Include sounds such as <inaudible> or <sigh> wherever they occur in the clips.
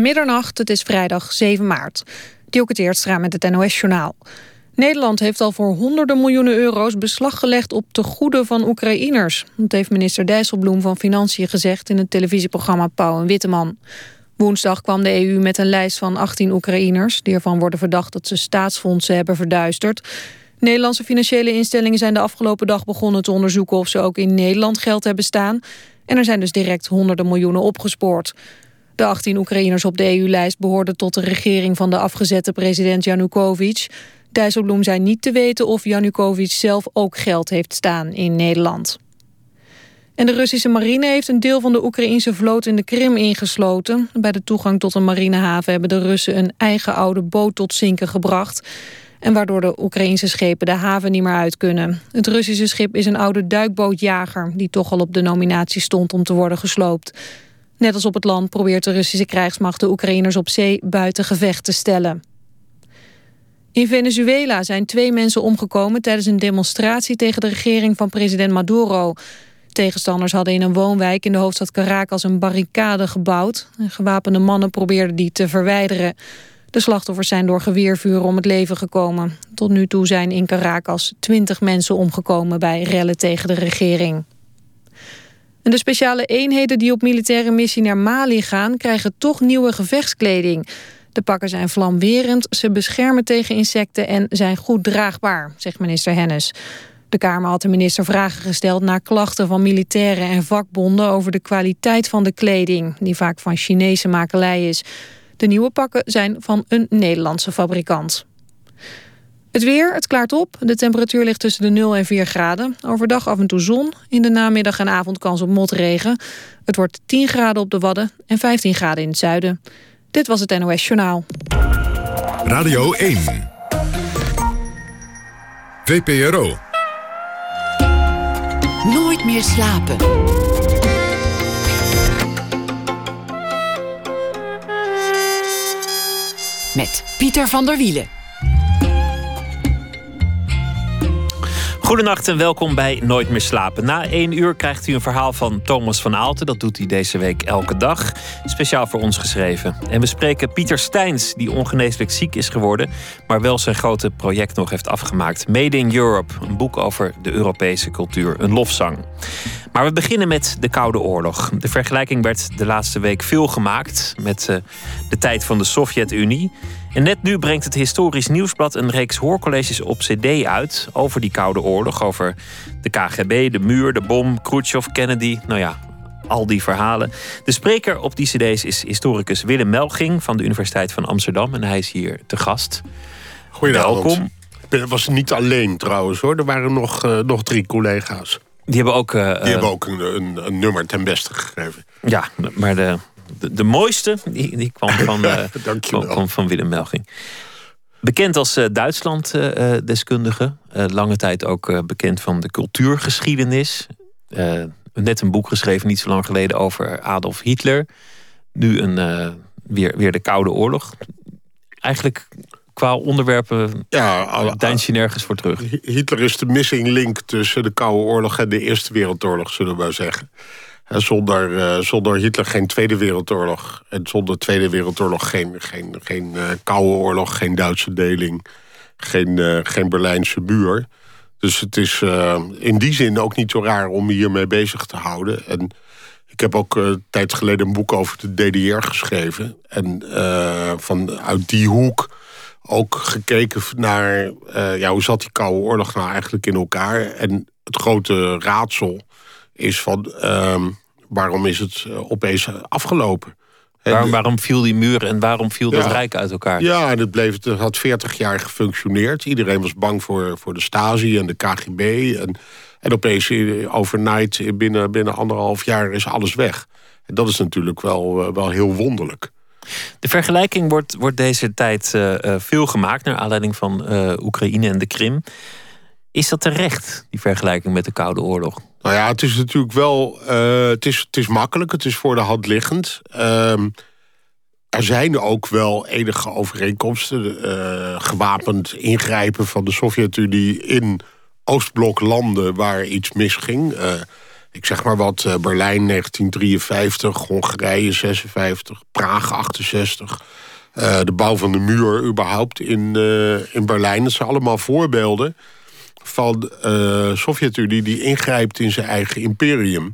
Middernacht, het is vrijdag 7 maart. Dielke Teertstra met het NOS-journaal. Nederland heeft al voor honderden miljoenen euro's beslag gelegd op tegoeden van Oekraïners. Dat heeft minister Dijsselbloem van Financiën gezegd in het televisieprogramma Pauw en Witteman. Woensdag kwam de EU met een lijst van 18 Oekraïners... die ervan worden verdacht dat ze staatsfondsen hebben verduisterd. Nederlandse financiële instellingen zijn de afgelopen dag begonnen te onderzoeken... of ze ook in Nederland geld hebben staan. En er zijn dus direct honderden miljoenen opgespoord. De 18 Oekraïners op de EU-lijst behoorden tot de regering van de afgezette president Janukovic. Dijsselbloem zei niet te weten of Janukovic zelf ook geld heeft staan in Nederland. En de Russische marine heeft een deel van de Oekraïnse vloot in de Krim ingesloten. Bij de toegang tot een marinehaven hebben de Russen een eigen oude boot tot zinken gebracht. En waardoor de Oekraïnse schepen de haven niet meer uit kunnen. Het Russische schip is een oude duikbootjager... die toch al op de nominatie stond om te worden gesloopt. Net als op het land probeert de Russische krijgsmacht de Oekraïners op zee buiten gevecht te stellen. In Venezuela zijn twee mensen omgekomen tijdens een demonstratie tegen de regering van president Maduro. Tegenstanders hadden in een woonwijk in de hoofdstad Caracas een barricade gebouwd. Gewapende mannen probeerden die te verwijderen. De slachtoffers zijn door geweervuur om het leven gekomen. Tot nu toe zijn in Caracas twintig mensen omgekomen bij rellen tegen de regering. En de speciale eenheden die op militaire missie naar Mali gaan... krijgen toch nieuwe gevechtskleding. De pakken zijn vlamwerend, ze beschermen tegen insecten... en zijn goed draagbaar, zegt minister Hennis. De Kamer had de minister vragen gesteld naar klachten van militairen en vakbonden... over de kwaliteit van de kleding, die vaak van Chinese makelij is. De nieuwe pakken zijn van een Nederlandse fabrikant. Het weer, het klaart op. De temperatuur ligt tussen de 0 en 4 graden. Overdag af en toe zon. In de namiddag en avond kans op motregen. Het wordt 10 graden op de Wadden en 15 graden in het zuiden. Dit was het NOS Journaal. Radio 1. VPRO. Nooit meer slapen. Met Pieter van der Wielen. Goedenacht en welkom bij Nooit meer slapen. Na één uur krijgt u een verhaal van Thomas van Aalten. Dat doet hij deze week elke dag. Speciaal voor ons geschreven. En we spreken Pieter Steins, die ongeneeslijk ziek is geworden... maar wel zijn grote project nog heeft afgemaakt. Made in Europe, een boek over de Europese cultuur. Een lofzang. Maar we beginnen met de Koude Oorlog. De vergelijking werd de laatste week veel gemaakt... met uh, de tijd van de Sovjet-Unie... En net nu brengt het Historisch Nieuwsblad een reeks hoorcolleges op CD uit over die Koude Oorlog. Over de KGB, de muur, de bom, Khrushchev, Kennedy. Nou ja, al die verhalen. De spreker op die CD's is historicus Willem Melging van de Universiteit van Amsterdam. En hij is hier te gast. Goedenavond. Welkom. Ik was niet alleen trouwens hoor. Er waren nog, uh, nog drie collega's. Die hebben ook, uh, die hebben ook een, een, een, nummer ten beste gegeven. Ja, maar de, de, de mooiste die, die kwam <laughs> van, uh, kwam van Willem Melging. Bekend als uh, Duitsland-deskundige. lange tijd ook bekend van de cultuurgeschiedenis. net een boek geschreven, niet zo lang geleden, over Adolf Hitler. Nu een, weer, weer de Koude Oorlog. Eigenlijk qua onderwerpen ja, deins je nergens voor terug. Hitler is de missing link tussen de Koude Oorlog en de Eerste Wereldoorlog, zullen we maar zeggen. Zonder, uh, zonder Hitler geen Tweede Wereldoorlog. En zonder Tweede Wereldoorlog geen, geen, geen uh, Koude Oorlog, geen Duitse deling, geen, uh, geen Berlijnse muur. Dus het is in die zin ook niet zo raar om hiermee bezig te houden. En ik heb ook een tijd geleden een boek over de DDR geschreven. En vanuit die hoek ook gekeken naar ja, hoe zat die Koude Oorlog nou eigenlijk in elkaar. En het grote raadsel is van um, waarom is het eh, opeens afgelopen? Waarom, waarom viel die muur en waarom viel dat rijk uit elkaar? Ja, en het, bleef, het had 40 jaar gefunctioneerd. Iedereen was bang voor, voor de Stasi en de KGB. En, en opeens eh, overnight, binnen, binnen anderhalf jaar, is alles weg. En dat is natuurlijk wel, eh, wel heel wonderlijk. De vergelijking wordt, wordt deze tijd uh, veel gemaakt... naar aanleiding van uh, Oekraïne en de Krim. Is dat terecht, die vergelijking met de Koude Oorlog? Nou ja, het is natuurlijk wel. Uh, het, is, het is makkelijk, het is voor de hand liggend. Uh, er zijn ook wel enige overeenkomsten. Uh, gewapend ingrijpen van de Sovjet-Unie in Oostbloklanden waar iets misging. Uh, ik zeg maar wat, Berlijn 1953, Hongarije 56, Praag 68... de bouw van de muur überhaupt in, in Berlijn. Dat zijn allemaal voorbeelden van de Sovjet-Unie... die ingrijpt in zijn eigen imperium.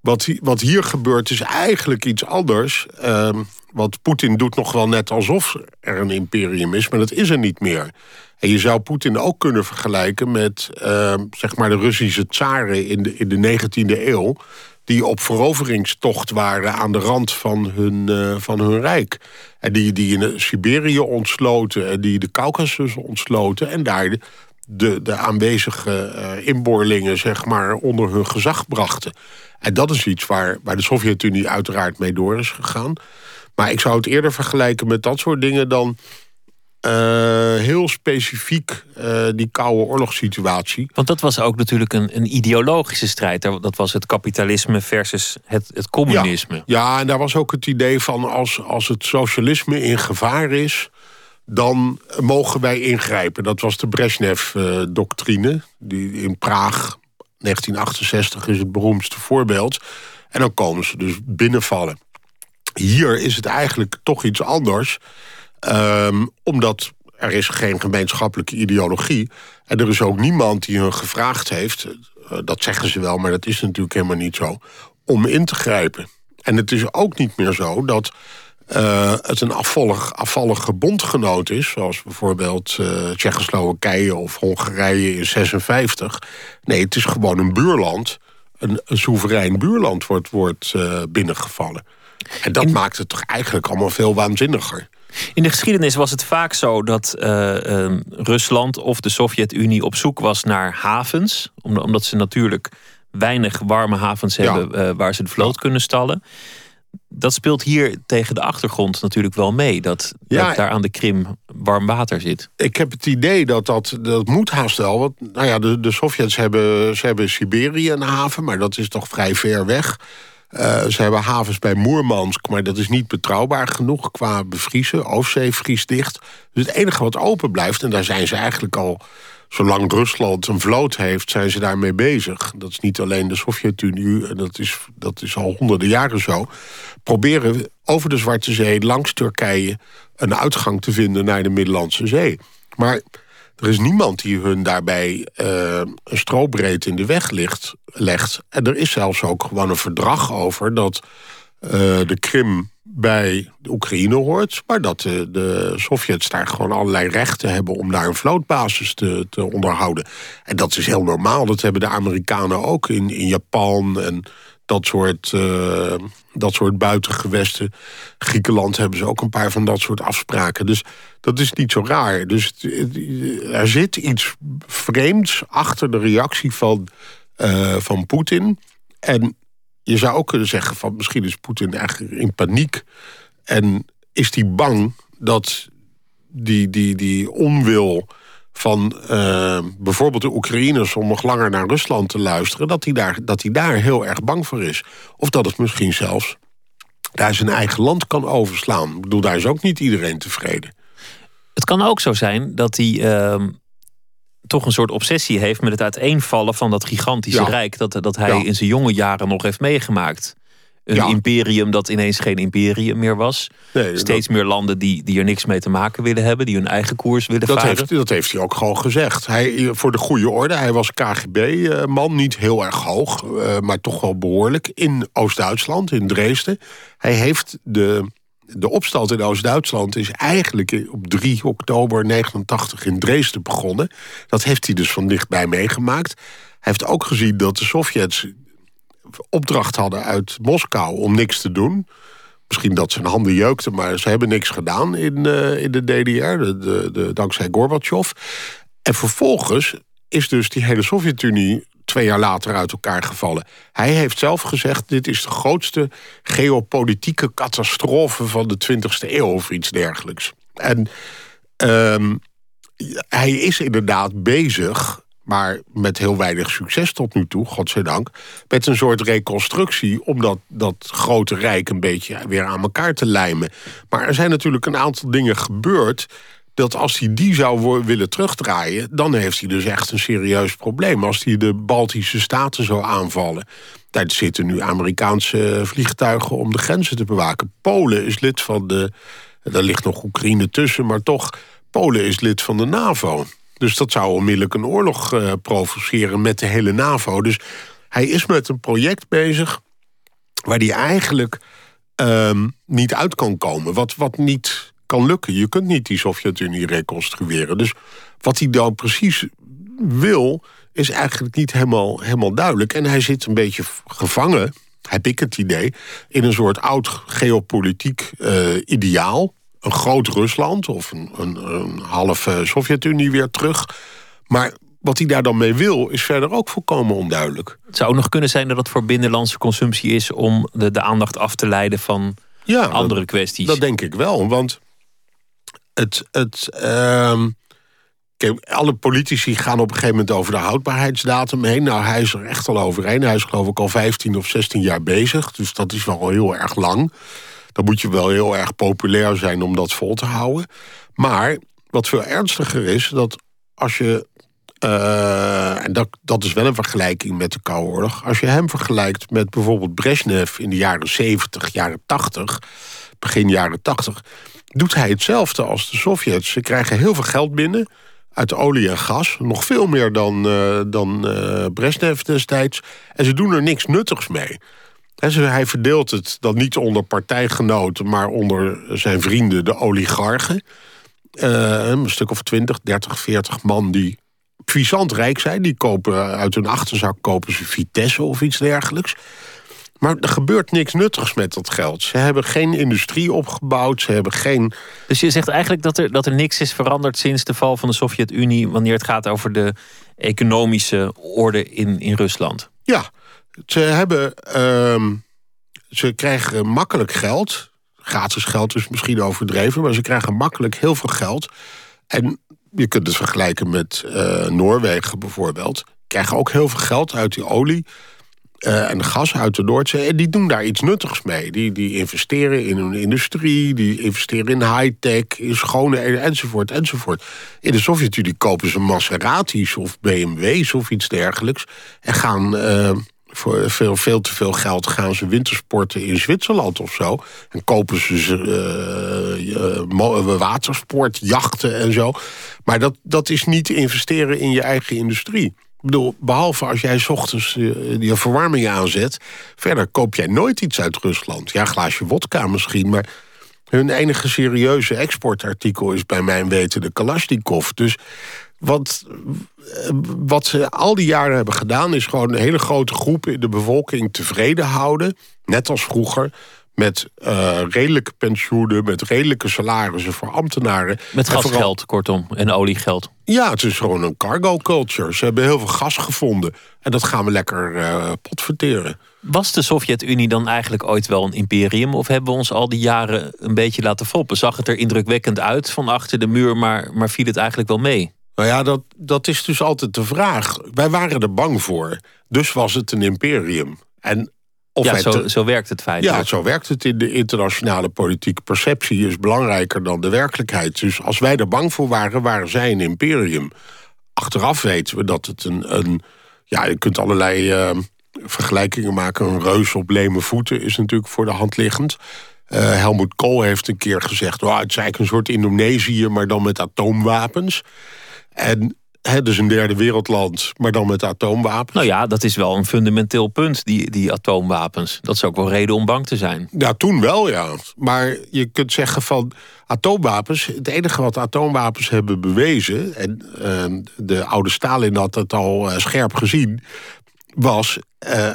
Wat, wat hier gebeurt is eigenlijk iets anders. Uh, want Poetin doet nog wel net alsof er een imperium is... maar dat is er niet meer. En je zou Poetin ook kunnen vergelijken met uh, zeg maar de Russische tsaren in de, in de 19e eeuw... die op veroveringstocht waren aan de rand van hun, uh, van hun rijk. En die, die in Siberië ontsloten en die de Caucasus ontsloten... en daar de, de aanwezige uh, inboorlingen zeg maar, onder hun gezag brachten. En dat is iets waar, waar de Sovjet-Unie uiteraard mee door is gegaan. Maar ik zou het eerder vergelijken met dat soort dingen dan... Uh, heel specifiek uh, die koude oorlogssituatie. Want dat was ook natuurlijk een, een ideologische strijd. Dat was het kapitalisme versus het, het communisme. Ja, ja, en daar was ook het idee van als, als het socialisme in gevaar is dan mogen wij ingrijpen. Dat was de Brezhnev-doctrine, die in Praag 1968 is het beroemdste voorbeeld. En dan komen ze dus binnenvallen. Hier is het eigenlijk toch iets anders. Um, omdat er is geen gemeenschappelijke ideologie. En er is ook niemand die hun gevraagd heeft... Eh, dat zeggen ze wel, maar dat is natuurlijk helemaal niet zo... om in te grijpen. En het is ook niet meer zo dat uh, het een afvallig, afvallige bondgenoot is... zoals bijvoorbeeld uh, Tsjechoslowakije of Hongarije in 56. Nee, het is gewoon een buurland. Een, een soeverein buurland wordt, wordt uh, binnengevallen. En dat maakt het toch eigenlijk allemaal veel waanzinniger. In de geschiedenis was het vaak zo dat uh, Rusland of de Sovjet-Unie op zoek was naar havens. Omdat ze natuurlijk weinig warme havens hebben waar ze de vloot kunnen stallen dat speelt hier tegen de achtergrond natuurlijk wel mee. Dat, dat, daar aan de Krim warm water zit. Ik heb het idee dat dat, dat moet haast wel. Want nou ja, de, de Sovjets hebben, ze hebben Siberië een haven, maar dat is toch vrij ver weg. Uh, ze hebben havens bij Moermansk, maar dat is niet betrouwbaar genoeg qua bevriezen. Oostzee vriest dicht. Dus het enige wat open blijft, en daar zijn ze eigenlijk al zolang Rusland een vloot heeft, zijn ze daarmee bezig. Dat is niet alleen de Sovjet-Unie, dat is, dat is al honderden jaren zo. Proberen over de Zwarte Zee, langs Turkije, een uitgang te vinden naar de Middellandse Zee. Maar er is niemand die hun daarbij uh, een strobreed in de weg ligt, legt. En er is zelfs ook gewoon een verdrag over dat uh, de Krim bij de Oekraïne hoort... maar dat de, de Sovjets daar gewoon allerlei rechten hebben... om daar een vlootbasis te, te onderhouden. En dat is heel normaal. Dat hebben de Amerikanen ook in, in Japan en dat soort, uh, dat soort buitengewesten. Griekenland hebben ze ook een paar van dat soort afspraken. Dus dat is niet zo raar. Dus er zit iets vreemds achter de reactie van, uh, van Poetin... En je zou ook kunnen zeggen van misschien is Poetin eigenlijk in paniek. En is hij bang dat die, die, die onwil van uh, bijvoorbeeld de Oekraïners om nog langer naar Rusland te luisteren, dat hij, daar, dat hij daar heel erg bang voor is. Of dat het misschien zelfs daar zijn eigen land kan overslaan. Ik bedoel, daar is ook niet iedereen tevreden. Het kan ook zo zijn dat hij uh, toch een soort obsessie heeft met het uiteenvallen van dat gigantische rijk. Dat, dat hij in zijn jonge jaren nog heeft meegemaakt. Een imperium dat ineens geen imperium meer was. Steeds meer landen die, die er niks mee te maken willen hebben. Die hun eigen koers willen dat varen. Heeft, dat heeft hij ook gewoon gezegd. Hij, voor de goede orde, hij was KGB-man. Niet heel erg hoog, eh, maar toch wel behoorlijk. In Oost-Duitsland, in Dresden. Hij heeft de de opstand in Oost-Duitsland is eigenlijk op 3 oktober 89 in Dresden begonnen. Dat heeft hij dus van dichtbij meegemaakt. Hij heeft ook gezien dat de Sovjets opdracht hadden uit Moskou om niks te doen. Misschien dat zijn handen jeukten, maar ze hebben niks gedaan in, uh, in de DDR, de, de, dankzij Gorbachev. En vervolgens is dus die hele Sovjet-Unie twee jaar later uit elkaar gevallen. Hij heeft zelf gezegd: dit is de grootste geopolitieke catastrofe van de 20e eeuw of iets dergelijks. En um, hij is inderdaad bezig maar met heel weinig succes tot nu toe, godzijdank... met een soort reconstructie om dat, dat grote rijk een beetje weer aan elkaar te lijmen. Maar er zijn natuurlijk een aantal dingen gebeurd dat als hij die zou willen terugdraaien... dan heeft hij dus echt een serieus probleem. Als hij de Baltische Staten zou aanvallen... Daar zitten nu Amerikaanse vliegtuigen om de grenzen te bewaken. Polen is lid van de. Daar ligt nog Oekraïne tussen, maar toch. Polen is lid van de NAVO. Dus dat zou onmiddellijk een oorlog uh, provoceren met de hele NAVO. Dus hij is met een project bezig waar hij eigenlijk um, niet uit kan komen. Wat, wat niet kan lukken. Je kunt niet die Sovjet-Unie reconstrueren. Dus wat hij dan precies wil, is eigenlijk niet helemaal, helemaal duidelijk. En hij zit een beetje gevangen, heb ik het idee... in een soort oud geopolitiek uh, ideaal. Een groot Rusland of een, een, een halve Sovjet-Unie weer terug. Maar wat hij daar dan mee wil, is verder ook volkomen onduidelijk. Het zou ook nog kunnen zijn dat het voor binnenlandse consumptie is... om de, de aandacht af te leiden van ja, andere kwesties. Dat denk ik wel, want het... het uh, kijk, alle politici gaan op een gegeven moment over de houdbaarheidsdatum heen. Nou, hij is er echt al overheen. Hij is geloof ik al 15 of 16 jaar bezig. Dus dat is wel heel erg lang. Dan moet je wel heel erg populair zijn om dat vol te houden. Maar wat veel ernstiger is, dat als je uh, en dat, dat is wel een vergelijking met de Koude Oorlog. Als je hem vergelijkt met bijvoorbeeld Brezhnev in de jaren 70, jaren 80, begin jaren 80, doet hij hetzelfde als de Sovjets. Ze krijgen heel veel geld binnen uit olie en gas. Nog veel meer dan, uh, dan uh, Brezhnev destijds. En ze doen er niks nuttigs mee. hij verdeelt het dan niet onder partijgenoten... maar onder zijn vrienden, de oligarchen. Uh, een stuk of 20, 30, 40 man die puissant rijk zijn. Die kopen uit hun achterzak kopen ze Vitesse of iets dergelijks. Maar er gebeurt niks nuttigs met dat geld. Ze hebben geen industrie opgebouwd. Ze hebben geen. Dus je zegt eigenlijk dat er, dat er niks is veranderd sinds de val van de Sovjet-Unie. wanneer het gaat over de economische orde in, in Rusland? Ja, ze hebben. Uh, ze krijgen makkelijk geld. Gratis geld is misschien overdreven, maar ze krijgen makkelijk heel veel geld. En je kunt het vergelijken met uh, Noorwegen bijvoorbeeld. Krijgen ook heel veel geld uit die olie uh, en gas uit de Noordzee. En die doen daar iets nuttigs mee. Die, die investeren in hun industrie, die investeren in high-tech, in schone enzovoort, enzovoort. In de Sovjet-Unie kopen ze Maseratis of BMW's of iets dergelijks. En gaan... Uh, voor veel, veel te veel geld gaan ze wintersporten in Zwitserland of zo. En kopen ze uh, watersport, jachten en zo. Maar dat, dat is niet investeren in je eigen industrie. Ik bedoel, behalve als jij s ochtends je verwarming aanzet... verder koop jij nooit iets uit Rusland. Ja, glaasje wodka misschien, maar... hun enige serieuze exportartikel is bij mijn weten de Kalashnikov. Dus wat, wat ze al die jaren hebben gedaan... is gewoon een hele grote groep in de bevolking tevreden houden. Net als vroeger met uh, redelijke pensioenen, met redelijke salarissen voor ambtenaren. Met gasgeld, kortom, en oliegeld. Ja, het is gewoon een cargo culture. Ze hebben heel veel gas gevonden. En dat gaan we lekker uh, potverteren. Was de Sovjet-Unie dan eigenlijk ooit wel een imperium? Of hebben we ons al die jaren een beetje laten foppen? Zag het er indrukwekkend uit van achter de muur, maar, maar viel het eigenlijk wel mee? Nou ja, dat, dat is dus altijd de vraag. Wij waren er bang voor. Dus was het een imperium. En of ja, zo, zo werkt het feit. Ja, zo werkt het in de internationale politiek. Perceptie is belangrijker dan de werkelijkheid. Dus als wij er bang voor waren, waren zij een imperium. Achteraf weten we dat het een... een ja, je kunt allerlei uh, vergelijkingen maken. Een reus op leme voeten is natuurlijk voor de hand liggend. Uh, Helmut Kool heeft een keer gezegd... Oh, het is eigenlijk een soort Indonesië, maar dan met atoomwapens. En het dus een derde wereldland, maar dan met atoomwapens. Nou ja, dat is wel een fundamenteel punt, die, die atoomwapens. Dat is ook wel reden om bang te zijn. Ja, toen wel, ja. Maar je kunt zeggen van atoomwapens... het enige wat atoomwapens hebben bewezen... en uh, de oude Stalin had het al uh, scherp gezien... was... Uh,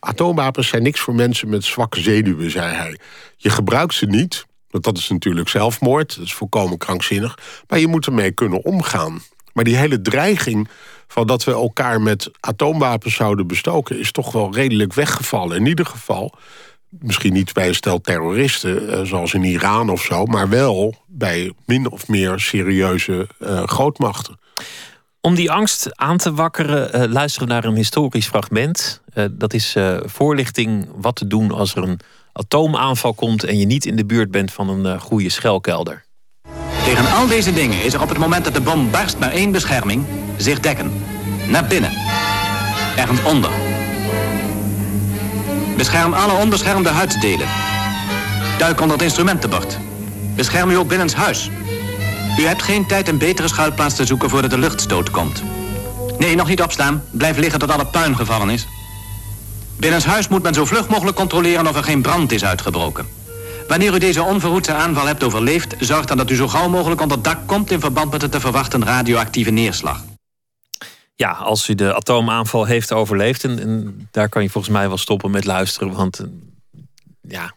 atoomwapens zijn niks voor mensen met zwakke zenuwen, zei hij. Je gebruikt ze niet, want dat is natuurlijk zelfmoord. Dat is volkomen krankzinnig. Maar je moet ermee kunnen omgaan. Maar die hele dreiging van dat we elkaar met atoomwapens zouden bestoken... is toch wel redelijk weggevallen. In ieder geval, misschien niet bij een stel terroristen... Eh, zoals in Iran of zo... maar wel bij min of meer serieuze uh, grootmachten. Om die angst aan te wakkeren, uh, luisteren naar een historisch fragment. dat is voorlichting wat te doen als er een atoomaanval komt... en je niet in de buurt bent van een goede schelkelder. Tegen al deze dingen is er op het moment dat de bom barst maar één bescherming. Zich dekken. Naar binnen. Ergens onder. Bescherm alle onbeschermde huiddelen. Duik onder het instrumentenbord. Bescherm u ook binnenshuis. U hebt geen tijd een betere schuilplaats te zoeken voordat de luchtstoot komt. Nee, nog niet opstaan. Blijf liggen tot alle puin gevallen is. Binnenshuis moet men zo vlug mogelijk controleren of er geen brand is uitgebroken. Wanneer u deze onverhoedse aanval hebt overleefd... zorg dan dat u zo gauw mogelijk onder dak komt... in verband met de te verwachten radioactieve neerslag. Ja, als u de atoomaanval heeft overleefd... En, en daar kan je volgens mij wel stoppen met luisteren... want eh, ja,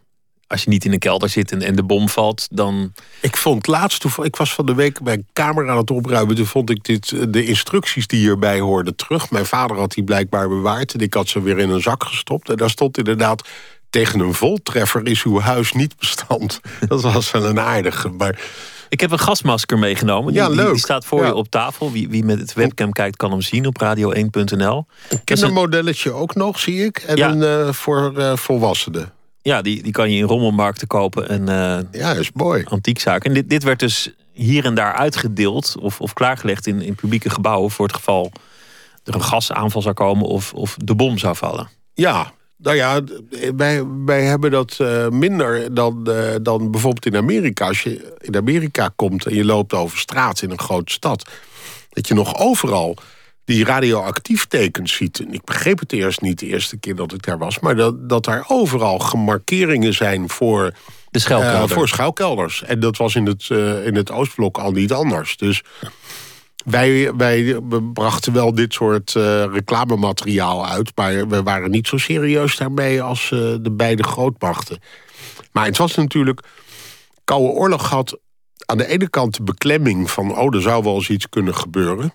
als je niet in een kelder zit en, en de bom valt, dan. Ik vond laatst, ik was van de week mijn kamer aan het opruimen. Toen vond ik dit, de instructies die hierbij hoorden terug. Mijn vader had die blijkbaar bewaard en ik had ze weer in een zak gestopt. En daar stond inderdaad. Tegen een voltreffer is uw huis niet bestand. <laughs> Dat was wel een aardige. Maar ik heb een gasmasker meegenomen. Ja, die, leuk. Die staat voor je op tafel. Wie, wie met het webcam kijkt kan hem zien op radio1.nl. Een kindermodelletje ook nog, zie ik. En Ja. een eh, voor eh, volwassenen. Ja, die, die kan je in rommelmarkten kopen en eh Ja, is mooi. antiekzaken. En dit, dit werd dus hier en daar uitgedeeld of, of klaargelegd in, in publieke gebouwen... voor het geval er een gasaanval zou komen of, of de bom zou vallen. Ja, nou ja, wij, wij hebben dat eh, minder dan, eh, dan bijvoorbeeld in Amerika. Als je in Amerika komt en je loopt over straat in een grote stad... dat je nog overal die radioactief tekens ziet. En ik begreep het eerst niet de eerste keer dat ik daar was... maar dat, dat daar overal gemarkeringen zijn voor, De eh, voor schuilkelders. En dat was in het, in het Oostblok al niet anders. Dus wij, wij brachten wel dit soort eh, reclamemateriaal uit... maar we waren niet zo serieus daarmee als eh, de beide grootmachten. Maar het was natuurlijk... Koude Oorlog had aan de ene kant de beklemming van... oh, er zou wel eens iets kunnen gebeuren.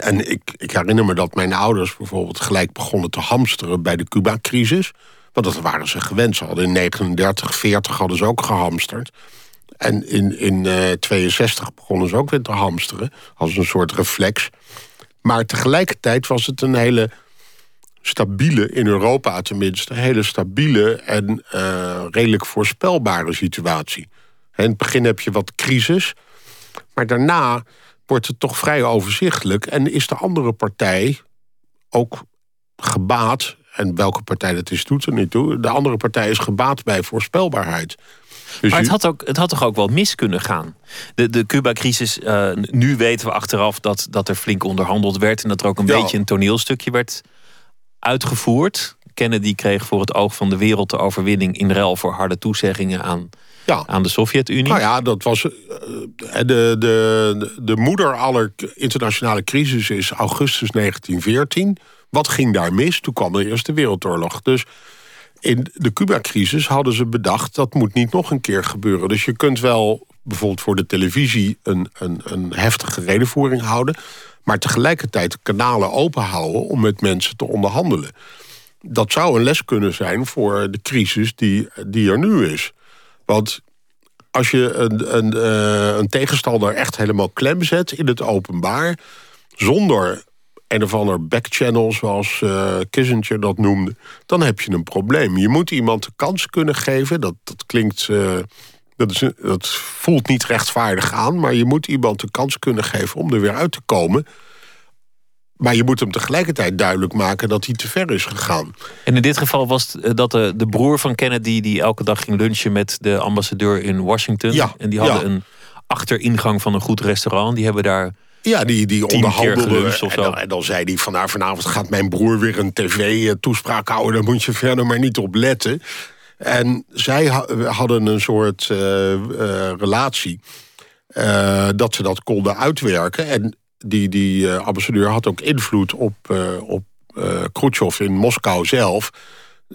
En ik, ik herinner me dat mijn ouders bijvoorbeeld gelijk begonnen te hamsteren... bij de Cuba-crisis. Want dat waren ze gewend. Ze hadden in 39, 40 hadden ze ook gehamsterd. En in, in eh 62 begonnen ze ook weer te hamsteren. Als een soort reflex. Maar tegelijkertijd was het een hele stabiele, in Europa tenminste... een hele stabiele en eh, redelijk voorspelbare situatie. In het begin heb je wat crisis. Maar daarna wordt het toch vrij overzichtelijk. En is de andere partij ook gebaat... en welke partij dat is, doet er niet toe... de andere partij is gebaat bij voorspelbaarheid. Dus Maar het had, ook, het had toch ook wel mis kunnen gaan? De, de Cuba-crisis, eh, nu weten we achteraf dat, dat er flink onderhandeld werd... en dat er ook een Ja. beetje een toneelstukje werd uitgevoerd. Kennedy kreeg voor het oog van de wereld de overwinning... in ruil voor harde toezeggingen aan, ja. aan de Sovjet-Unie. Nou ja, dat was. eh, de, de, de moeder aller internationale crisis is augustus 1914. Wat ging daar mis? Toen kwam de Eerste Wereldoorlog. Dus in de Cuba-crisis hadden ze bedacht... dat moet niet nog een keer gebeuren. Dus je kunt wel bijvoorbeeld voor de televisie... een, een, een heftige redenvoering houden... maar tegelijkertijd kanalen open houden... om met mensen te onderhandelen. Dat zou een les kunnen zijn voor de crisis die, die er nu is. Want als je een, een, eh, een tegenstander echt helemaal klem zet in het openbaar... zonder een of ander backchannel, zoals eh, Kissinger dat noemde... dan heb je een probleem. Je moet iemand de kans kunnen geven. Dat, dat klinkt... eh, dat, is, dat voelt niet rechtvaardig aan... maar je moet iemand de kans kunnen geven om er weer uit te komen... Maar je moet hem tegelijkertijd duidelijk maken dat hij te ver is gegaan. En in dit geval was het eh, dat de, de broer van Kennedy... die elke dag ging lunchen met de ambassadeur in Washington. Ja, en die hadden ja. een achteringang van een goed restaurant. Die hebben daar... Ja, die, die onderhandelde. En dan, en dan zei hij van nou, vanavond gaat mijn broer weer een tv-toespraak houden. Daar moet je verder maar niet op letten. En zij ha- hadden een soort eh, eh, relatie eh, dat ze dat konden uitwerken. En die, die eh, ambassadeur had ook invloed op, eh op eh Khrushchev in Moskou zelf.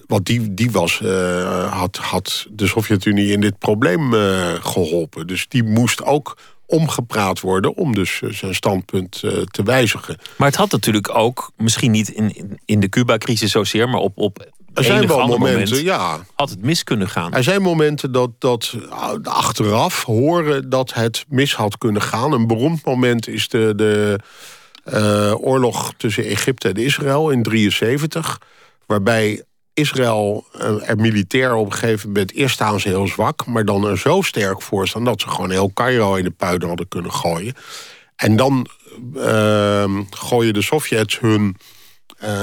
Want die, die was, eh, had, had de Sovjet-Unie in dit probleem eh, geholpen. Dus die moest ook omgepraat worden om dus eh, zijn standpunt eh, te wijzigen. Maar het had natuurlijk ook, misschien niet in, in, de Cuba-crisis zozeer... maar op, op Er zijn wel momenten, moment ja. had het mis kunnen gaan. Er zijn momenten dat, dat uh, achteraf horen dat het mis had kunnen gaan. Een beroemd moment is de, de eh, oorlog tussen Egypte en Israël in 73. Waarbij Israël eh, er militair op een gegeven moment... eerst staan ze heel zwak, maar dan er zo sterk voor staan... dat ze gewoon heel Cairo in de puin hadden kunnen gooien. En dan eh, gooien de Sovjets hun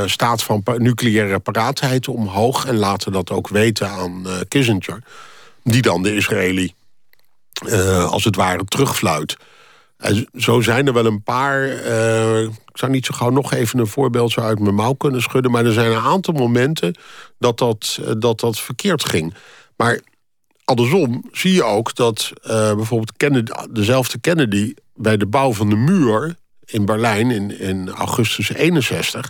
staat van nucleaire paraatheid omhoog... en laten dat ook weten aan Kissinger... die dan de Israëli als het ware terugfluit. En zo zijn er wel een paar... ik zou niet zo gauw nog even een voorbeeld zo uit mijn mouw kunnen schudden... maar er zijn een aantal momenten dat dat, dat, dat verkeerd ging. Maar andersom zie je ook dat bijvoorbeeld Kennedy, dezelfde Kennedy... bij de bouw van de muur in Berlijn in, in augustus 61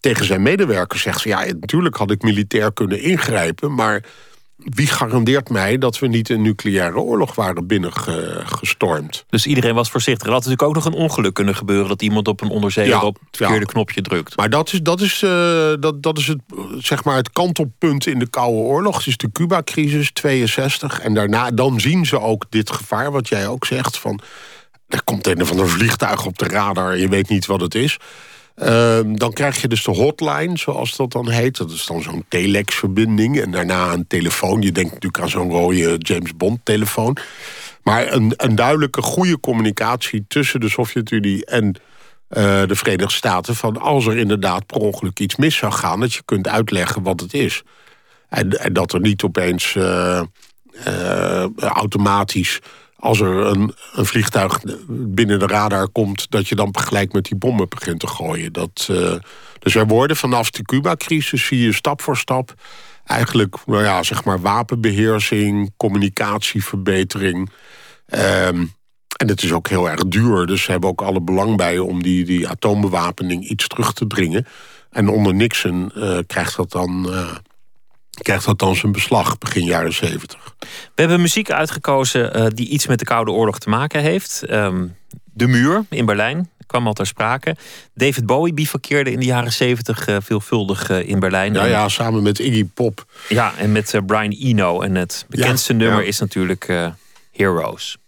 tegen zijn medewerkers zegt: ja, natuurlijk had ik militair kunnen ingrijpen, maar wie garandeert mij dat we niet een nucleaire oorlog waren binnengestormd? Dus iedereen was voorzichtig. Er had natuurlijk ook nog een ongeluk kunnen gebeuren dat iemand op een onderzeeër op het verkeerde knopje drukt. Maar dat is, dat, is, uh, dat, dat is het, zeg maar het kantelpunt in de Koude Oorlog. Het is de Cuba-crisis 62. En daarna dan zien ze ook dit gevaar, wat jij ook zegt. Van er komt een of ander vliegtuig op de radar... en je weet niet wat het is. Ehm, dan krijg je dus de hotline, zoals dat dan heet. Dat is dan zo'n telex-verbinding. En daarna een telefoon. Je denkt natuurlijk aan zo'n rode James Bond-telefoon. Maar een, een duidelijke, goede communicatie tussen de Sovjet-Unie en uh, de Verenigde Staten. Van als er inderdaad per ongeluk iets mis zou gaan, dat je kunt uitleggen wat het is. En, dat er niet opeens uh, uh, automatisch als er een, een, vliegtuig binnen de radar komt... dat je dan gelijk met die bommen begint te gooien. Dat, uh, dus er worden vanaf de Cuba-crisis zie je stap voor stap... eigenlijk nou ja, zeg maar wapenbeheersing, communicatieverbetering... Um, en het is ook heel erg duur, dus ze hebben ook alle belang bij... om die, die atoombewapening iets terug te dringen. En onder Nixon uh, krijgt dat dan... Uh, krijgt dat dan zijn beslag begin jaren 70. We hebben muziek uitgekozen uh, die iets met de Koude Oorlog te maken heeft. Um, de Muur in Berlijn kwam al ter sprake. David Bowie bivakkeerde in de jaren 70 uh, veelvuldig uh, in Berlijn. Ja, ja, samen met Iggy Pop. Ja, en met Brian Eno. En het bekendste ja, nummer ja. is natuurlijk Heroes.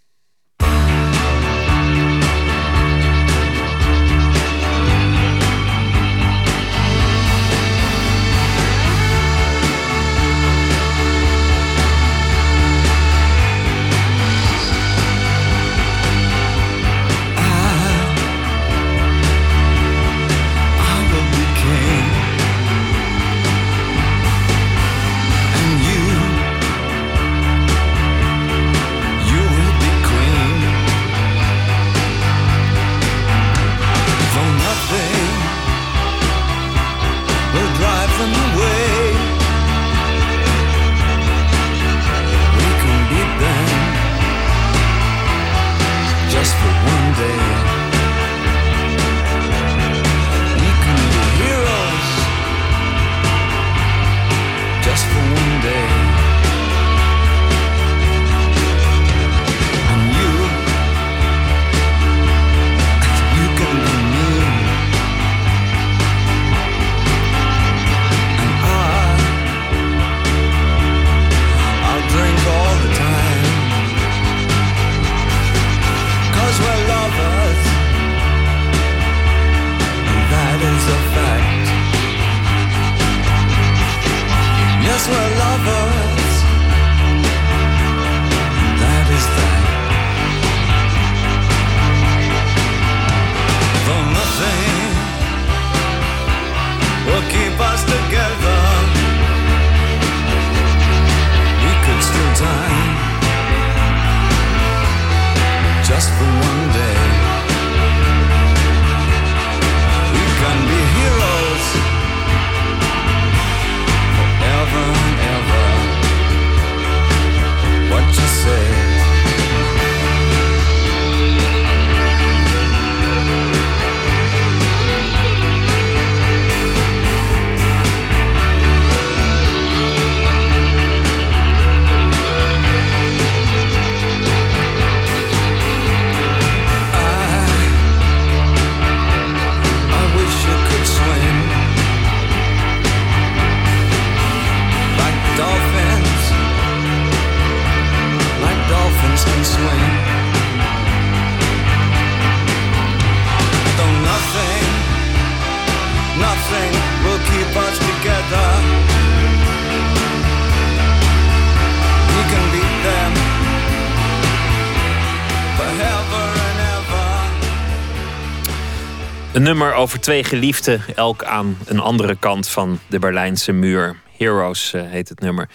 Een nummer over twee geliefden, elk aan een andere kant van de Berlijnse muur. Heroes uh, heet het nummer.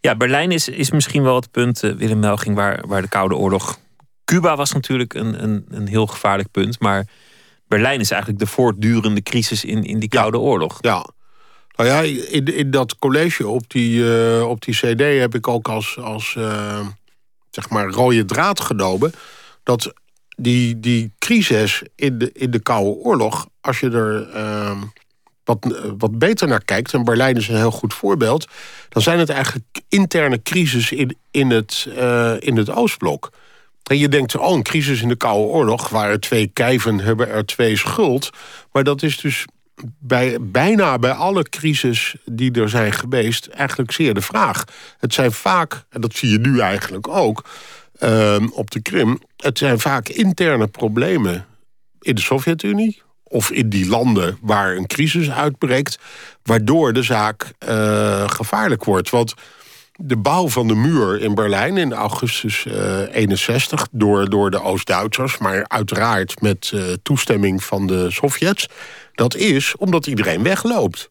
Ja, Berlijn is, is misschien wel het punt, uh, Willem Melging, waar, waar de Koude Oorlog. Cuba was natuurlijk een, een, een heel gevaarlijk punt, maar Berlijn is eigenlijk de voortdurende crisis in, in die Koude Oorlog. Ja. Nou ja, in, in dat college op die, uh, op die CD heb ik ook als, als zeg maar rode draad genomen. Dat die, die crisis in de, in de Koude Oorlog, als je er uh, wat, wat beter naar kijkt, en Berlijn is een heel goed voorbeeld, dan zijn het eigenlijk interne crisis in, in, het, uh, in het Oostblok. En je denkt, oh, een crisis in de Koude Oorlog, waar er twee kijven hebben er twee schuld. Maar dat is dus bij, bijna bij alle crisis die er zijn geweest eigenlijk zeer de vraag. Het zijn vaak, en dat zie je nu eigenlijk ook uh, op de Krim... het zijn vaak interne problemen in de Sovjet-Unie... of in die landen waar een crisis uitbreekt... waardoor de zaak uh, gevaarlijk wordt. Want de bouw van de muur in Berlijn in augustus uh, 61... Door, door de Oost-Duitsers, maar uiteraard met uh, toestemming van de Sovjets... dat is omdat iedereen wegloopt.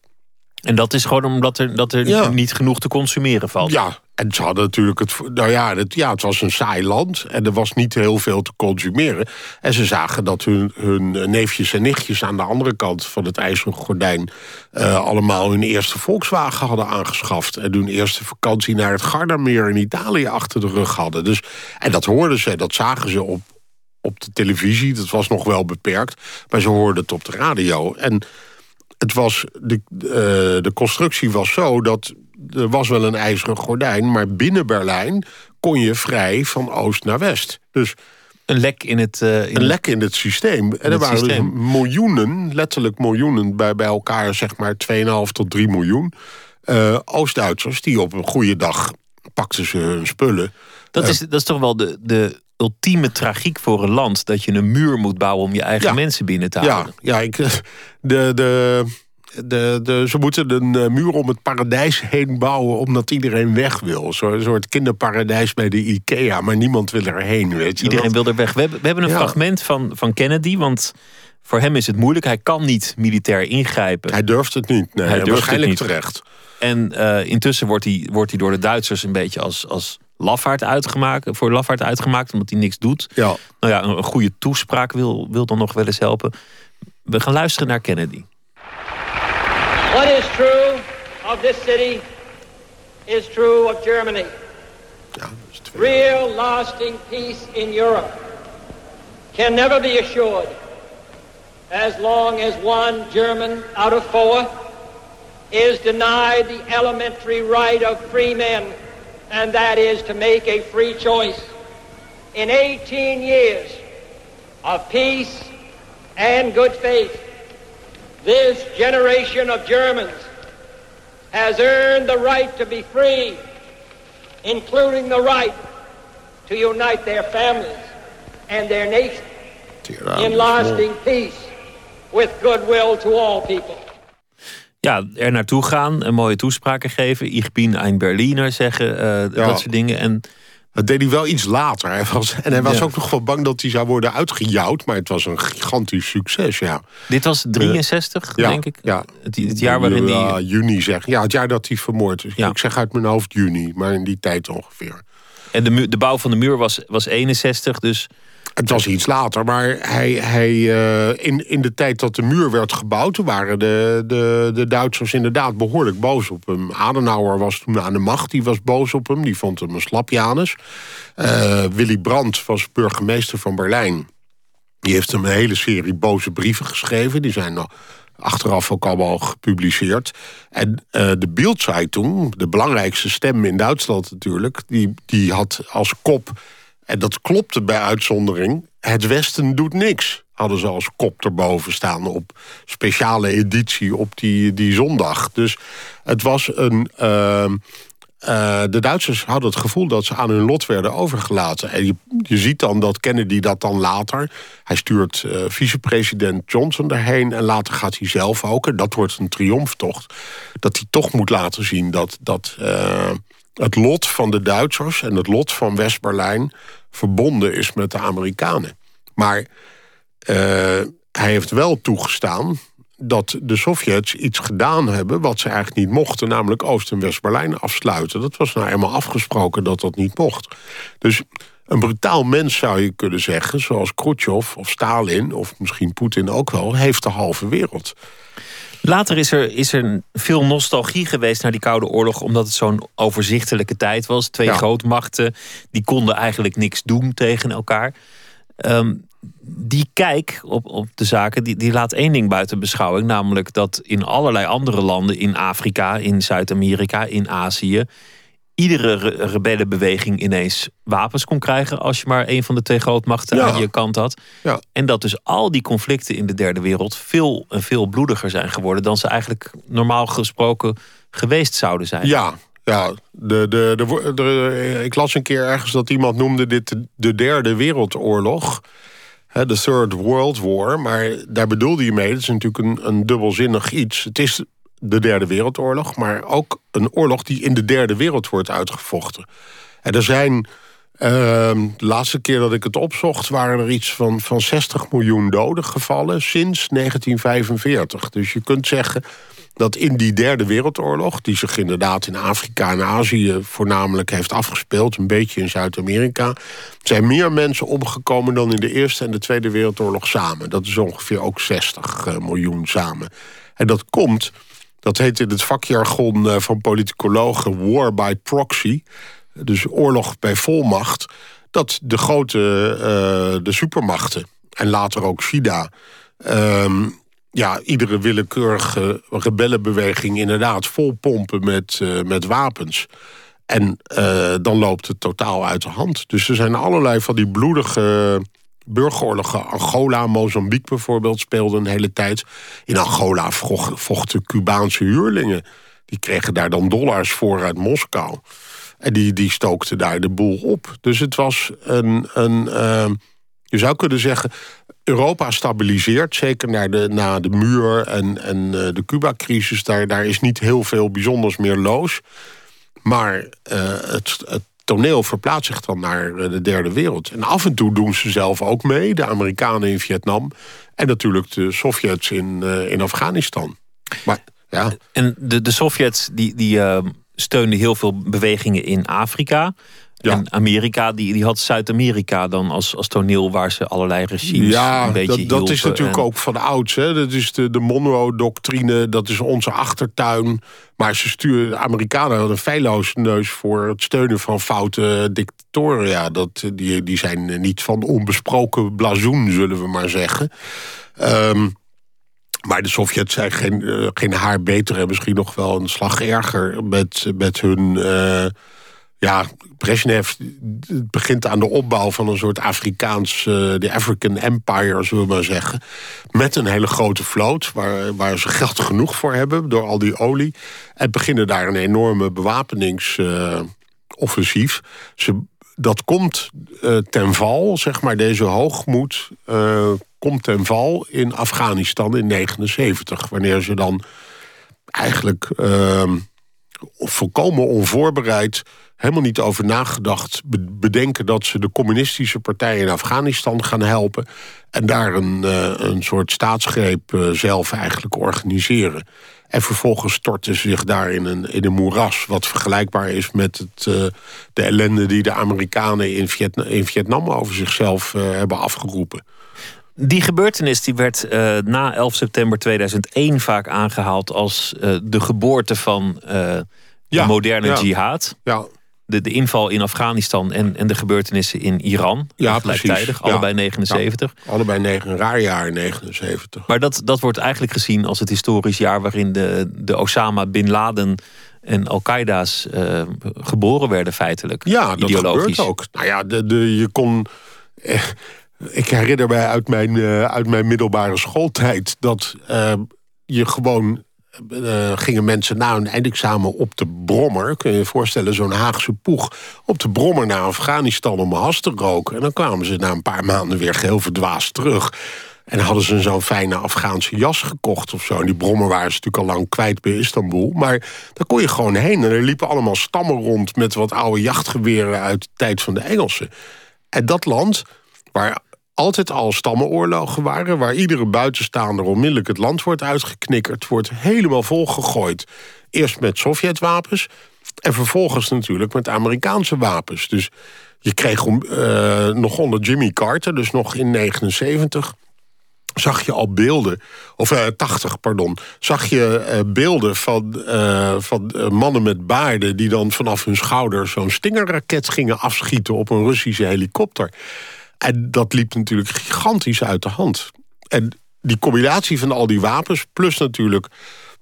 En dat is gewoon omdat er, dat er ja. niet genoeg te consumeren valt. Ja, en ze hadden natuurlijk het. Nou ja het, ja, het was een saai land. En er was niet heel veel te consumeren. En ze zagen dat hun, hun neefjes en nichtjes aan de andere kant van het ijzeren gordijn. Uh, allemaal hun eerste Volkswagen hadden aangeschaft. En hun eerste vakantie naar het Gardameer in Italië achter de rug hadden. Dus, en dat hoorden ze, dat zagen ze op, op de televisie. Dat was nog wel beperkt. Maar ze hoorden het op de radio. En het was, de, uh, de constructie was zo dat er was wel een ijzeren gordijn... maar binnen Berlijn kon je vrij van oost naar west. Dus een lek in het... Uh, in een lek in het systeem. en er waren dus systeem. dus miljoenen, letterlijk miljoenen... bij, bij elkaar zeg maar 2,5 tot 3 miljoen... Uh, Oost-Duitsers die op een goede dag pakten ze hun spullen. Dat is, dat is toch wel de, de ultieme tragiek voor een land... dat je een muur moet bouwen om je eigen ja. mensen binnen te houden. Ja, ja ik, <laughs> de, de, de, de, ze moeten een uh, muur om het paradijs heen bouwen... omdat iedereen weg wil. Zo, een soort kinderparadijs bij de Ikea, maar niemand wil erheen. Weet je iedereen wil er weg. We hebben, we hebben een ja. fragment van, van Kennedy, want... Voor hem is het moeilijk. Hij kan niet militair ingrijpen. Hij durft het niet. Nee, hij durft waarschijnlijk het niet. terecht. En uh, intussen wordt hij, wordt hij door de Duitsers een beetje als, als lafaard uitgemaakt, voor lafaard uitgemaakt, omdat hij niks doet. Ja. Nou ja, een goede toespraak wil, wil dan nog wel eens helpen. We gaan luisteren naar Kennedy. What is true of this city is true of Germany. Real lasting peace in Europe can never be assured as long as one German out of four is denied the elementary right of free men and that is to make a free choice. In 18 years of peace and good faith, this generation of Germans has earned the right to be free, including the right to unite their families and their nation in lasting peace with goodwill to all people. ja, er naartoe gaan, een mooie toespraken geven. Ich bin ein Berliner zeggen, uh, ja. dat soort dingen. En dat deed hij wel iets later. Hij was, en hij was ja. ook nog wel bang dat hij zou worden uitgejouwd. Maar het was een gigantisch succes, ja. Dit was 63, uh, denk ja, ik? Ja. Het, het jaar waarin hij... Uh, juni zeg. Ja, het jaar dat hij vermoord is. Ja. Ik zeg uit mijn hoofd juni, maar in die tijd ongeveer. En de, de bouw van de muur was, was 61, dus... Het was iets later, maar hij, hij, uh, in, in de tijd dat de muur werd gebouwd... waren de, de, de Duitsers inderdaad behoorlijk boos op hem. Adenauer was toen aan de macht, die was boos op hem. Die vond hem een slapjanus. Uh, Willy Brandt was burgemeester van Berlijn. Die heeft hem een hele serie boze brieven geschreven. Die zijn nog achteraf ook allemaal gepubliceerd. En uh, de Bildzeitung, de belangrijkste stem in Duitsland natuurlijk... die, die had als kop... En dat klopte bij uitzondering. Het Westen doet niks. Hadden ze als kop erboven staan op speciale editie op die, die zondag. Dus het was een. Uh, uh, de Duitsers hadden het gevoel dat ze aan hun lot werden overgelaten. En je, je ziet dan dat Kennedy dat dan later... hij stuurt uh, vicepresident Johnson daarheen... en later gaat hij zelf ook, en dat wordt een triomftocht... dat hij toch moet laten zien dat, dat uh, het lot van de Duitsers... en het lot van West-Berlijn verbonden is met de Amerikanen. Maar uh, hij heeft wel toegestaan dat de Sovjets iets gedaan hebben wat ze eigenlijk niet mochten, namelijk Oost- en West-Berlijn afsluiten. Dat was nou eenmaal afgesproken dat dat niet mocht. Dus een brutaal mens zou je kunnen zeggen, zoals Khrushchev of Stalin of misschien Poetin ook wel, heeft de halve wereld. Later is er, is er veel nostalgie geweest naar die Koude Oorlog, omdat het zo'n overzichtelijke tijd was. Twee Ja. grootmachten die konden eigenlijk niks doen tegen elkaar. Ehm, die kijk op, op de zaken, die, die laat één ding buiten beschouwing. Namelijk dat in allerlei andere landen, in Afrika, in Zuid-Amerika, in Azië... iedere re- rebellenbeweging ineens wapens kon krijgen... als je maar een van de twee grootmachten Ja. aan je kant had. Ja. En dat dus al die conflicten in de derde wereld... veel en veel bloediger zijn geworden... dan ze eigenlijk normaal gesproken geweest zouden zijn. Ja, ja. De, de, de, de- ik las een keer ergens dat iemand noemde dit de- de derde wereldoorlog. De Third World War. Maar daar bedoelde je mee, dat is natuurlijk een, een dubbelzinnig iets. Het is de derde wereldoorlog, maar ook een oorlog die in de derde wereld wordt uitgevochten. En er zijn, ehm, de laatste keer dat ik het opzocht, waren er iets van, van 60 miljoen doden gevallen sinds 1945. Dus je kunt zeggen dat in die derde wereldoorlog, die zich inderdaad in Afrika en Azië voornamelijk heeft afgespeeld, een beetje in Zuid-Amerika, zijn meer mensen omgekomen dan in de Eerste en de Tweede Wereldoorlog samen. Dat is ongeveer ook 60 eh, miljoen samen. En dat komt, dat heet in het vakjargon eh, van politicologen war by proxy, dus oorlog bij volmacht, dat de grote eh, de supermachten en later ook China. ehm, ja, iedere willekeurige rebellenbeweging inderdaad vol pompen met, eh, met wapens. En dan loopt het totaal uit de hand. Dus er zijn allerlei van die bloedige burgeroorlogen. Angola, Mozambique bijvoorbeeld speelden een hele tijd. In Angola voch- vochten Cubaanse huurlingen. Die kregen daar dan dollars voor uit Moskou. En die, die stookten daar de boel op. Dus het was een... een eh, je zou kunnen zeggen, Europa stabiliseert, zeker na de, na de muur en, en eh, de Cuba-crisis. Daar, daar is niet heel veel bijzonders meer loos. Maar eh, het toneel verplaatst zich dan naar eh, de derde wereld. En af en toe doen ze zelf ook mee, de Amerikanen in Vietnam... en natuurlijk de Sovjets in, eh, in Afghanistan. Maar ja, En de, de Sovjets die, die eh, steunden heel veel bewegingen in Afrika. Ja. En Amerika die, die had Zuid-Amerika dan als, als toneel waar ze allerlei regimes Ja, een beetje dat, dat is natuurlijk En- ook van ouds. Hè. Dat is de, de Monroe-doctrine, dat is onze achtertuin. Maar ze sturen, de Amerikanen hadden een feilloze neus voor het steunen van foute dictatoren. Ja, dat, die, die zijn niet van onbesproken blazoen, zullen we maar zeggen. Ehm, maar de Sovjets zijn geen, eh, geen haar beter en misschien nog wel een slag erger met, met hun. eh, ja, Brezhnev begint aan de opbouw van een soort Afrikaans, eh, de African Empire, zullen we maar zeggen. Met een hele grote vloot, waar, waar ze geld genoeg voor hebben door al die olie. En beginnen daar een enorme bewapeningsoffensief. dat komt eh, ten val, zeg maar, deze hoogmoed eh, komt ten val in Afghanistan in 79. Wanneer ze dan eigenlijk ehm, volkomen onvoorbereid, helemaal niet over nagedacht, be- bedenken dat ze de communistische partij in Afghanistan gaan helpen en daar een, eh, een soort staatsgreep eh, zelf eigenlijk organiseren. En vervolgens storten ze zich daar in een, in een moeras, wat vergelijkbaar is met het, eh, de ellende die de Amerikanen in, Vietna- in Vietnam over zichzelf hebben afgeroepen. Die gebeurtenis die werd na 11 september 2001 vaak aangehaald als de geboorte van de Ja, moderne ja. jihad. Ja, De, de inval in Afghanistan en, en de gebeurtenissen in Iran. Ja, gelijktijdig, precies. allebei Ja. 79. allebei negen, een raar jaar in 79. Maar dat, dat wordt eigenlijk gezien als het historisch jaar waarin de, de Osama Bin Laden en Al-Qaeda's eh, geboren werden feitelijk. Ja, dat gebeurt ook. Nou ja, de, de, je kon... eh, ik herinner mij uit mijn, eh, uit mijn middelbare schooltijd... dat je gewoon... eh, gingen mensen na hun eindexamen op de brommer... kun je je voorstellen, zo'n Haagse poeg... op de brommer naar Afghanistan om has te roken. En dan kwamen ze na een paar maanden weer geheel verdwaasd terug... En hadden ze zo'n fijne Afghaanse jas gekocht of zo. En die brommen waren ze natuurlijk al lang kwijt bij Istanbul. Maar daar kon je gewoon heen. En er liepen allemaal stammen rond met wat oude jachtgeweren uit de tijd van de Engelsen. En dat land, waar altijd al stammenoorlogen waren... waar iedere buitenstaander onmiddellijk het land wordt uitgeknikkerd... wordt helemaal volgegooid. Eerst met Sovjetwapens en vervolgens natuurlijk met Amerikaanse wapens. Dus je kreeg uh, nog onder Jimmy Carter, dus nog in 79 zag je al beelden, of uh, 80, pardon... zag je uh, beelden van, van mannen met baarden... die dan vanaf hun schouder zo'n stingerraket gingen afschieten... op een Russische helikopter. En dat liep natuurlijk gigantisch uit de hand. En die combinatie van al die wapens, plus natuurlijk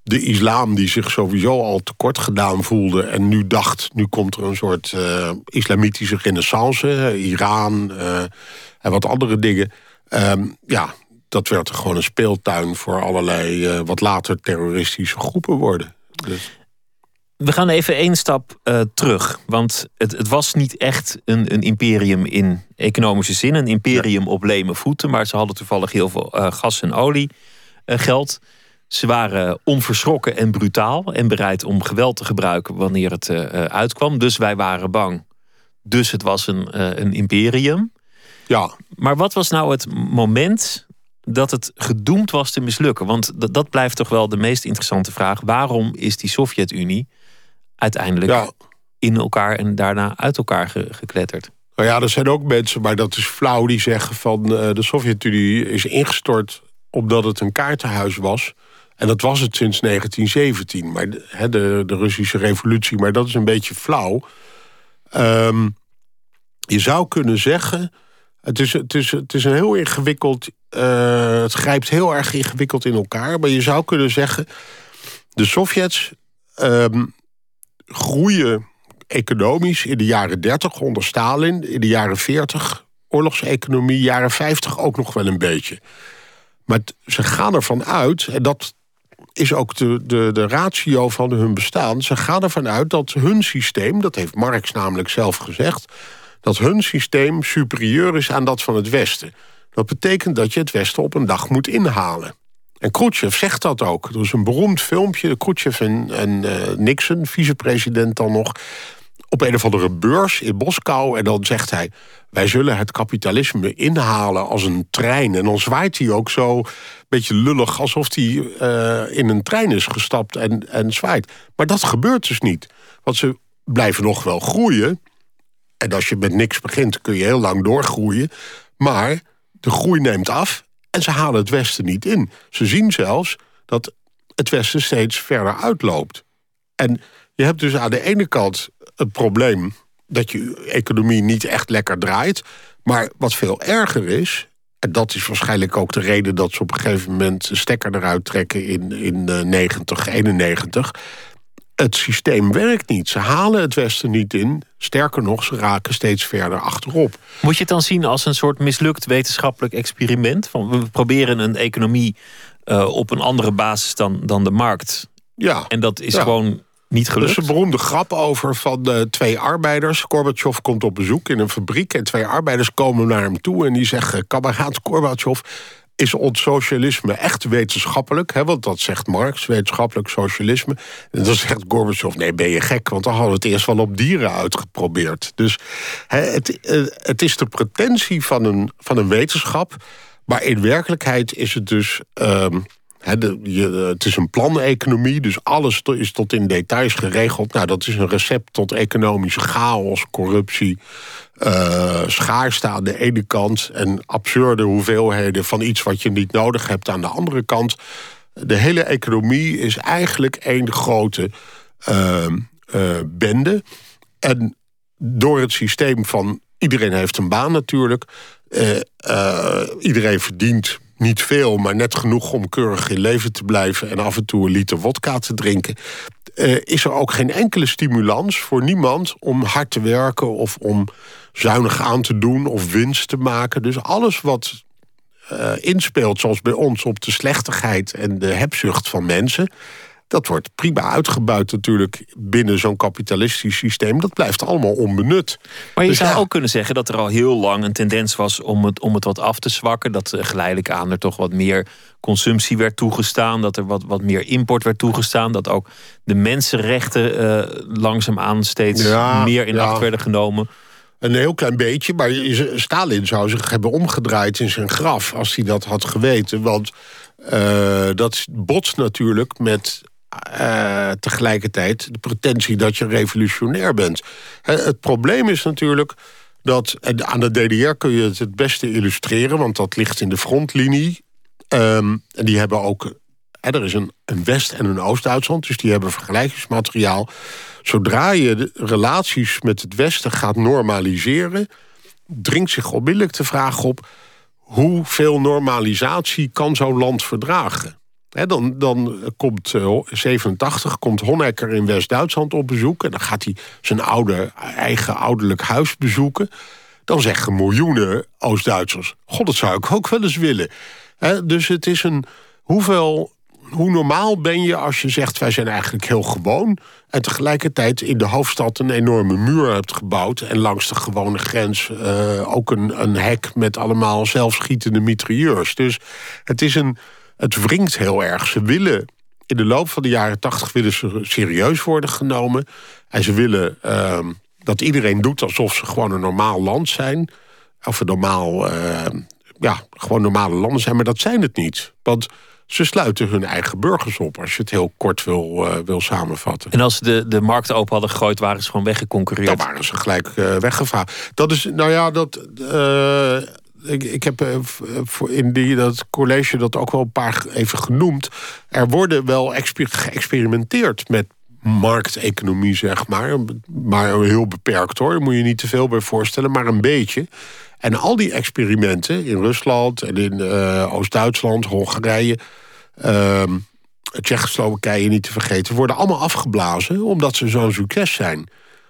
de islam die zich sowieso al tekort gedaan voelde... en nu dacht, nu komt er een soort uh, islamitische renaissance... Iran uh, en wat andere dingen. Um, ja, dat werd er gewoon een speeltuin voor allerlei... Wat later terroristische groepen worden. Dus. We gaan even één stap uh, terug. Want het, het, was niet echt een, een, imperium in economische zin. Een imperium ja. op leme voeten. Maar ze hadden toevallig heel veel uh, gas en olie uh, geld. Ze waren onverschrokken en brutaal. En bereid om geweld te gebruiken wanneer het uitkwam. Dus wij waren bang. Dus het was een, een imperium. Ja. Maar wat was nou het moment dat het gedoemd was te mislukken? Want dat, dat blijft toch wel de meest interessante vraag. Waarom is die Sovjet-Unie uiteindelijk ja. in elkaar en daarna uit elkaar ge gekletterd. Nou ja, er zijn ook mensen, maar dat is flauw, die zeggen van uh, de Sovjet-Unie is ingestort omdat het een kaartenhuis was. En dat was het sinds 1917, maar de, de, de Russische revolutie, maar dat is een beetje flauw. Um, je zou kunnen zeggen, het is, het is, het is een heel ingewikkeld, uh, het grijpt heel erg ingewikkeld in elkaar, maar je zou kunnen zeggen, de Sovjets um, groeien economisch in de jaren 30 onder Stalin, in de jaren 40 oorlogseconomie, jaren 50 ook nog wel een beetje. Maar ze gaan ervan uit, en dat is ook de, de, de ratio van hun bestaan... ze gaan ervan uit dat hun systeem, dat heeft Marx namelijk zelf gezegd... dat hun systeem superieur is aan dat van het Westen. Dat betekent dat je het Westen op een dag moet inhalen. En Khrushchev zegt dat ook. Er is een beroemd filmpje, Khrushchev en, en uh, Nixon, vicepresident dan nog... op een of andere beurs in Moskou. En dan zegt hij, wij zullen het kapitalisme inhalen als een trein. En dan zwaait hij ook zo een beetje lullig... alsof hij uh, in een trein is gestapt en, en zwaait. Maar dat gebeurt dus niet. Want ze blijven nog wel groeien. En als je met niks begint, kun je heel lang doorgroeien. Maar de groei neemt af en ze halen het Westen niet in. Ze zien zelfs dat het Westen steeds verder uitloopt. En je hebt dus aan de ene kant het probleem dat je economie niet echt lekker draait. Maar wat veel erger is, en dat is waarschijnlijk ook de reden dat ze op een gegeven moment de stekker eruit trekken in, in 90, 91 het systeem werkt niet. Ze halen het Westen niet in. Sterker nog, ze raken steeds verder achterop. Moet je het dan zien als een soort mislukt wetenschappelijk experiment? Van we proberen een economie uh, op een andere basis dan, dan de markt. Ja. En dat is ja. gewoon niet gelukt. Er is een beroemde grap over van de twee arbeiders. Gorbachev komt op bezoek in een fabriek... en twee arbeiders komen naar hem toe en die zeggen... kameraad Gorbachev, is ons socialisme echt wetenschappelijk? Hè? Want dat zegt Marx, wetenschappelijk socialisme. En dan zegt Gorbachev, nee, ben je gek? Want dan hadden we het eerst wel op dieren uitgeprobeerd. Dus hè, het, eh, het is de pretentie van een, van een wetenschap... maar in werkelijkheid is het dus... He, de, je, het is een planeconomie, dus alles is tot in details geregeld. Nou, dat is een recept tot economische chaos, corruptie, uh, schaarste aan de ene kant... en absurde hoeveelheden van iets wat je niet nodig hebt aan de andere kant. De hele economie is eigenlijk één grote uh, uh, bende. En door het systeem van iedereen heeft een baan natuurlijk... iedereen verdient niet veel, maar net genoeg om keurig in leven te blijven... en af en toe een liter wodka te drinken... Is er ook geen enkele stimulans voor niemand om hard te werken... of om zuinig aan te doen of winst te maken. Dus alles wat uh, inspeelt, zoals bij ons, op de slechtigheid... en de hebzucht van mensen... Dat wordt prima uitgebuit natuurlijk binnen zo'n kapitalistisch systeem. Dat blijft allemaal onbenut. Maar je dus zou ja. ook kunnen zeggen dat er al heel lang een tendens was om het, om het wat af te zwakken. Dat uh, geleidelijk aan er toch wat meer consumptie werd toegestaan. Dat er wat, wat meer import werd toegestaan. Dat ook de mensenrechten uh, langzaamaan steeds ja, meer in ja. acht werden genomen. Een heel klein beetje, maar Stalin zou zich hebben omgedraaid in zijn graf... als hij dat had geweten, want uh, dat botst natuurlijk met uh, tegelijkertijd de pretentie dat je revolutionair bent. Het probleem is natuurlijk dat... aan de DDR kun je het het beste illustreren... want dat ligt in de frontlinie. Um, en die hebben ook... Er is een, een West- en een Oost-Duitsland, dus die hebben vergelijkingsmateriaal. Zodra je de relaties met het Westen gaat normaliseren... dringt zich onmiddellijk de vraag op... hoeveel normalisatie kan zo'n land verdragen? dan, dan komt uh, 87, komt Honecker in West-Duitsland op bezoek... en dan gaat hij zijn oude, eigen ouderlijk huis bezoeken. Dan zeggen miljoenen Oost-Duitsers... god, dat zou ik ook wel eens willen. dus het is een... hoeveel hoe normaal ben je als je zegt... wij zijn eigenlijk heel gewoon... en tegelijkertijd in de hoofdstad een enorme muur hebt gebouwd... en langs de gewone grens uh, ook een, een hek... met allemaal zelfschietende mitrailleurs. Dus het, is een, het wringt heel erg. Ze willen in de loop van de jaren tachtig... willen ze serieus worden genomen. En ze willen uh, dat iedereen doet alsof ze gewoon een normaal land zijn... of een normaal... Uh, ja, gewoon normale landen zijn, maar dat zijn het niet. Want ze sluiten hun eigen burgers op, als je het heel kort wil, uh, wil samenvatten. En als ze de, de markt open hadden gegooid, waren ze gewoon weggeconcureerd? Dan waren ze gelijk uh, weggevaagd. Dat is, nou ja, dat... Uh, ik, ik heb in die, dat college dat ook wel een paar even genoemd. Er worden wel geëxperimenteerd met markteconomie, zeg maar. Maar heel beperkt hoor, daar moet je niet te veel bij voorstellen, maar een beetje. En al die experimenten in Rusland en in Oost-Duitsland, Hongarije, uh, Tsjechoslowakije niet te vergeten, worden allemaal afgeblazen omdat ze zo'n succes zijn.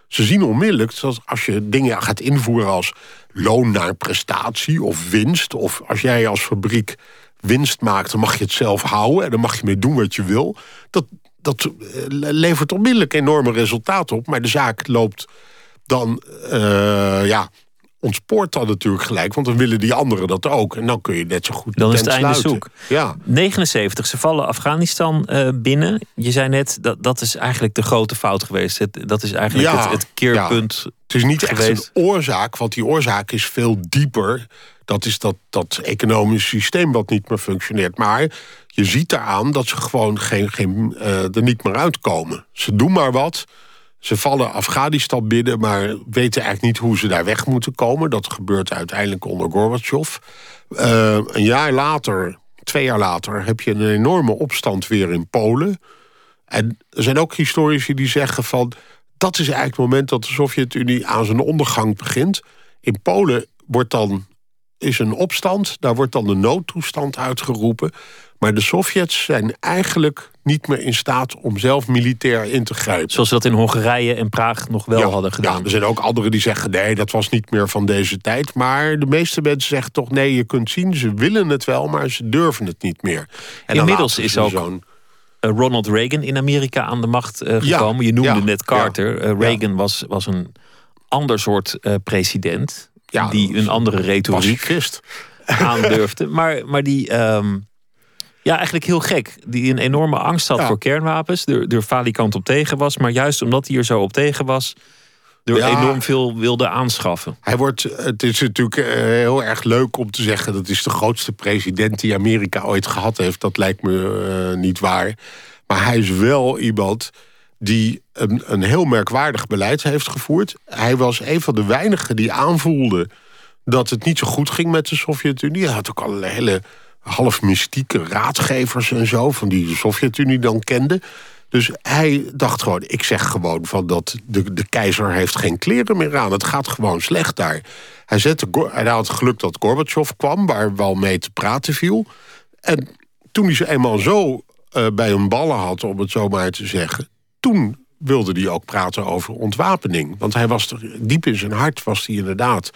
Ze zien onmiddellijk dat als je dingen gaat invoeren als loon naar prestatie of winst, of als jij als fabriek winst maakt, dan mag je het zelf houden en dan mag je mee doen wat je wil. Dat, dat eh, levert onmiddellijk enorme resultaten op, maar de zaak loopt dan uh, ja, ontspoort dan natuurlijk gelijk, want dan willen die anderen dat ook. En dan kun je net zo goed. Dan is het einde zoek. Ja. 79, ze vallen Afghanistan uh, binnen. Je zei net dat dat is eigenlijk de grote fout geweest. Het, dat is eigenlijk het, het, keerpunt. Ja. Het is niet geweest. echt een oorzaak, want die oorzaak is veel dieper. Dat is dat, dat economische systeem wat niet meer functioneert. Maar je ziet daaraan dat ze gewoon geen, geen, uh, er niet meer uitkomen. Ze doen maar wat. Ze vallen Afghanistan binnen, maar weten eigenlijk niet hoe ze daar weg moeten komen. Dat gebeurt uiteindelijk onder Gorbachev. Uh, een jaar later, twee jaar later, heb je een enorme opstand weer in Polen. En er zijn ook historici die zeggen van... dat is eigenlijk het moment dat de Sovjet-Unie aan zijn ondergang begint. In Polen wordt dan, is een opstand, daar wordt dan de noodtoestand uitgeroepen. Maar de Sovjets zijn eigenlijk niet meer in staat om zelf militair in te grijpen. Zoals ze dat in Hongarije en Praag nog wel hadden gedaan. Ja, er zijn ook anderen die zeggen nee, dat was niet meer van deze tijd. Maar de meeste mensen zeggen toch nee, je kunt zien, ze willen het wel, maar ze durven het niet meer. En Inmiddels is ook zo'n eh, Ronald Reagan in Amerika aan de macht uh, gekomen. je noemde net Carter. Uh, Reagan was, was een ander soort president. die een andere retoriek <laughs> aandurfde. Maar, maar die... Um, ja, eigenlijk heel gek. Die een enorme angst had voor kernwapens. Er, er falikant op tegen was. Maar juist omdat hij er zo op tegen was... er enorm veel wilde aanschaffen. Hij wordt, het is natuurlijk eh, heel erg leuk om te zeggen... dat is de grootste president die Amerika ooit gehad heeft. Dat lijkt me uh, niet waar. Maar hij is wel iemand die een, een heel merkwaardig beleid heeft gevoerd. Hij was een van de weinigen die aanvoelde dat het niet zo goed ging met de Sovjet-Unie. Hij had ook allerlei hele half mystieke raadgevers en zo... van die de Sovjet-Unie dan kende. Dus hij dacht gewoon, ik zeg gewoon van dat de, de keizer heeft geen kleren meer aan. Het gaat gewoon slecht daar. Hij, zette, hij had geluk dat Gorbachev kwam, waar wel mee te praten viel. En toen hij ze eenmaal zo uh, bij hun ballen had, om het zo maar te zeggen... toen wilde hij ook praten over ontwapening. Want hij was er, diep in zijn hart was hij inderdaad...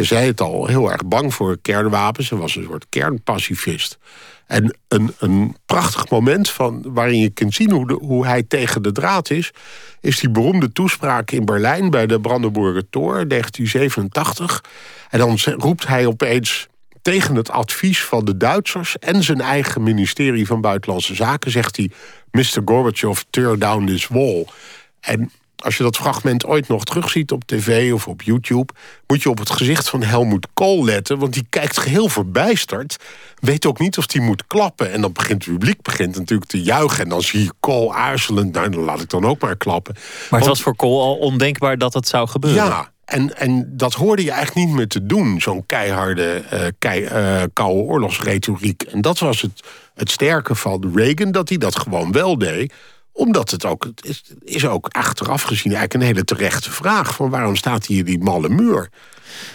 je zei het al, heel erg bang voor kernwapens. Hij was een soort kernpacifist. En een, een prachtig moment van, waarin je kunt zien hoe, hoe hij tegen de draad is... is die beroemde toespraak in Berlijn bij de Brandenburger Tor, 1987. En dan roept hij opeens tegen het advies van de Duitsers... en zijn eigen ministerie van Buitenlandse Zaken zegt hij... Mr. Gorbachev, tear down this wall. En als je dat fragment ooit nog terugziet op tv of op YouTube... moet je op het gezicht van Helmoet Kool letten... want die kijkt geheel verbijsterd. Weet ook niet of hij moet klappen. En dan begint het publiek begint natuurlijk te juichen. En dan zie je Kool aarzelend. Nou, dan laat ik dan ook maar klappen. Maar het was voor Kool al ondenkbaar dat dat zou gebeuren. Ja, en, en dat hoorde je eigenlijk niet meer te doen. Zo'n keiharde, uh, kei, uh, koude oorlogsretoriek. En dat was het, het sterke van Reagan, dat hij dat gewoon wel deed omdat het ook, het is, is ook achteraf gezien eigenlijk een hele terechte vraag. Van waarom staat hier die malle muur?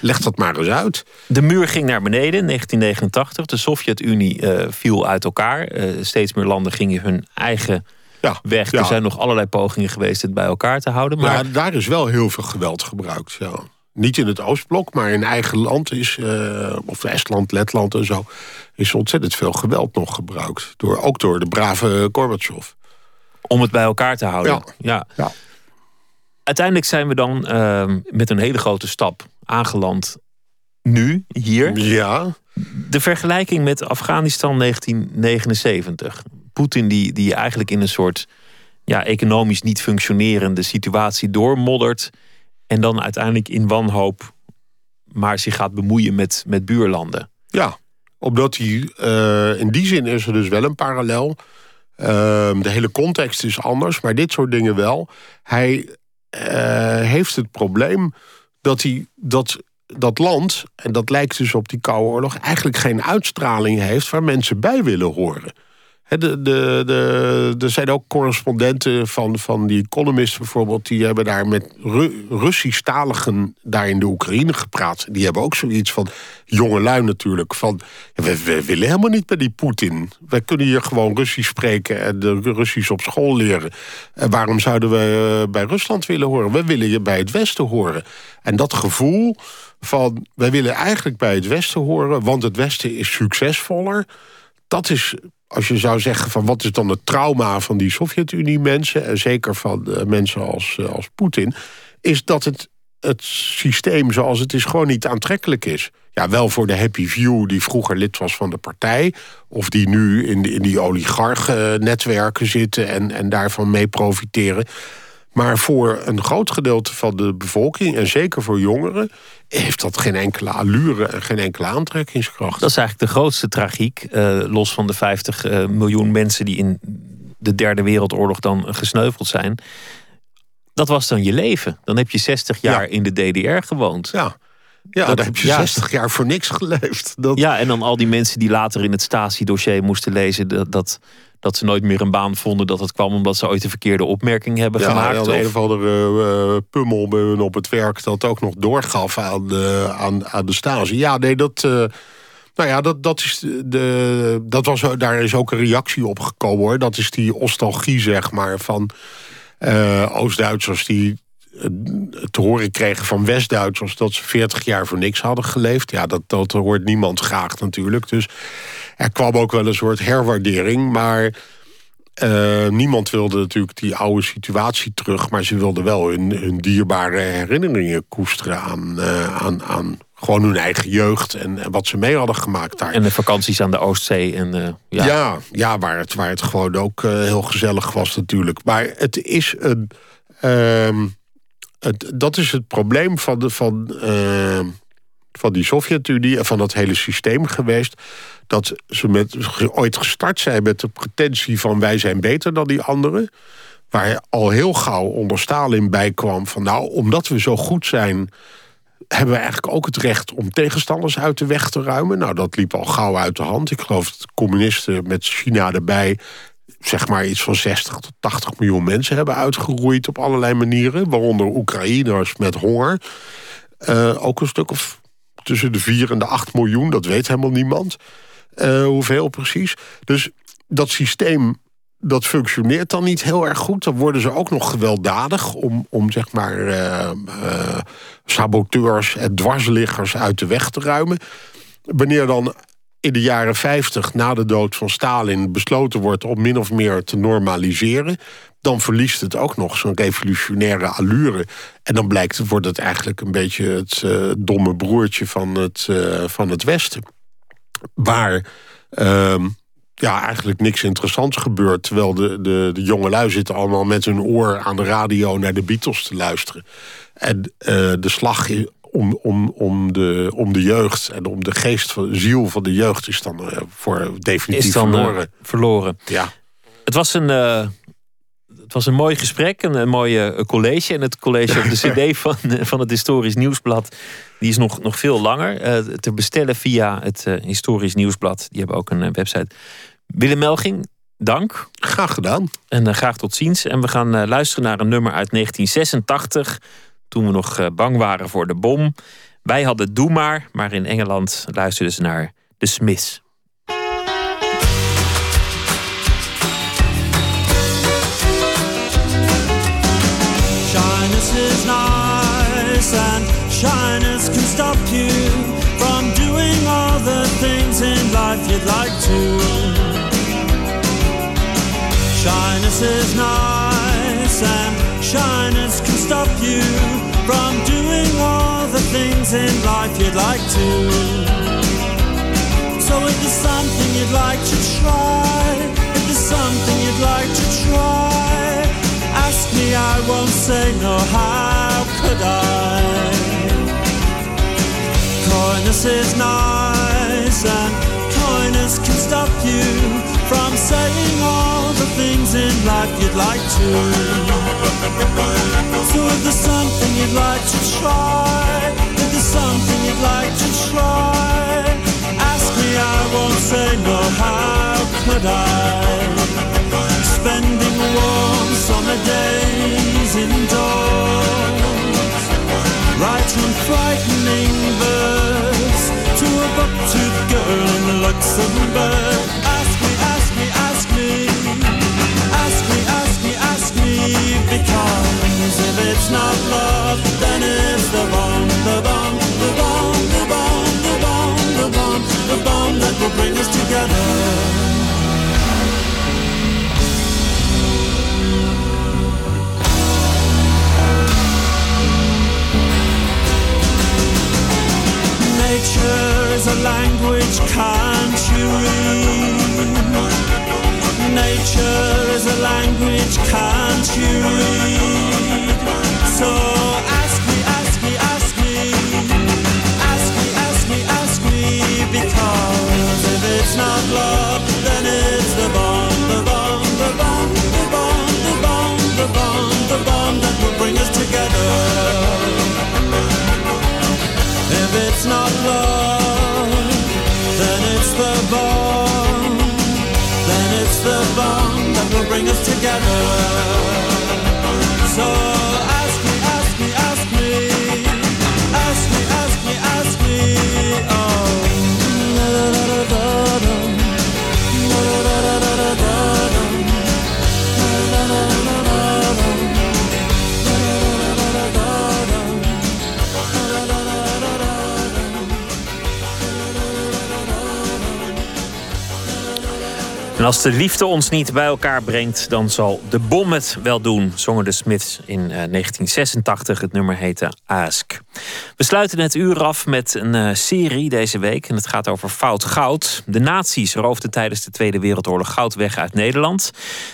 Leg dat maar eens uit. De muur ging naar beneden in 1989. De Sovjet-Unie uh, viel uit elkaar. Uh, steeds meer landen gingen hun eigen ja, weg. Ja. Er zijn nog allerlei pogingen geweest het bij elkaar te houden. Maar ja, daar is wel heel veel geweld gebruikt. Ja. Niet in het Oostblok, maar in eigen land is, uh, of Estland, Letland en zo, is ontzettend veel geweld nog gebruikt. Door, ook door de brave Gorbachev. Om het bij elkaar te houden. Ja. ja. Uiteindelijk zijn we dan uh, met een hele grote stap aangeland. Nu, hier. Ja. De vergelijking met Afghanistan 1979. Poetin die, die eigenlijk in een soort ja, economisch niet functionerende situatie doormoddert. En dan uiteindelijk in wanhoop maar zich gaat bemoeien met, met buurlanden. Ja, omdat hij uh, in die zin is er dus wel een parallel. Ehm, de hele context is anders, maar dit soort dingen wel. Hij uh, heeft het probleem dat hij dat, dat land, en dat lijkt dus op die Koude Oorlog, eigenlijk geen uitstraling heeft waar mensen bij willen horen. De, de, de, er zijn ook correspondenten van, van die Economist bijvoorbeeld... die hebben daar met Ru Russisch-taligen daar in de Oekraïne gepraat. Die hebben ook zoiets van, jongelui natuurlijk... van we, we willen helemaal niet bij die Poetin. Wij kunnen hier gewoon Russisch spreken en de Russisch op school leren. En waarom zouden we eh, bij Rusland willen horen? We willen je bij het Westen horen. En dat gevoel van, wij willen eigenlijk bij het Westen horen... want het Westen is succesvoller... Dat is als je zou zeggen van wat is dan het trauma van die Sovjet-Unie mensen... en zeker van uh, mensen als, uh, als Poetin... is dat het, het systeem zoals het is gewoon niet aantrekkelijk is. Ja, wel voor de Happy View die vroeger lid was van de partij... of die nu in, in die oligarchen-netwerken zitten en, en daarvan mee profiteren... Maar voor een groot gedeelte van de bevolking, en zeker voor jongeren, heeft dat geen enkele allure en geen enkele aantrekkingskracht. Dat is eigenlijk de grootste tragiek, uh, los van de 50 uh, miljoen mensen die in de Derde Wereldoorlog dan gesneuveld zijn. Dat was dan je leven. Dan heb je 60 jaar ja. in de DDR gewoond. Ja. Ja, dat, dan heb je ja, 60 jaar voor niks geleefd. Dat... Ja, en dan al die mensen die later in het Stasi-dossier moesten lezen... dat, dat dat ze nooit meer een baan vonden. Dat het kwam omdat ze ooit een verkeerde opmerking hebben ja, gemaakt. Ja, of... een of andere uh, pummel bij hun op het werk dat ook nog doorgaf aan de, aan, aan de stage. Ja, nee, dat. Uh, nou ja, dat, dat, is de, dat was, daar is ook een reactie op gekomen hoor. Dat is die nostalgie, zeg maar, van uh, Oost-Duitsers die te horen kregen van West-Duitsers dat ze 40 jaar voor niks hadden geleefd. Ja, dat, dat hoort niemand graag natuurlijk. Dus er kwam ook wel een soort herwaardering. Maar uh, niemand wilde natuurlijk die oude situatie terug. Maar ze wilden wel hun, hun dierbare herinneringen koesteren aan, uh, aan, aan gewoon hun eigen jeugd en, en, wat ze mee hadden gemaakt daar. En de vakanties aan de Oostzee. En, uh, ja. ja. Ja, waar, het, waar het gewoon ook heel gezellig was natuurlijk. Maar het is een... Ehm, dat is het probleem van, de, van, van die Sovjet-Unie en van dat hele systeem geweest dat ze met, ooit gestart zijn met de pretentie van wij zijn beter dan die anderen. Waar al heel gauw onder Stalin bij kwam van nou, omdat we zo goed zijn hebben we eigenlijk ook het recht om tegenstanders uit de weg te ruimen. Nou, dat liep al gauw uit de hand. Ik geloof dat communisten met China erbij... zeg maar iets van 60 tot 80 miljoen mensen hebben uitgeroeid... op allerlei manieren, waaronder Oekraïners met honger. Uh, ook een stuk of tussen de 4 en de 8 miljoen, dat weet helemaal niemand. Uh, hoeveel precies. Dus dat systeem dat functioneert dan niet heel erg goed. Dan worden ze ook nog gewelddadig om, om zeg maar uh, saboteurs en dwarsliggers uit de weg te ruimen. Wanneer dan in de jaren 50 na de dood van Stalin besloten wordt om min of meer te normaliseren, dan verliest het ook nog zo'n revolutionaire allure. En dan blijkt, wordt het eigenlijk een beetje het uh, domme broertje van het, van het Westen waar uh, ja, eigenlijk niks interessants gebeurt. Terwijl de, de, de jongelui zitten allemaal met hun oor aan de radio naar de Beatles te luisteren. En uh, de slag om, om, om, de, om de jeugd en om de geest, van, de ziel van de jeugd is dan uh, voor definitief is dan, verloren. verloren. Ja. Het was een het was een mooi gesprek, een, een mooie college. En het college op de <laughs> cd van, van het Historisch Nieuwsblad... die is nog, nog veel langer. Te bestellen via het Historisch Nieuwsblad. Die hebben ook een website. Willem Melging, dank. Graag gedaan. En graag tot ziens. En we gaan luisteren naar een nummer uit 1986... toen we nog bang waren voor de bom. Wij hadden Doe Maar, maar in Engeland luisterden ze naar The Smiths. Shyness is nice, and shyness can stop you from doing all the things in life you'd like to. Shyness is nice, and shyness can stop you from doing all the things in life you'd like to. So if there's something you'd like to try, if there's something you'd like to try, ask me, I won't say no, how could I? Coyness is nice, and coyness can stop you from saying all the things in life you'd like to. So if there's something you'd like to try, if there's something you'd like to try, ask me, I won't say no, how could I? spending warm summer days indoors, writing frightening verse to a buck-toothed girl in Luxembourg. Me, because if it's not love, then it's the bomb, the bomb, the bomb, the bomb, the bomb, the bomb, the bomb that will bring us together. Nature is a language, can't you read? Nature is a language, can't you read? So ask me, ask me, ask me, ask me, ask me, ask me, because if it's not love, then it's the bomb, the bomb, the bomb, the bomb, the bomb, the bomb, the bomb that will bring us together. If it's not love, bring us together. So Als de liefde ons niet bij elkaar brengt, dan zal de bom het wel doen, zongen de Smiths in uh, 1986. Het nummer heette Ask. We sluiten het uur af met een uh, serie deze week. En het gaat over fout goud. De nazi's roofden tijdens de Tweede Wereldoorlog goud weg uit Nederland.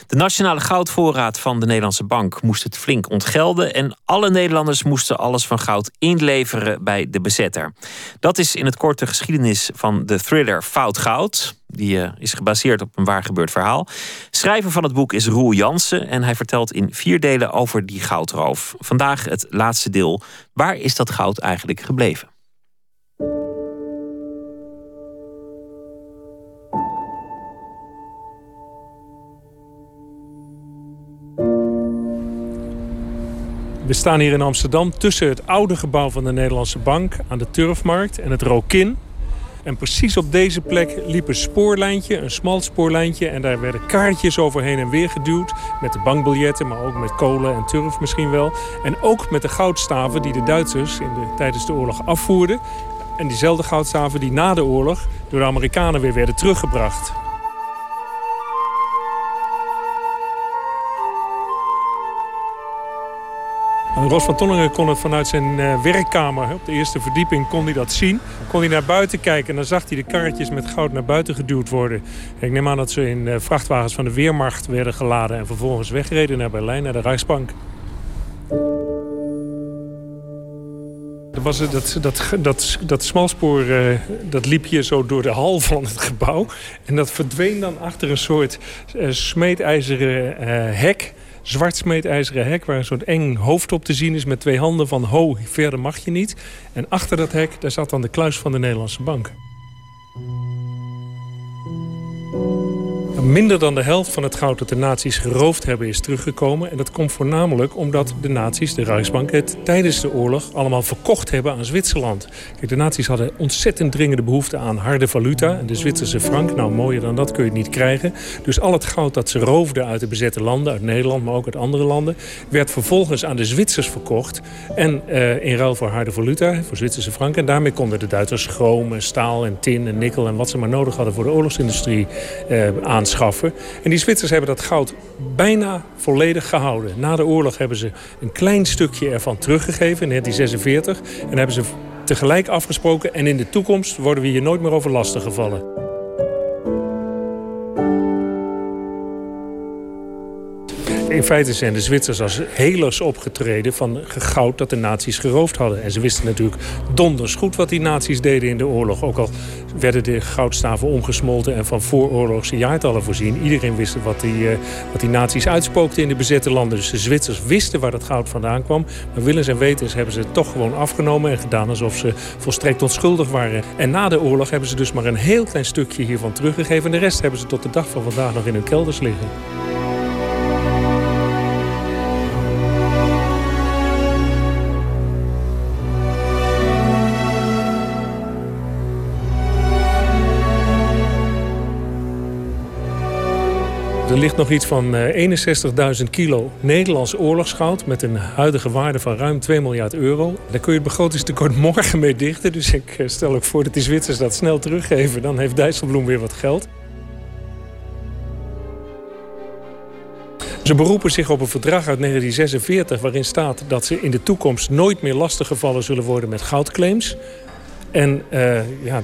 De nationale goudvoorraad van de Nederlandse Bank moest het flink ontgelden. En alle Nederlanders moesten alles van goud inleveren bij de bezetter. Dat is in het korte geschiedenis van de thriller Fout Goud. Die uh, is gebaseerd op een waar gebeurd verhaal. Schrijver van het boek is Roel Jansen en hij vertelt in vier delen over die goudroof. Vandaag het laatste deel. Waar is dat goud eigenlijk gebleven? We staan hier in Amsterdam tussen het oude gebouw van de Nederlandse Bank aan de Turfmarkt en het Rokin. En precies op deze plek liep een spoorlijntje, een smal spoorlijntje. En daar werden kaartjes overheen en weer geduwd. Met de bankbiljetten, maar ook met kolen en turf misschien wel. En ook met de goudstaven die de Duitsers in de, tijdens de oorlog afvoerden. En diezelfde goudstaven die na de oorlog door de Amerikanen weer werden teruggebracht. Ros van Tonneren kon het vanuit zijn uh, werkkamer, op de eerste verdieping, kon hij dat zien. Kon hij naar buiten kijken en dan zag hij de karretjes met goud naar buiten geduwd worden. En ik neem aan dat ze in uh, vrachtwagens van de Weermacht werden geladen en vervolgens wegreden naar Berlijn, naar de Rijksbank. Was het, dat, dat, dat, dat smalspoor dat liep hier zo door de hal van het gebouw. En dat verdween dan achter een soort uh, smeedijzeren hek. Zwart smeedijzeren hek waar soort eng hoofd op te zien is... met twee handen van ho, verder mag je niet. En achter dat hek daar zat dan de kluis van de Nederlandse bank. Minder dan de helft van het goud dat de nazi's geroofd hebben is teruggekomen. En dat komt voornamelijk omdat de nazi's, de Rijksbank, het tijdens de oorlog allemaal verkocht hebben aan Zwitserland. Kijk, de nazi's hadden ontzettend dringende behoefte aan harde valuta. En de Zwitserse frank, nou mooier dan dat kun je het niet krijgen. Dus al het goud dat ze roofden uit de bezette landen, uit Nederland, maar ook uit andere landen, werd vervolgens aan de Zwitsers verkocht. En uh, in ruil voor harde valuta, voor Zwitserse frank. En daarmee konden de Duitsers chroom, staal en tin en nikkel en wat ze maar nodig hadden voor de oorlogsindustrie uh, En die Zwitsers hebben dat goud bijna volledig gehouden. Na de oorlog hebben ze een klein stukje ervan teruggegeven in 1946. En hebben ze tegelijk afgesproken. En in de toekomst worden we hier nooit meer over lastig gevallen. In feite zijn de Zwitsers als helers opgetreden van goud dat de nazi's geroofd hadden. En ze wisten natuurlijk donders goed wat die nazi's deden in de oorlog. Ook al werden de goudstaven omgesmolten en van vooroorlogse jaartallen voorzien. Iedereen wist wat die, uh, wat die uitspookten in de bezette landen. Dus de Zwitsers wisten waar dat goud vandaan kwam. Maar willens en wetens hebben ze het toch gewoon afgenomen en gedaan alsof ze volstrekt onschuldig waren. En na de oorlog hebben ze dus maar een heel klein stukje hiervan teruggegeven. En de rest hebben ze tot de dag van vandaag nog in hun kelders liggen. Ligt nog iets van 61.000 kilo Nederlands oorlogsgoud... met een huidige waarde van ruim 2 miljard euro. Daar kun je het begrotingstekort <laughs> morgen mee dichten. Dus ik stel ook voor dat die Zwitsers dat snel teruggeven. Dan heeft Dijsselbloem weer wat geld. Ze beroepen zich op een verdrag uit 1946 waarin staat dat ze in de toekomst nooit meer lastiggevallen zullen worden met goudclaims. En uh, ja,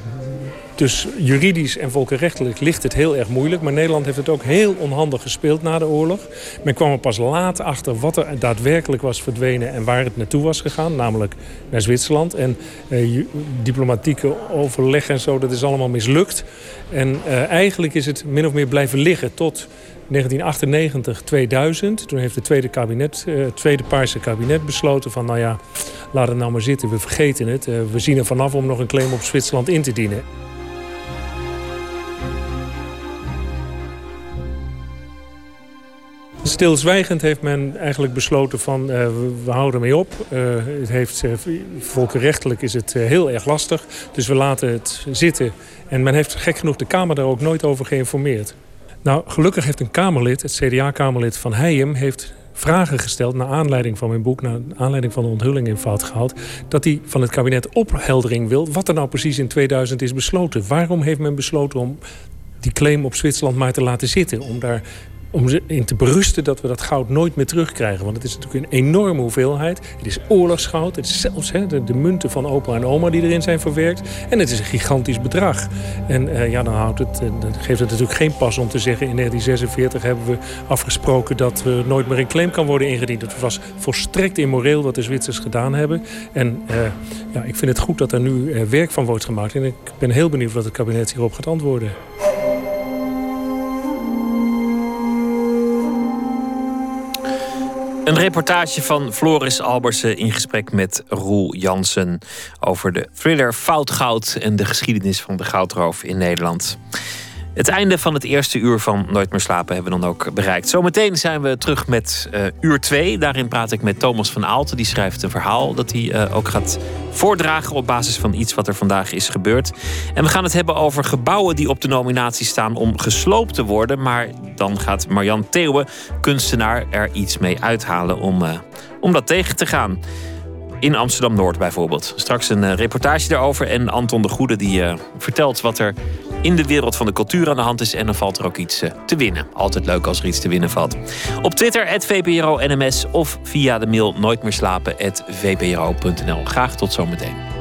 dus juridisch en volkenrechtelijk ligt het heel erg moeilijk. Maar Nederland heeft het ook heel onhandig gespeeld na de oorlog. Men kwam er pas laat achter wat er daadwerkelijk was verdwenen... en waar het naartoe was gegaan, namelijk naar Zwitserland. En eh, diplomatieke overleg en zo, dat is allemaal mislukt. En eh, eigenlijk is het min of meer blijven liggen tot 1998, 2000. Toen heeft het tweede, kabinet, uh, tweede Paarse kabinet besloten van... nou ja, laat het nou maar zitten, we vergeten het. Uh, we zien er vanaf om nog een claim op Zwitserland in te dienen. Stilzwijgend heeft men eigenlijk besloten van uh, we houden mee op. Uh, het heeft, uh, volkenrechtelijk is het heel erg lastig. Dus we laten het zitten. En men heeft gek genoeg de Kamer daar ook nooit over geïnformeerd. Nou, gelukkig heeft een Kamerlid, het CDA-Kamerlid Van Heijem... heeft vragen gesteld naar aanleiding van mijn boek... naar aanleiding van de onthulling in Fout gehaald... dat hij van het kabinet opheldering wil... wat er nou precies in 2000 is besloten. Waarom heeft men besloten om die claim op Zwitserland maar te laten zitten? Om daar om in te berusten dat we dat goud nooit meer terugkrijgen. Want het is natuurlijk een enorme hoeveelheid. Het is oorlogsgoud. Het is zelfs de, munten van opa en oma die erin zijn verwerkt. En het is een gigantisch bedrag. En uh, ja, dan, houdt het, dan geeft het natuurlijk geen pas om te zeggen... in 1946 hebben we afgesproken dat we nooit meer een claim kan worden ingediend. Het was volstrekt immoreel wat de Zwitsers gedaan hebben. En uh, ja, ik vind het goed dat er nu werk van wordt gemaakt. En ik ben heel benieuwd wat het kabinet hierop gaat antwoorden. Een reportage van Floris Albersen in gesprek met Roel Jansen over de thriller Fout Goud en de geschiedenis van de goudroof in Nederland. Het einde van het eerste uur van Nooit meer slapen hebben we dan ook bereikt. Zometeen zijn we terug met uh, uur 2. Daarin praat ik met Thomas van Aalten. Die schrijft een verhaal dat hij uh, ook gaat voordragen op basis van iets wat er vandaag is gebeurd. En we gaan het hebben over gebouwen die op de nominatie staan om gesloopt te worden. Maar dan gaat Marjan Theeuwen, kunstenaar, er iets mee uithalen om, uh, om dat tegen te gaan. In Amsterdam Noord bijvoorbeeld. Straks een reportage daarover. En Anton de Goede die vertelt wat er in de wereld van de cultuur aan de hand is. En dan valt er ook iets eh, te winnen. Altijd leuk als er iets te winnen valt. Op Twitter, VPRO NMS of via de mail nooit meer slapen, vpro.nl. Graag tot zometeen.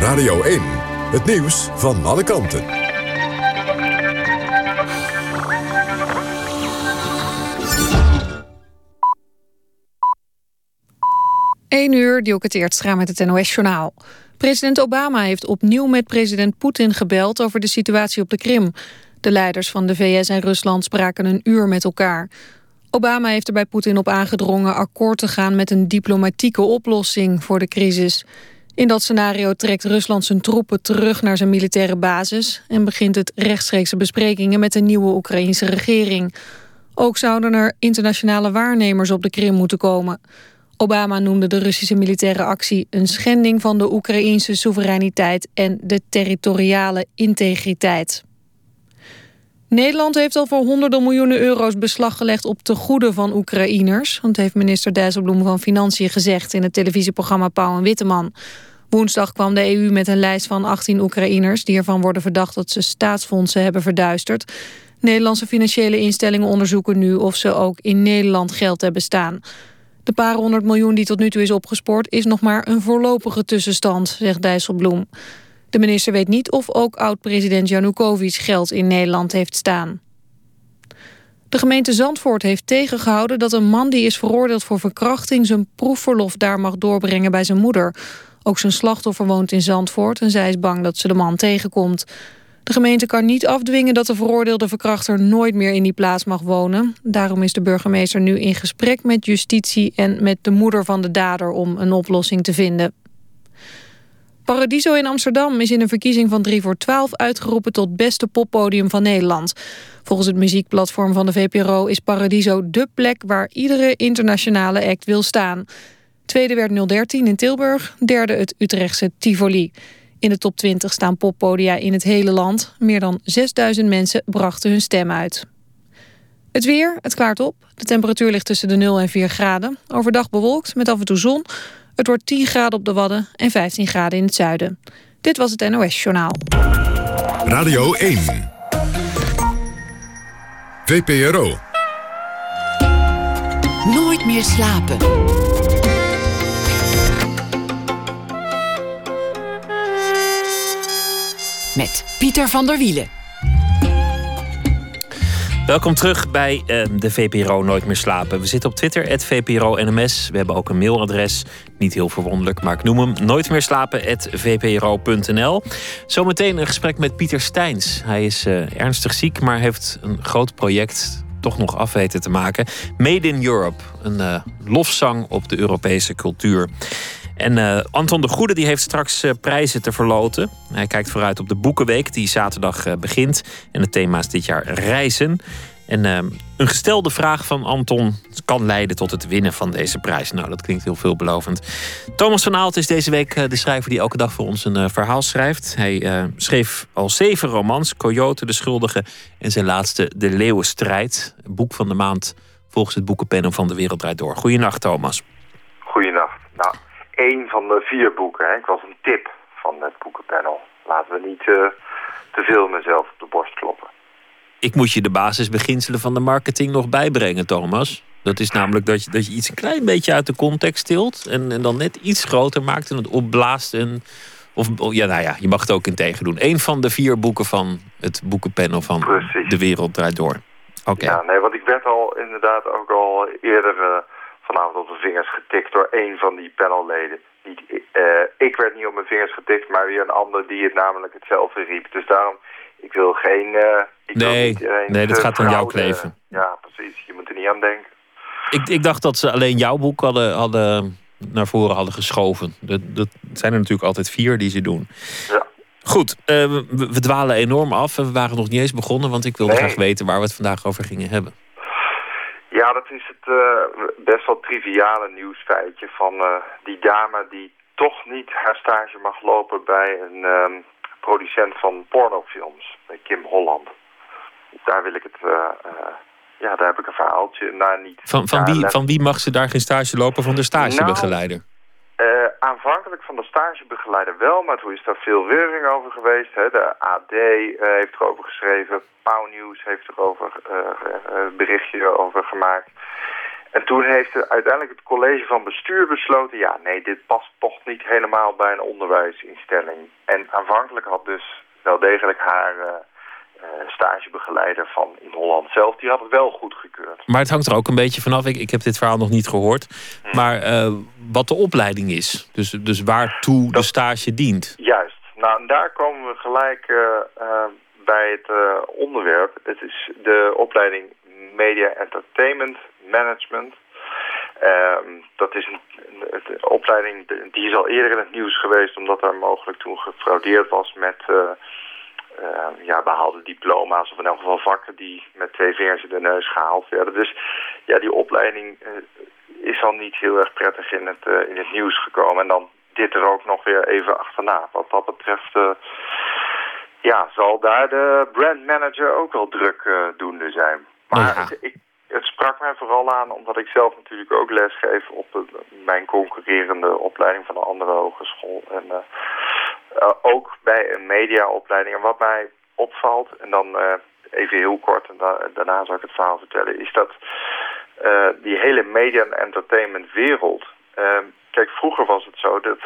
Radio 1, het nieuws van alle kanten. 1 uur, Dielke Teertstra met het NOS-journaal. President Obama heeft opnieuw met president Poetin gebeld over de situatie op de Krim. De leiders van de VS en Rusland spraken een uur met elkaar. Obama heeft er bij Poetin op aangedrongen akkoord te gaan met een diplomatieke oplossing voor de crisis. In dat scenario trekt Rusland zijn troepen terug naar zijn militaire basis... en begint het rechtstreekse besprekingen met de nieuwe Oekraïnse regering. Ook zouden er internationale waarnemers op de Krim moeten komen. Obama noemde de Russische militaire actie een schending van de Oekraïnse soevereiniteit en de territoriale integriteit. Nederland heeft al voor honderden miljoenen euro's beslag gelegd op tegoeden van Oekraïners. Dat heeft minister Dijsselbloem van Financiën gezegd in het televisieprogramma Pauw en Witteman. Woensdag kwam de EU met een lijst van 18 Oekraïners... die ervan worden verdacht dat ze staatsfondsen hebben verduisterd. Nederlandse financiële instellingen onderzoeken nu of ze ook in Nederland geld hebben staan. De paar honderd miljoen die tot nu toe is opgespoord... is nog maar een voorlopige tussenstand, zegt Dijsselbloem. De minister weet niet of ook oud-president Janukovic geld in Nederland heeft staan. De gemeente Zandvoort heeft tegengehouden dat een man die is veroordeeld voor verkrachting zijn proefverlof daar mag doorbrengen bij zijn moeder. Ook zijn slachtoffer woont in Zandvoort en zij is bang dat ze de man tegenkomt. De gemeente kan niet afdwingen dat de veroordeelde verkrachter nooit meer in die plaats mag wonen. Daarom is de burgemeester nu in gesprek met justitie en met de moeder van de dader om een oplossing te vinden. Paradiso in Amsterdam is in een verkiezing van 3 voor 12 uitgeroepen tot beste poppodium van Nederland. Volgens het muziekplatform van de VPRO is Paradiso dé plek waar iedere internationale act wil staan. Tweede werd 013 in Tilburg, derde het Utrechtse Tivoli. In de top 20 staan poppodia in het hele land. Meer dan 6000 mensen brachten hun stem uit. Het weer, het klaart op. De temperatuur ligt tussen de 0 en 4 graden. Overdag bewolkt met af en toe zon. Het wordt 10 graden op de Wadden en 15 graden in het zuiden. Dit was het NOS Journaal. Radio 1. VPRO. Nooit meer slapen. Met Pieter van der Wielen. Welkom terug bij uh, de VPRO Nooit meer slapen. We zitten op Twitter, het VPRO NMS. We hebben ook een mailadres, niet heel verwonderlijk, maar ik noem hem nooit meer slapen, vpro.nl. Zometeen een gesprek met Pieter Steins. Hij is uh, ernstig ziek, maar heeft een groot project toch nog af weten te maken. Made in Europe, een uh, lofzang op de Europese cultuur. En uh, Anton de Goede die heeft straks uh, prijzen te verloten. Hij kijkt vooruit op de Boekenweek die zaterdag uh, begint. En het thema is dit jaar reizen. En een gestelde vraag van Anton kan leiden tot het winnen van deze prijs. Nou, dat klinkt heel veelbelovend. Thomas van Aalt is deze week de schrijver die elke dag voor ons een verhaal schrijft. Hij schreef al zeven romans: Coyote, De Schuldige en zijn laatste De Leeuwenstrijd. Boek van de maand volgens het boekenpanel van De Wereld Draait Door. Goedenacht, Thomas. Één van de vier boeken. Hè. Ik was een tip van het boekenpanel. Laten we niet uh, te veel mezelf op de borst kloppen. Ik moet je de basisbeginselen van de marketing nog bijbrengen, Thomas. Dat is namelijk dat je, dat je iets een klein beetje uit de context tilt... en, en dan net iets groter maakt en het opblaast. En, of, ja, nou ja, je mag het ook in tegen doen. Eén van de vier boeken van het boekenpanel van Precies. De Wereld Draait Door. Oké. Ja, nee, want ik werd al inderdaad ook al eerder... Vanavond op de vingers getikt door een van die panelleden. Niet, uh, ik werd niet op mijn vingers getikt, maar weer een ander die het namelijk hetzelfde riep. Dus daarom, ik wil geen... Uh, ik nee, niet nee, dat gaat aan jou kleven. Ja, precies. Je moet er niet aan denken. Ik, ik dacht dat ze alleen jouw boek hadden, hadden naar voren hadden geschoven. Dat, dat zijn er natuurlijk altijd vier die ze doen. Ja. Goed, we, we, dwalen enorm af en we waren nog niet eens begonnen... want ik wilde nee. graag weten waar we het vandaag over gingen hebben. Ja, dat is het uh, best wel triviale nieuwsfeitje van uh, die dame die toch niet haar stage mag lopen bij een um, producent van pornofilms, Kim Holland. Daar wil ik het, uh, ja, daar heb ik een verhaaltje naar niet. Van, van, wie, van wie mag ze daar geen stage lopen? Van de stagebegeleider? Nou, aanvankelijk van de stagebegeleider wel, maar toen is daar veel reuring over geweest. Hè. De AD heeft erover geschreven, Pauw News heeft erover een berichtje over gemaakt. En toen heeft uiteindelijk het college van bestuur besloten... ja, nee, dit past toch niet helemaal bij een onderwijsinstelling. En aanvankelijk had dus wel degelijk haar uh, stagebegeleider van in Holland zelf... die had het wel goedgekeurd. Maar het hangt er ook een beetje vanaf. Ik, ik heb dit verhaal nog niet gehoord. Hm. Maar uh, wat de opleiding is. Dus, dus waartoe de stage dient. Juist. Nou, en daar komen we gelijk bij het onderwerp. Het is de opleiding Media Entertainment Management. Um, dat is een, een, opleiding die is al eerder in het nieuws geweest... omdat daar mogelijk toen gefraudeerd was met uh, uh, ja, behaalde diploma's... of in elk geval vakken die met twee vingers in de neus gehaald werden. Dus ja, die opleiding uh, is al niet heel erg prettig in het, in het nieuws gekomen. En dan dit er ook nog weer even achterna. Wat dat betreft ja, zal daar de brandmanager ook wel druk doende zijn. Maar ja. ik, het sprak mij vooral aan omdat ik zelf natuurlijk ook lesgeef op de, mijn concurrerende opleiding van een andere hogeschool. En uh, ook bij een mediaopleiding. En wat mij opvalt, en dan uh, even heel kort en da daarna zal ik het verhaal vertellen, is dat die hele media- en entertainment wereld... kijk, vroeger was het zo dat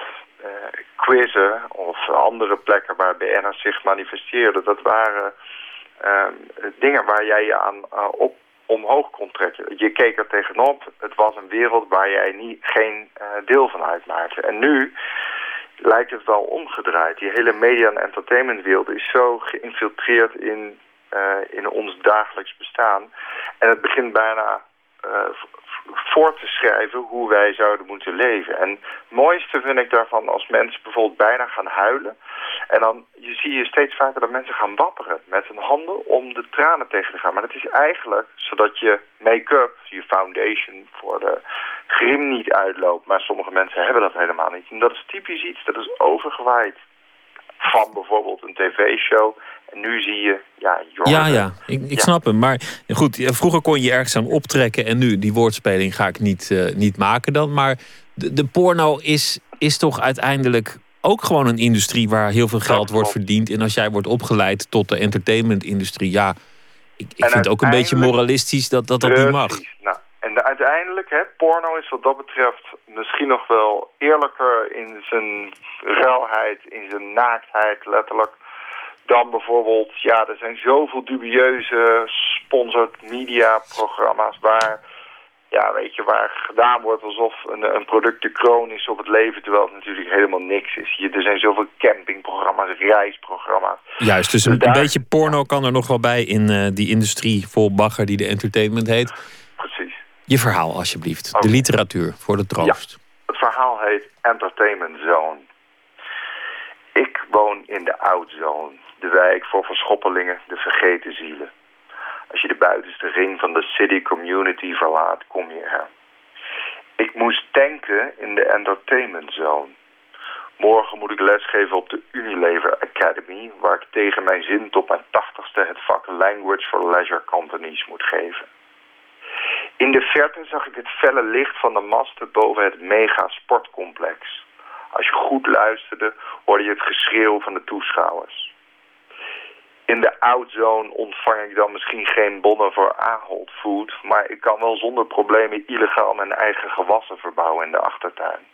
quizzen of andere plekken waar BN'ers zich manifesteerden, dat waren... dingen waar jij je aan op omhoog kon trekken. Je keek er tegenop. Het was een wereld waar jij niet, geen deel van uitmaakte. En nu lijkt het wel omgedraaid. Die hele media- en entertainmentwereld is zo geïnfiltreerd in, uh, in ons dagelijks bestaan. En het begint bijna voor te schrijven hoe wij zouden moeten leven. En het mooiste vind ik daarvan als mensen bijvoorbeeld bijna gaan huilen. En dan je zie je steeds vaker dat mensen gaan wapperen met hun handen om de tranen tegen te gaan. Maar dat is eigenlijk zodat je make-up, je foundation voor de grim niet uitloopt. Maar sommige mensen hebben dat helemaal niet. En dat is typisch iets dat is overgewaaid van bijvoorbeeld een tv-show. En nu zie je, ja, Ja, ja, ik, ik snap hem. Maar goed, vroeger kon je ergens aan optrekken... en nu, die woordspeling ga ik niet, uh, niet maken dan. Maar de, de porno is, is toch uiteindelijk ook gewoon een industrie... waar heel veel geld wordt verdiend. En als jij wordt opgeleid tot de entertainmentindustrie... ja, ik, ik vind het ook een beetje moralistisch dat dat, dat niet mag. Nou, en uiteindelijk, hè, porno is wat dat betreft misschien nog wel eerlijker in zijn ruilheid, in zijn naaktheid letterlijk. Dan bijvoorbeeld, ja, er zijn zoveel dubieuze sponsored media programma's waar, ja, weet je, waar gedaan wordt alsof een, een product de kroon is op het leven, terwijl het natuurlijk helemaal niks is. Je, er zijn zoveel campingprogramma's, reisprogramma's. Juist, dus een, dus een beetje porno kan er nog wel bij in uh, die industrie vol bagger die de entertainment heet. Je verhaal alsjeblieft. Okay. De literatuur voor de troost. Ja, het verhaal heet Entertainment Zone. Ik woon in de Oudzone, de wijk voor verschoppelingen, de vergeten zielen. Als je de buitenste ring van de city community verlaat, kom je er. Ik moest tanken in de Entertainment Zone. Morgen moet ik lesgeven op de Unilever Academy... waar ik tegen mijn zin tot mijn tachtigste het vak Language for Leisure Companies moet geven. In de verte zag ik het felle licht van de masten boven het mega sportcomplex. Als je goed luisterde, hoorde je het geschreeuw van de toeschouwers. In de outzone ontvang ik dan misschien geen bonnen voor Ahold Food... maar ik kan wel zonder problemen illegaal mijn eigen gewassen verbouwen in de achtertuin.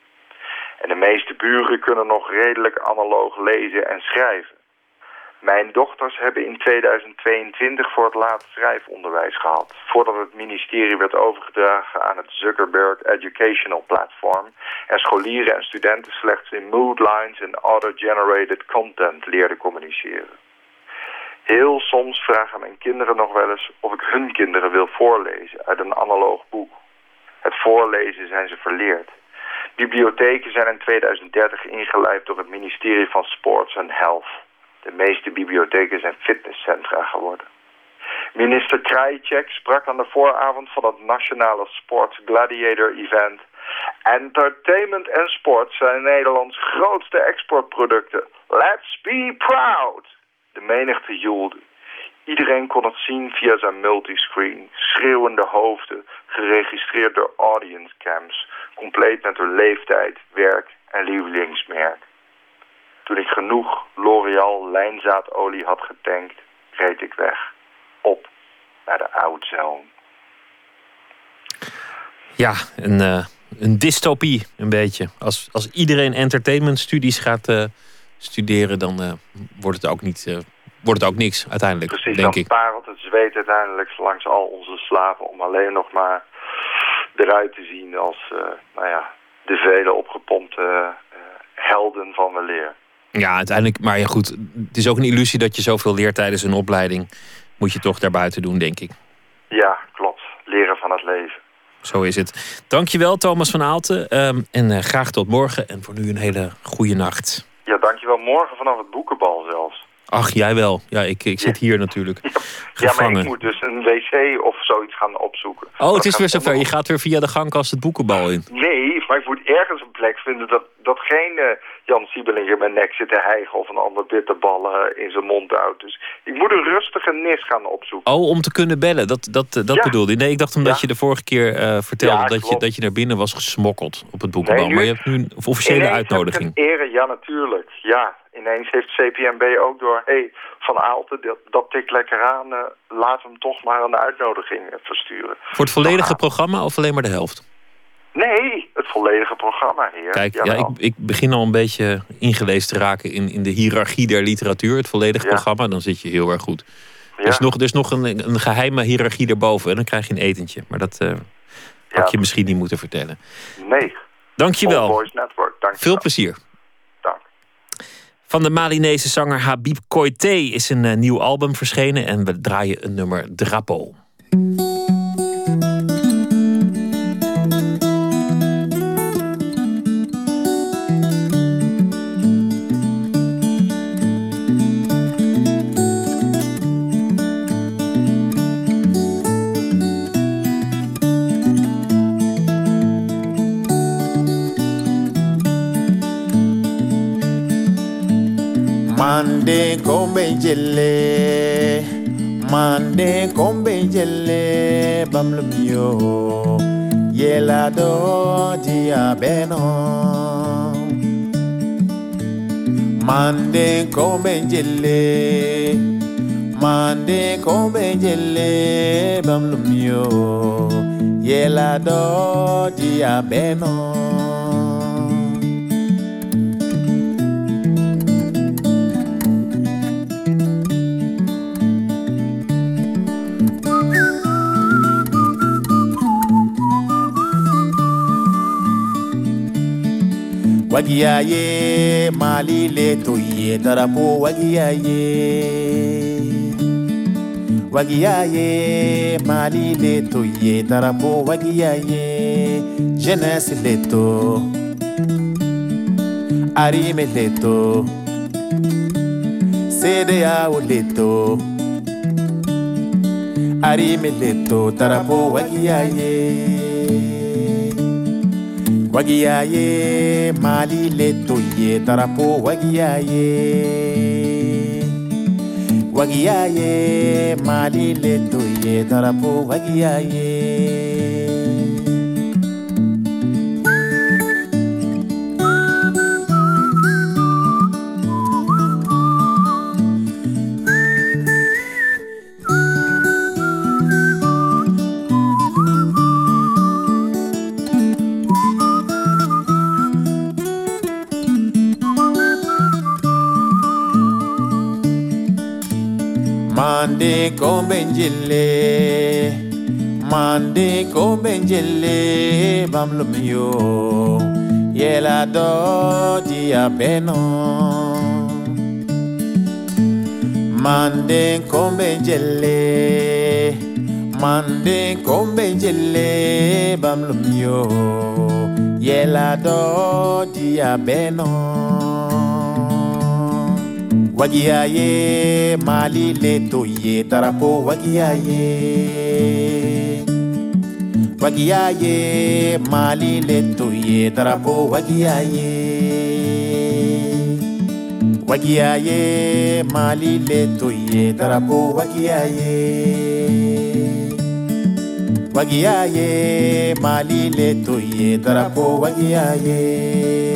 En de meeste buren kunnen nog redelijk analoog lezen en schrijven. Mijn dochters hebben in 2022 voor het laatst schrijfonderwijs gehad... voordat het ministerie werd overgedragen aan het Zuckerberg Educational Platform... en scholieren en studenten slechts in moodlines en auto-generated content leerden communiceren. Heel soms vragen mijn kinderen nog wel eens of ik hun kinderen wil voorlezen uit een analoog boek. Het voorlezen zijn ze verleerd. Bibliotheken zijn in 2030 ingelijfd door het ministerie van Sports and Health... De meeste bibliotheken zijn fitnesscentra geworden. Minister Krajicek sprak aan de vooravond van het nationale Sports Gladiator Event. Entertainment en sport zijn Nederlands grootste exportproducten. Let's be proud! De menigte joelde. Iedereen kon het zien via zijn multiscreen. Schreeuwende hoofden, geregistreerd door audience cams. Compleet met hun leeftijd, werk en lievelingsmerk. Toen ik genoeg L'Oreal lijnzaadolie had getankt, reed ik weg. Op naar de oudzone. Ja, een, uh, een dystopie een beetje. Als, als iedereen entertainmentstudies gaat uh, studeren, dan uh, wordt, het ook niet, wordt het ook niks uiteindelijk, Precies, denk dan ik. parelt het zweet uiteindelijk langs al onze slaven... om alleen nog maar eruit te zien als nou ja, de vele opgepompte helden van weleer. Ja, uiteindelijk. Maar ja, goed. Het is ook een illusie dat je zoveel leert tijdens een opleiding. Moet je toch daarbuiten doen, denk ik. Ja, klopt. Leren van het leven. Zo is het. Dankjewel, Thomas van Aalten. Um, en uh, graag tot morgen. En voor nu een hele goede nacht. Ja, dankjewel. Morgen vanaf het boekenbal zelfs. Ach, jij wel. Ja, ik, ik zit hier natuurlijk. <laughs> Ja, gevangen. ja, maar ik moet dus een wc of zoiets gaan opzoeken. Oh, het is weer zover. Je gaat weer via de gangkast het boekenbal in. Nee, maar ik moet ergens een plek vinden dat, dat geen uh, Jan Siebelinger mijn nek zit te hijgen... of een ander bitterbal uh, in zijn mond houdt. Dus ik moet een rustige nis gaan opzoeken. Oh, om te kunnen bellen. Dat, dat, dat Ja. bedoelde je. Nee, ik dacht omdat Ja. je de vorige keer uh, vertelde... Ja, dat, je, dat je naar binnen was gesmokkeld op het boekenbal. Nee, nu maar je hebt nu een officiële uitnodiging. ere, ja natuurlijk. Ja, ineens heeft CPMB ook door... hé, hey, Van Aalten, dat, dat tikt lekker aan. eh, laat hem toch maar een uitnodiging eh, versturen. Voor het volledige programma of alleen maar de helft? Nee, het volledige programma, heer. Kijk, ja, ik, ik begin al een beetje ingelezen te raken in, in de hiërarchie der literatuur. Het volledige Ja. programma, dan zit je heel erg goed. Er Ja. is nog, er is nog een, een geheime hiërarchie daarboven. En dan krijg je een etentje. Maar dat eh, had je misschien niet moeten vertellen. Nee. Dankjewel. Boys Network, dank Veel plezier. Dank. Van de Malinese zanger Habib Koité is een eh, nieuw album verschenen. En we draaien een nummer Drapo. Jelle Mande kombe jelle Bamlumio Yela do dia beno. Mande kombe jelle Mande kombe jelle Bamlumio Yela do dia beno wagiyaye mali leto ye darapo wagiyaye wagiyaye mali leto ye darapo wagiyaye jeunesse leto arime leto cdao leto arime leto darapo wagiaye. Wagiyaye mali leto ye darapo wagiyaye. Wagiyaye mali leto ye darapo wagiyaye Mandeko Benjele Mandeko Benjele Bamlumio Yela Dodi Abeno mande Benjele Mandeko Benjele Bamlumio Yela Dodi Abeno Wagiaye malilito ye tara po wagiyaye. Wagiyaye malilito ye tara po wagiyaye. Wagiyaye malilito ye tara po wagiyaye. Wagiyaye malilito ye tara po wagiyaye.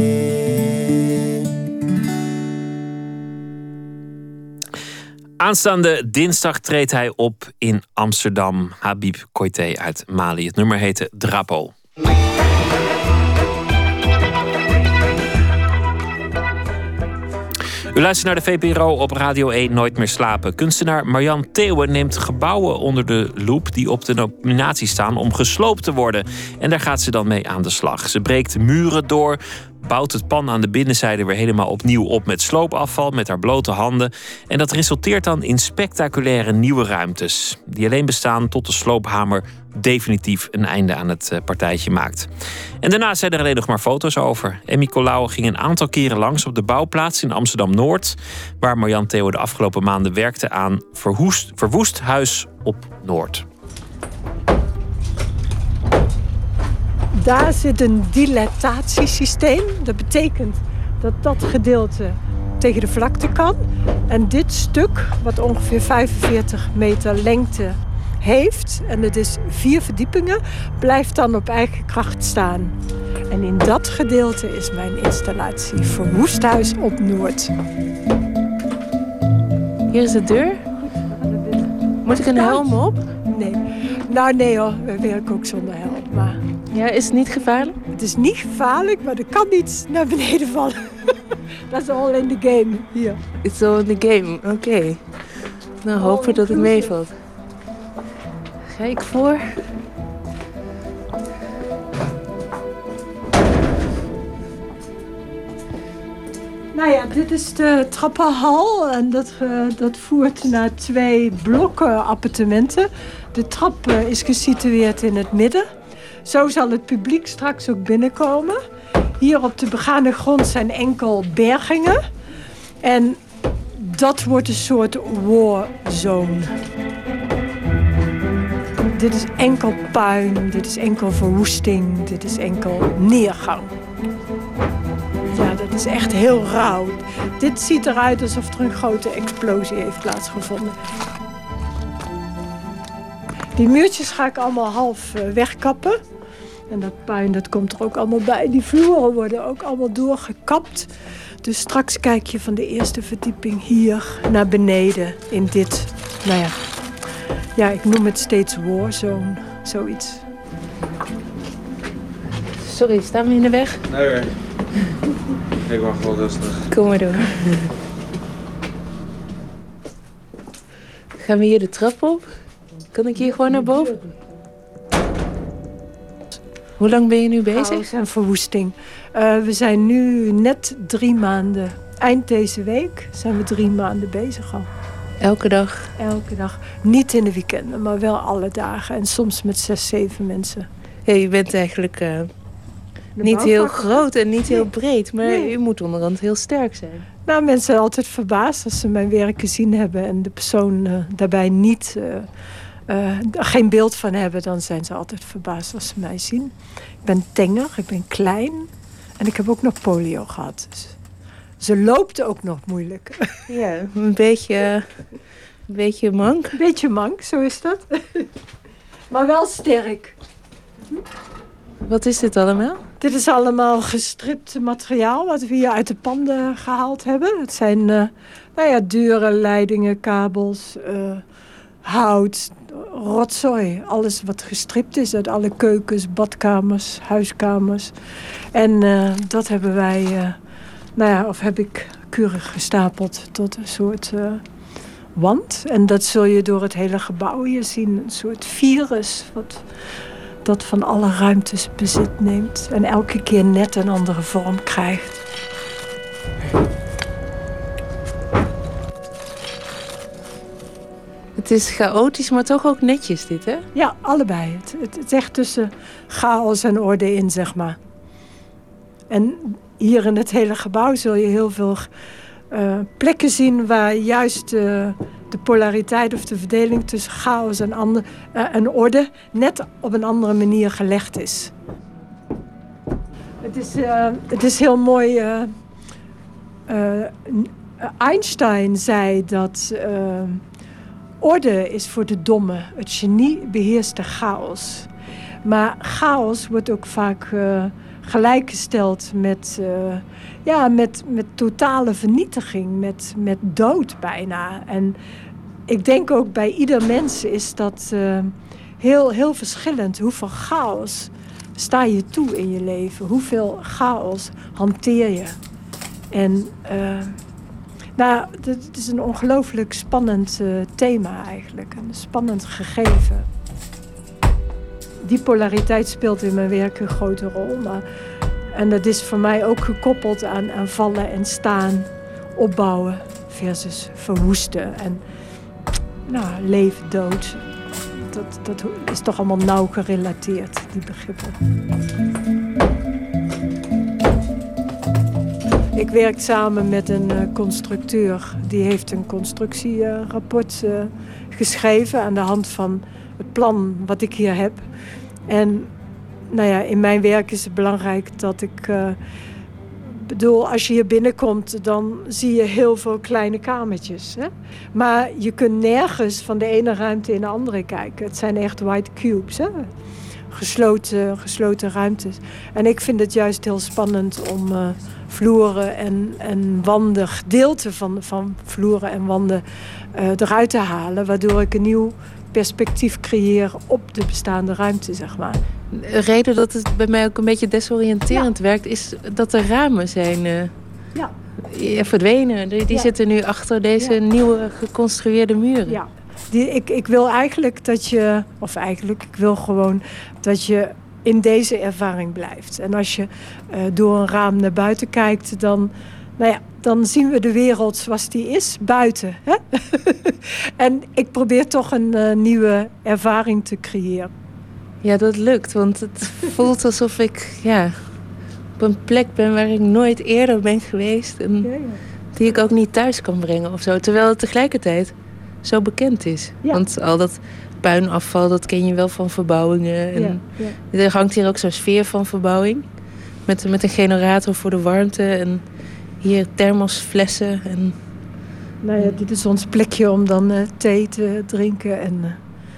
Aanstaande dinsdag treedt hij op in Amsterdam. Habib Koité uit Mali. Het nummer heette Drapo. U luistert naar de VPRO op Radio 1 Nooit meer slapen. Kunstenaar Marjan Theeuwen neemt gebouwen onder de loep die op de nominatie staan om gesloopt te worden. En daar gaat ze dan mee aan de slag. Ze breekt muren door, bouwt het pan aan de binnenzijde weer helemaal opnieuw op met sloopafval, met haar blote handen. En dat resulteert dan in spectaculaire nieuwe ruimtes, die alleen bestaan tot de sloophamer definitief een einde aan het eh, partijtje maakt. En daarna zijn er alleen nog maar foto's over. Emmy Colau ging een aantal keren langs op de bouwplaats in Amsterdam-Noord... waar Marjan Theo de afgelopen maanden werkte aan Verwoest, Verwoest Huis op Noord. Daar zit een dilatatiesysteem. Dat betekent dat dat gedeelte tegen de vlakte kan. En dit stuk, wat ongeveer 45 meter lengte heeft, en het is vier verdiepingen, blijft dan op eigen kracht staan. En in dat gedeelte is mijn installatie Verwoesthuis op Noord. Hier is de deur. Moet ik een helm op? Nee. Nou nee hoor, we werken ook zonder helm. Maar Ja, is het niet gevaarlijk? het is niet gevaarlijk, maar er kan niets naar beneden vallen. <laughs> Dat is all in the game hier. It's all in the game, oké. Nou, hopen dat het meevalt. Ga ik voor? Nou ja, dit is de trappenhal en dat, eh, dat voert naar twee blokken appartementen. De trap eh, is gesitueerd in het midden. Zo zal het publiek straks ook binnenkomen. Hier op de begane grond zijn enkel bergingen. En dat wordt een soort warzone. Dit is enkel puin, dit is enkel verwoesting, dit is enkel neergang. Ja, dat is echt heel rauw. Dit ziet eruit alsof er een grote explosie heeft plaatsgevonden. Die muurtjes ga ik allemaal half eh, wegkappen. En dat puin dat komt er ook allemaal bij. Die vloeren worden ook allemaal doorgekapt. Dus straks kijk je van de eerste verdieping hier naar beneden in dit, nou ja, ja ik noem het steeds warzone, zoiets. Sorry, staan we in de weg? Nee hoor. Ik wacht wel rustig. Kom maar door. Gaan we hier de trap op? Kan ik hier gewoon naar boven? Hoe lang ben je nu bezig? Chaos en verwoesting. Eh, we zijn nu net drie maanden. Eind deze week zijn we drie maanden bezig al. Elke dag? Elke dag. Niet in de weekenden, maar wel alle dagen. En soms met zes, zeven mensen. Ja, je bent eigenlijk eh, niet heel groot en niet heel breed, maar je moet onderhand heel sterk zijn. Nou, mensen zijn altijd verbaasd als ze mijn werk gezien hebben... en de persoon eh, daarbij niet, eh, geen beeld van hebben... dan zijn ze altijd verbaasd als ze mij zien. Ik ben tenger, ik ben klein en ik heb ook nog polio gehad. Dus ze loopt ook nog moeilijk. <laughs> Ja, een beetje, een beetje mank. Een beetje mank, zo is dat. <laughs> maar wel sterk. Wat is dit allemaal? Dit is allemaal gestript materiaal wat we hier uit de panden gehaald hebben. Het zijn eh, nou ja, deuren, leidingen, kabels, eh, hout, rotzooi. Alles wat gestript is uit alle keukens, badkamers, huiskamers. En eh, dat hebben wij, eh, nou ja, of heb ik keurig gestapeld tot een soort eh, wand. En dat zul je door het hele gebouw hier zien. Een soort virus wat dat van alle ruimtes bezit neemt. En elke keer net een andere vorm krijgt. Het is chaotisch, maar toch ook netjes dit, hè? Ja, allebei. Het, het, is echt tussen chaos en orde in, zeg maar. En hier in het hele gebouw zul je heel veel eh, plekken zien waar juist de polariteit of de verdeling tussen chaos en, ander, uh, en orde net op een andere manier gelegd is. Het is, het is heel mooi. Einstein zei dat orde is voor de domme. Het genie beheerst de chaos. Maar chaos wordt ook vaak gelijkgesteld met, uh, ja, met, met totale vernietiging, met, met dood bijna. En ik denk ook bij ieder mens is dat uh, heel, heel verschillend. Hoeveel chaos sta je toe in je leven? Hoeveel chaos hanteer je? En nou, het is een ongelooflijk spannend thema eigenlijk. Een spannend gegeven die polariteit speelt in mijn werk een grote rol. Maar, en dat is voor mij ook gekoppeld aan, aan vallen en staan, opbouwen versus verwoesten. En nou, leven, dood. Dat, dat is toch allemaal nauw gerelateerd, die begrippen. Ik werk samen met een uh, constructeur. Die heeft een constructierapport uh, geschreven aan de hand van het plan wat ik hier heb. En nou ja, in mijn werk is het belangrijk dat ik. Uh, bedoel, als je hier binnenkomt, dan zie je heel veel kleine kamertjes. Hè? Maar je kunt nergens van de ene ruimte in de andere kijken. Het zijn echt white cubes. Hè? Gesloten, gesloten ruimtes. En ik vind het juist heel spannend om vloeren en, en wanden, gedeelten van, van vloeren en wanden uh, eruit te halen. Waardoor ik een nieuw perspectief creëren op de bestaande ruimte, zeg maar. De reden dat het bij mij ook een beetje desoriënterend werkt, is dat de ramen zijn uh, ja. verdwenen. Die, die zitten nu achter deze nieuwe geconstrueerde muren. Ja. Die, ik, ik wil eigenlijk dat je, of eigenlijk, ik wil gewoon dat je in deze ervaring blijft. En als je uh, door een raam naar buiten kijkt, dan, nou ja, dan zien we de wereld zoals die is, buiten. Hè? <laughs> en ik probeer toch een uh, nieuwe ervaring te creëren. Ja, dat lukt, want het <laughs> voelt alsof ik ja, op een plek ben waar ik nooit eerder ben geweest. En ja, ja. die ik ook niet thuis kan brengen of zo. Terwijl het tegelijkertijd zo bekend is. Want al dat puinafval, dat ken je wel van verbouwingen. En Er hangt hier ook zo'n sfeer van verbouwing. Met, met een generator voor de warmte en hier thermosflessen. En... Nou ja, dit is ons plekje om dan uh, thee te drinken en... Uh,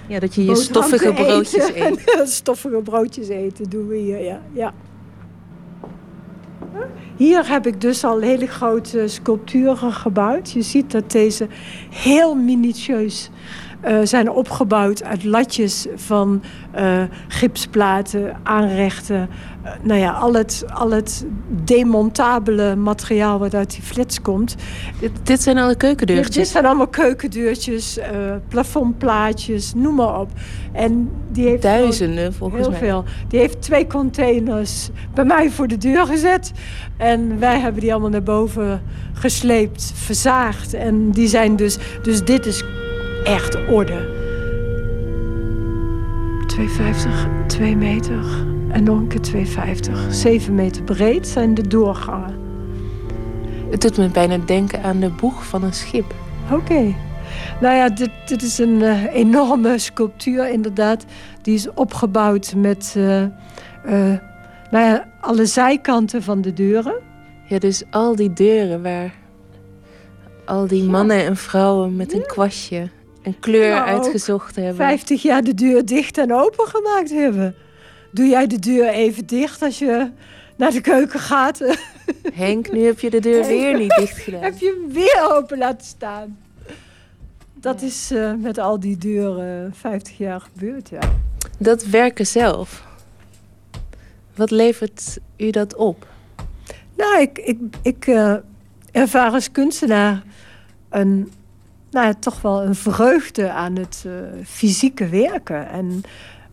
ja, dat je je stoffige broodjes <laughs> eet. stoffige broodjes eten doen we hier, ja. ja. Hier heb ik dus al hele grote sculpturen gebouwd. Je ziet dat deze heel minutieus uh, zijn opgebouwd uit latjes van uh, gipsplaten, aanrechten. Uh, nou ja, al het, al het demontabele materiaal wat uit die flits komt. Dit, dit zijn alle keukendeurtjes? Dit, dit zijn allemaal keukendeurtjes, plafondplaatjes, noem maar op. En die heeft Duizenden volgens heel mij. veel. Die heeft twee containers bij mij voor de deur gezet. En wij hebben die allemaal naar boven gesleept, verzaagd. En die zijn dus... Dus dit is echt orde. 250, 2 meter en nog een keer 250. 7 meter breed zijn de doorgangen. Het doet me bijna denken aan de boeg van een schip. Oké. Okay. Nou ja, dit, dit is een uh, enorme sculptuur inderdaad. Die is opgebouwd met uh, uh, nou ja, alle zijkanten van de deuren. Ja, dus al die deuren waar al die mannen en vrouwen met een kwastje een kleur nou, uitgezocht hebben. 50 jaar de deur dicht en open gemaakt hebben. Doe jij de deur even dicht als je naar de keuken gaat? <laughs> Henk, nu heb je de deur weer niet dicht gedaan. heb je hem weer open laten staan. Dat ja. is uh, met al die deuren 50 jaar gebeurd, ja. Dat werken zelf. Wat levert u dat op? Nou, ik, ik, ik uh, ervaar als kunstenaar een nou ja, toch wel een vreugde aan het uh, fysieke werken. En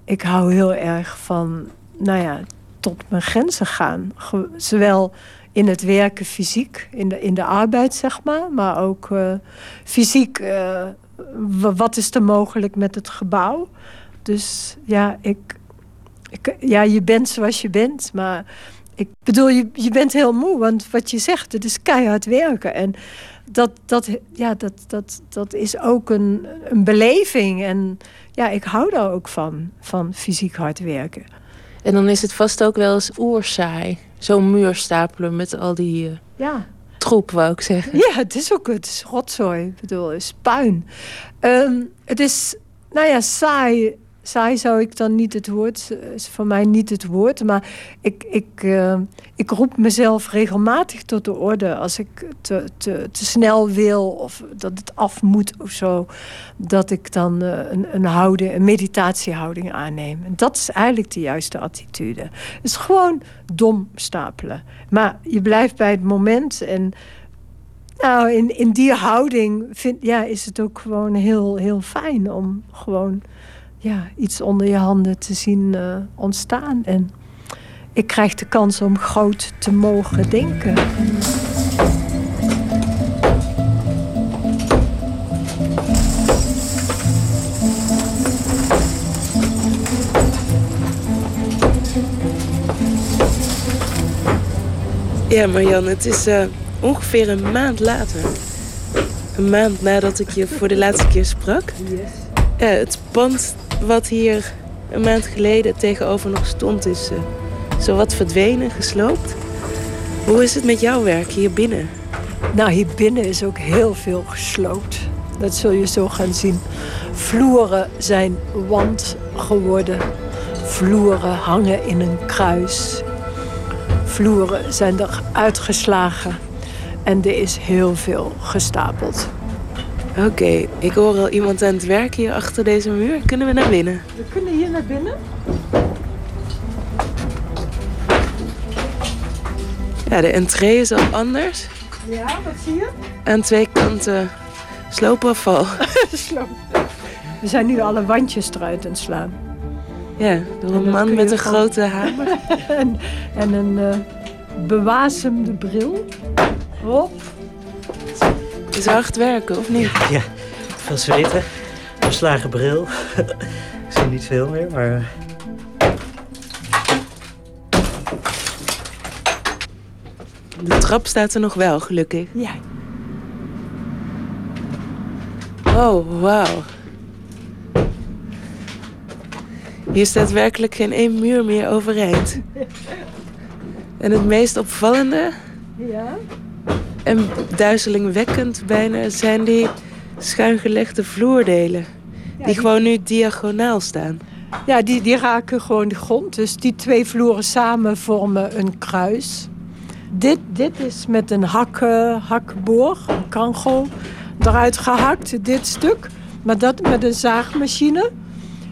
ik hou heel erg van, nou ja, tot mijn grenzen gaan. Zowel in het werken fysiek, in de, in de arbeid zeg maar, maar ook uh, fysiek. Uh, wat is er mogelijk met het gebouw? Dus ja, ik, ik, ja, je bent zoals je bent, maar Ik bedoel, je, je bent heel moe, want wat je zegt, het is keihard werken. En dat, dat, ja, dat, dat, dat is ook een, een beleving. En ja, ik hou daar ook van, van fysiek hard werken. En dan is het vast ook wel eens oerzaai. Zo'n muur stapelen met al die uh, ja. troep, wou ik zeggen. Ja, het is ook het is rotzooi. Ik bedoel, het is puin. Um, het is, nou ja, saai saai zou ik dan niet het woord, is voor mij niet het woord. Maar ik, ik, uh, ik roep mezelf regelmatig tot de orde als ik te, te, te snel wil of dat het af moet of zo. Dat ik dan uh, een, een, houding, een meditatiehouding aanneem. En dat is eigenlijk de juiste attitude. Het is gewoon dom stapelen. Maar je blijft bij het moment en. Nou, in, in die houding vind, ja, is het ook gewoon heel, heel fijn om gewoon ja, iets onder je handen te zien uh, ontstaan. En ik krijg de kans om groot te mogen denken. Ja, Marjan, het is uh, ongeveer een maand later. Een maand nadat ik je voor de laatste keer sprak. Yes. Ja, het pand wat hier een maand geleden tegenover nog stond, is uh, zowat verdwenen, gesloopt. Hoe is het met jouw werk hier binnen? Nou, hier binnen is ook heel veel gesloopt. Dat zul je zo gaan zien. Vloeren zijn wand geworden. Vloeren hangen in een kruis. Vloeren zijn er uitgeslagen. En er is heel veel gestapeld. Oké, okay, ik hoor al iemand aan het werk hier achter deze muur. Kunnen we naar binnen? We kunnen hier naar binnen. Ja, de entree is al anders. Ja, wat zie je? Aan twee kanten sloopafval. <laughs> Sloop. We zijn nu alle wandjes eruit aan het slaan. Ja, door een man met een grote hamer. <laughs> en, en een uh, bewasemde bril. Hop. Het is hard werken, of niet? <laughs> Ja, veel zweten. Verslagen bril. <laughs> ik zie niet veel meer, maar... De trap staat er nog wel, gelukkig. Ja. Oh, wauw. Hier staat werkelijk geen één muur meer overeind. <laughs> En het meest opvallende... Ja? En duizelingwekkend bijna zijn die schuingelegde vloerdelen. Ja, die, gewoon nu diagonaal staan. Ja, die, die raken gewoon de grond. Dus die twee vloeren samen vormen een kruis. Dit, dit is met een hak, hakboor, een kangel, eruit gehakt, dit stuk. Maar dat met een zaagmachine.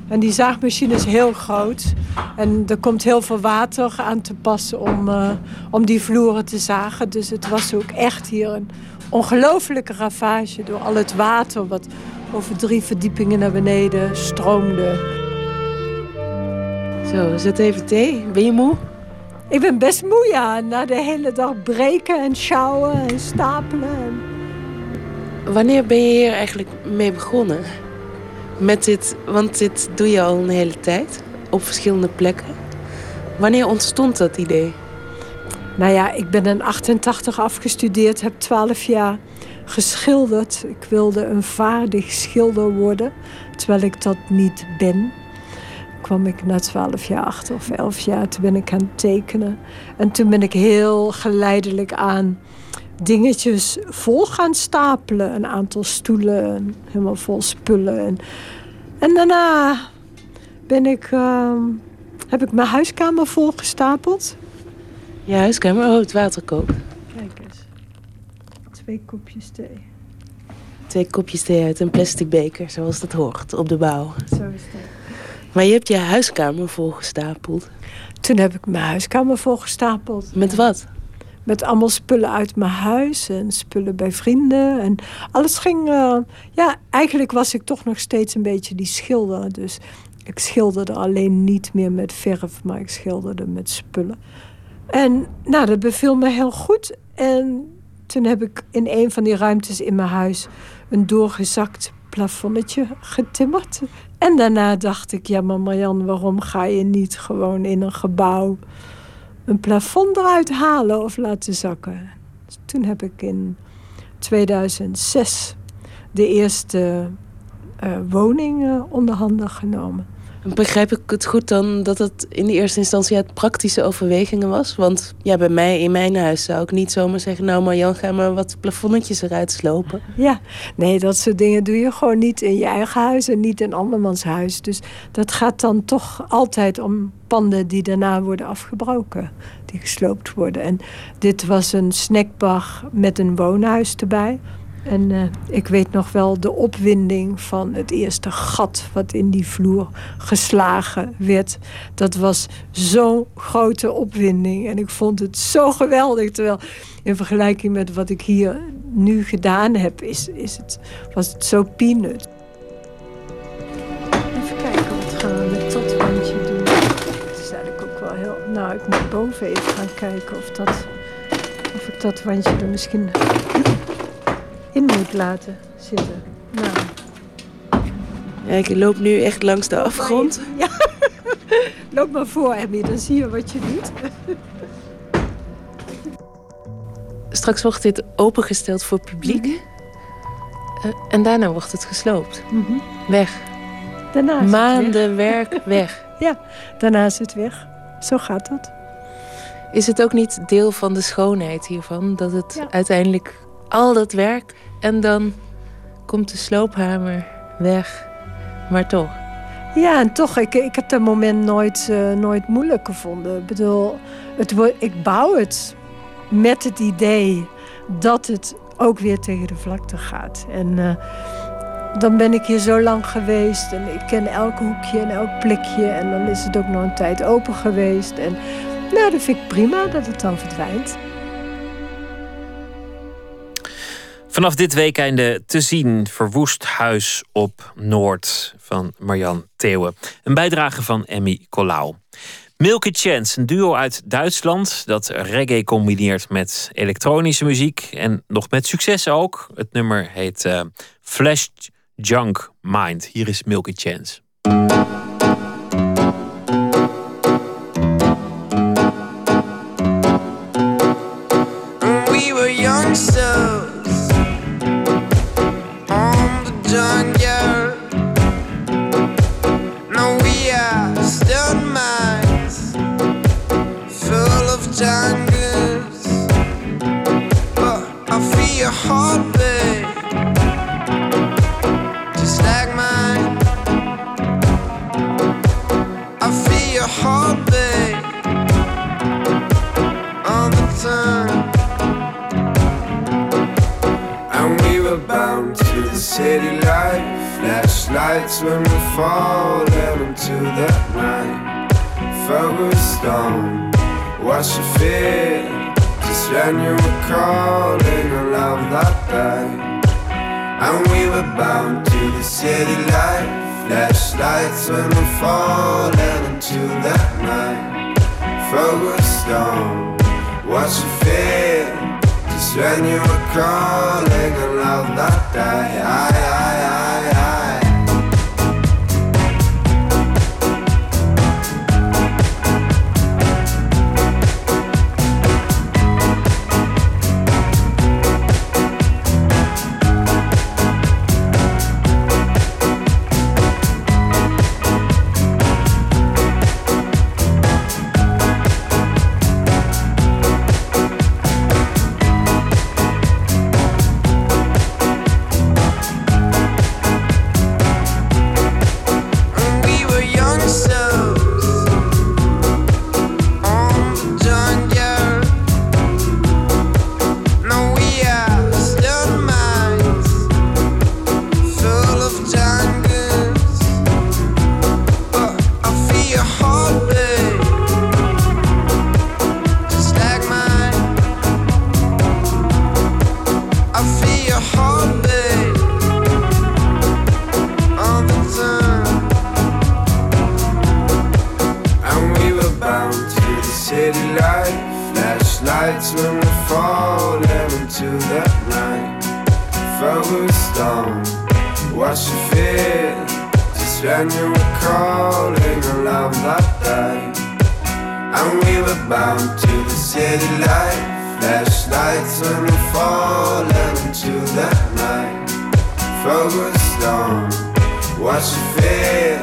En die zaagmachine is heel groot. En er komt heel veel water aan te passen om, uh, om die vloeren te zagen. Dus het was ook echt hier een ongelofelijke ravage door al het water wat over drie verdiepingen naar beneden stroomde. Zo, zet even thee. Ben je moe? Ik ben best moe, ja. Na de hele dag breken en sjouwen en stapelen. En... Wanneer ben je hier eigenlijk mee begonnen? Met dit, want dit doe je al een hele tijd op verschillende plekken. Wanneer ontstond dat idee? Nou ja, ik ben in 88 afgestudeerd, heb 12 jaar geschilderd. Ik wilde een vaardig schilder worden, terwijl ik dat niet ben. Kwam ik na 12 jaar achter of 11 jaar, toen ben ik gaan tekenen. En toen ben ik heel geleidelijk aan dingetjes vol gaan stapelen. Een aantal stoelen, helemaal vol spullen. En, en daarna ben ik, uh, heb ik mijn huiskamer volgestapeld. Je huiskamer? Oh, het waterkook. Kijk eens. Twee kopjes thee. Twee kopjes thee uit een plastic beker, zoals dat hoort, op de bouw. Zo is het. Maar je hebt je huiskamer volgestapeld. Toen heb ik mijn huiskamer volgestapeld. Met wat? Met allemaal spullen uit mijn huis en spullen bij vrienden. En alles ging... Uh, ja, eigenlijk was ik toch nog steeds een beetje die schilder. Dus ik schilderde alleen niet meer met verf, maar ik schilderde met spullen. En nou, dat beviel me heel goed. En toen heb ik in een van die ruimtes in mijn huis een doorgezakt plafonnetje getimmerd. En daarna dacht ik, ja maar Marjan, waarom ga je niet gewoon in een gebouw een plafond eruit halen of laten zakken. Toen heb ik in 2006 de eerste uh, woning uh, onder handen genomen. Begrijp ik het goed dan dat het in de eerste instantie uit praktische overwegingen was? Want ja, bij mij in mijn huis zou ik niet zomaar zeggen... nou Marjan, ga maar wat plafonnetjes eruit slopen. Ja, nee, dat soort dingen doe je gewoon niet in je eigen huis... en niet in andermans huis. Dus dat gaat dan toch altijd om panden die daarna worden afgebroken. Die gesloopt worden. En dit was een snackbar met een woonhuis erbij... En uh, ik weet nog wel de opwinding van het eerste gat wat in die vloer geslagen werd. Dat was zo'n grote opwinding. En ik vond het zo geweldig. Terwijl in vergelijking met wat ik hier nu gedaan heb, is, is het, was het zo peanut. Even kijken, wat gaan we met dat wandje doen? Het is eigenlijk ook wel heel... Nou, ik moet boven even gaan kijken of, dat, of ik dat wandje er misschien in moet laten zitten. Nou. Ja, ik loop nu echt langs de afgrond. Ja, <laughs> loop maar voor, Emmy, dan zie je wat je doet. <laughs> Straks wordt dit opengesteld voor publiek. Mm en daarna wordt het gesloopt. Mm -hmm. Weg. Daarna Maanden werk <laughs> weg. ja, daarna is het weg. Zo gaat dat. Is het ook niet deel van de schoonheid hiervan? Dat het ja. uiteindelijk al dat werk en dan komt de sloophamer weg. Maar toch. Ja, en toch, ik, ik heb dat moment nooit, uh, nooit moeilijk gevonden. Ik bedoel, het, ik bouw het met het idee dat het ook weer tegen de vlakte gaat. En uh, dan ben ik hier zo lang geweest en ik ken elk hoekje en elk plekje. En dan is het ook nog een tijd open geweest. En nou, dat vind ik prima dat het dan verdwijnt. Vanaf dit weekende te zien Verwoest Huis op Noord van Marjan Theeuwen. Een bijdrage van Emmy Colau. Milky Chance, een duo uit Duitsland dat reggae combineert met elektronische muziek en nog met succes ook. Het nummer heet uh, Flash Junk Mind. Hier is Milky Chance. City life. Flashlights when we fall into the night. Focused on what you feel. Just when you were calling a love that died. And we were bound to the city life. Flashlights when we fall into the night. Focused on what you feel. When you were calling a love that. I, I, I, I. lights when we fall down into that night. Fell with stone, wash your fear. Just when you were calling a love that day. And we were bound to the city light. Flashlights when we fall down into that night. Fell with stone, wash your fear.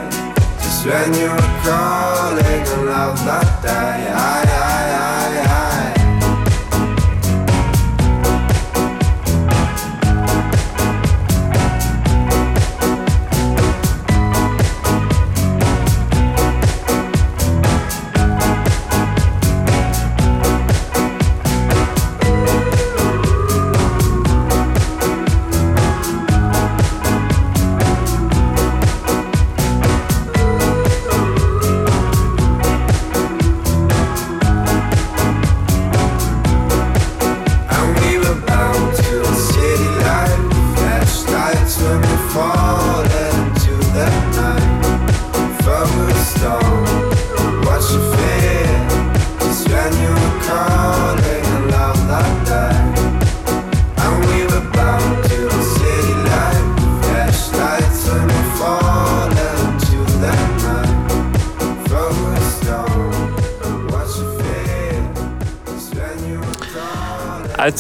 Just when you were calling a love that. I, I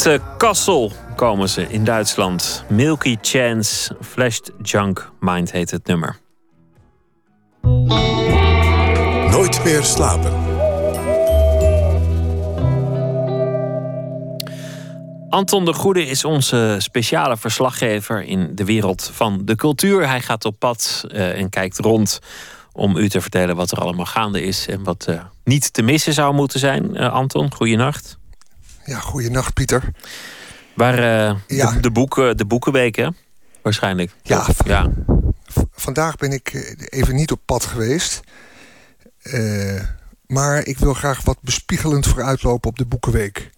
Uit eh, Kassel komen ze in Duitsland. Milky Chance, Flashed Junk Mind heet het nummer. Nooit meer slapen. Anton de Goede is onze speciale verslaggever in de wereld van de cultuur. Hij gaat op pad eh, en kijkt rond om u te vertellen wat er allemaal gaande is en wat eh, niet te missen zou moeten zijn. Eh, Anton, goeienacht. Ja, goeienacht Pieter. Waar eh, de, de, boeken, de boekenweek, hè? Waarschijnlijk. Ja, ja. Vandaag ben ik eh, even niet op pad geweest. Eh, maar ik wil graag wat bespiegelend vooruitlopen op de Boekenweek.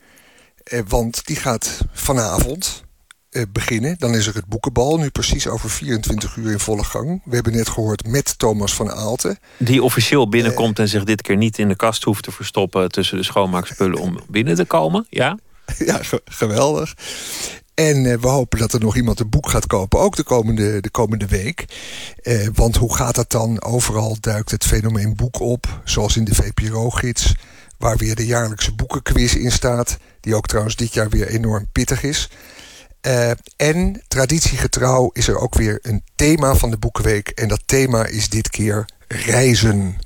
Eh, want die gaat vanavond eh, beginnen. Dan is er het boekenbal, nu precies over 24 uur in volle gang. We hebben net gehoord met Thomas van Aalten. Die officieel binnenkomt en zich dit keer niet in de kast hoeft te verstoppen tussen de schoonmaakspullen om <laughs> binnen te komen. Ja, Ja, ge- geweldig. En eh, we hopen dat er nog iemand een boek gaat kopen, ook de komende, de komende week. Eh, want hoe gaat dat dan? Overal duikt het fenomeen boek op, zoals in de VPRO-gids... waar weer de jaarlijkse boekenquiz in staat... die ook trouwens dit jaar weer enorm pittig is. Eh, en traditiegetrouw is er ook weer een thema van de Boekenweek... en dat thema is dit keer reizen.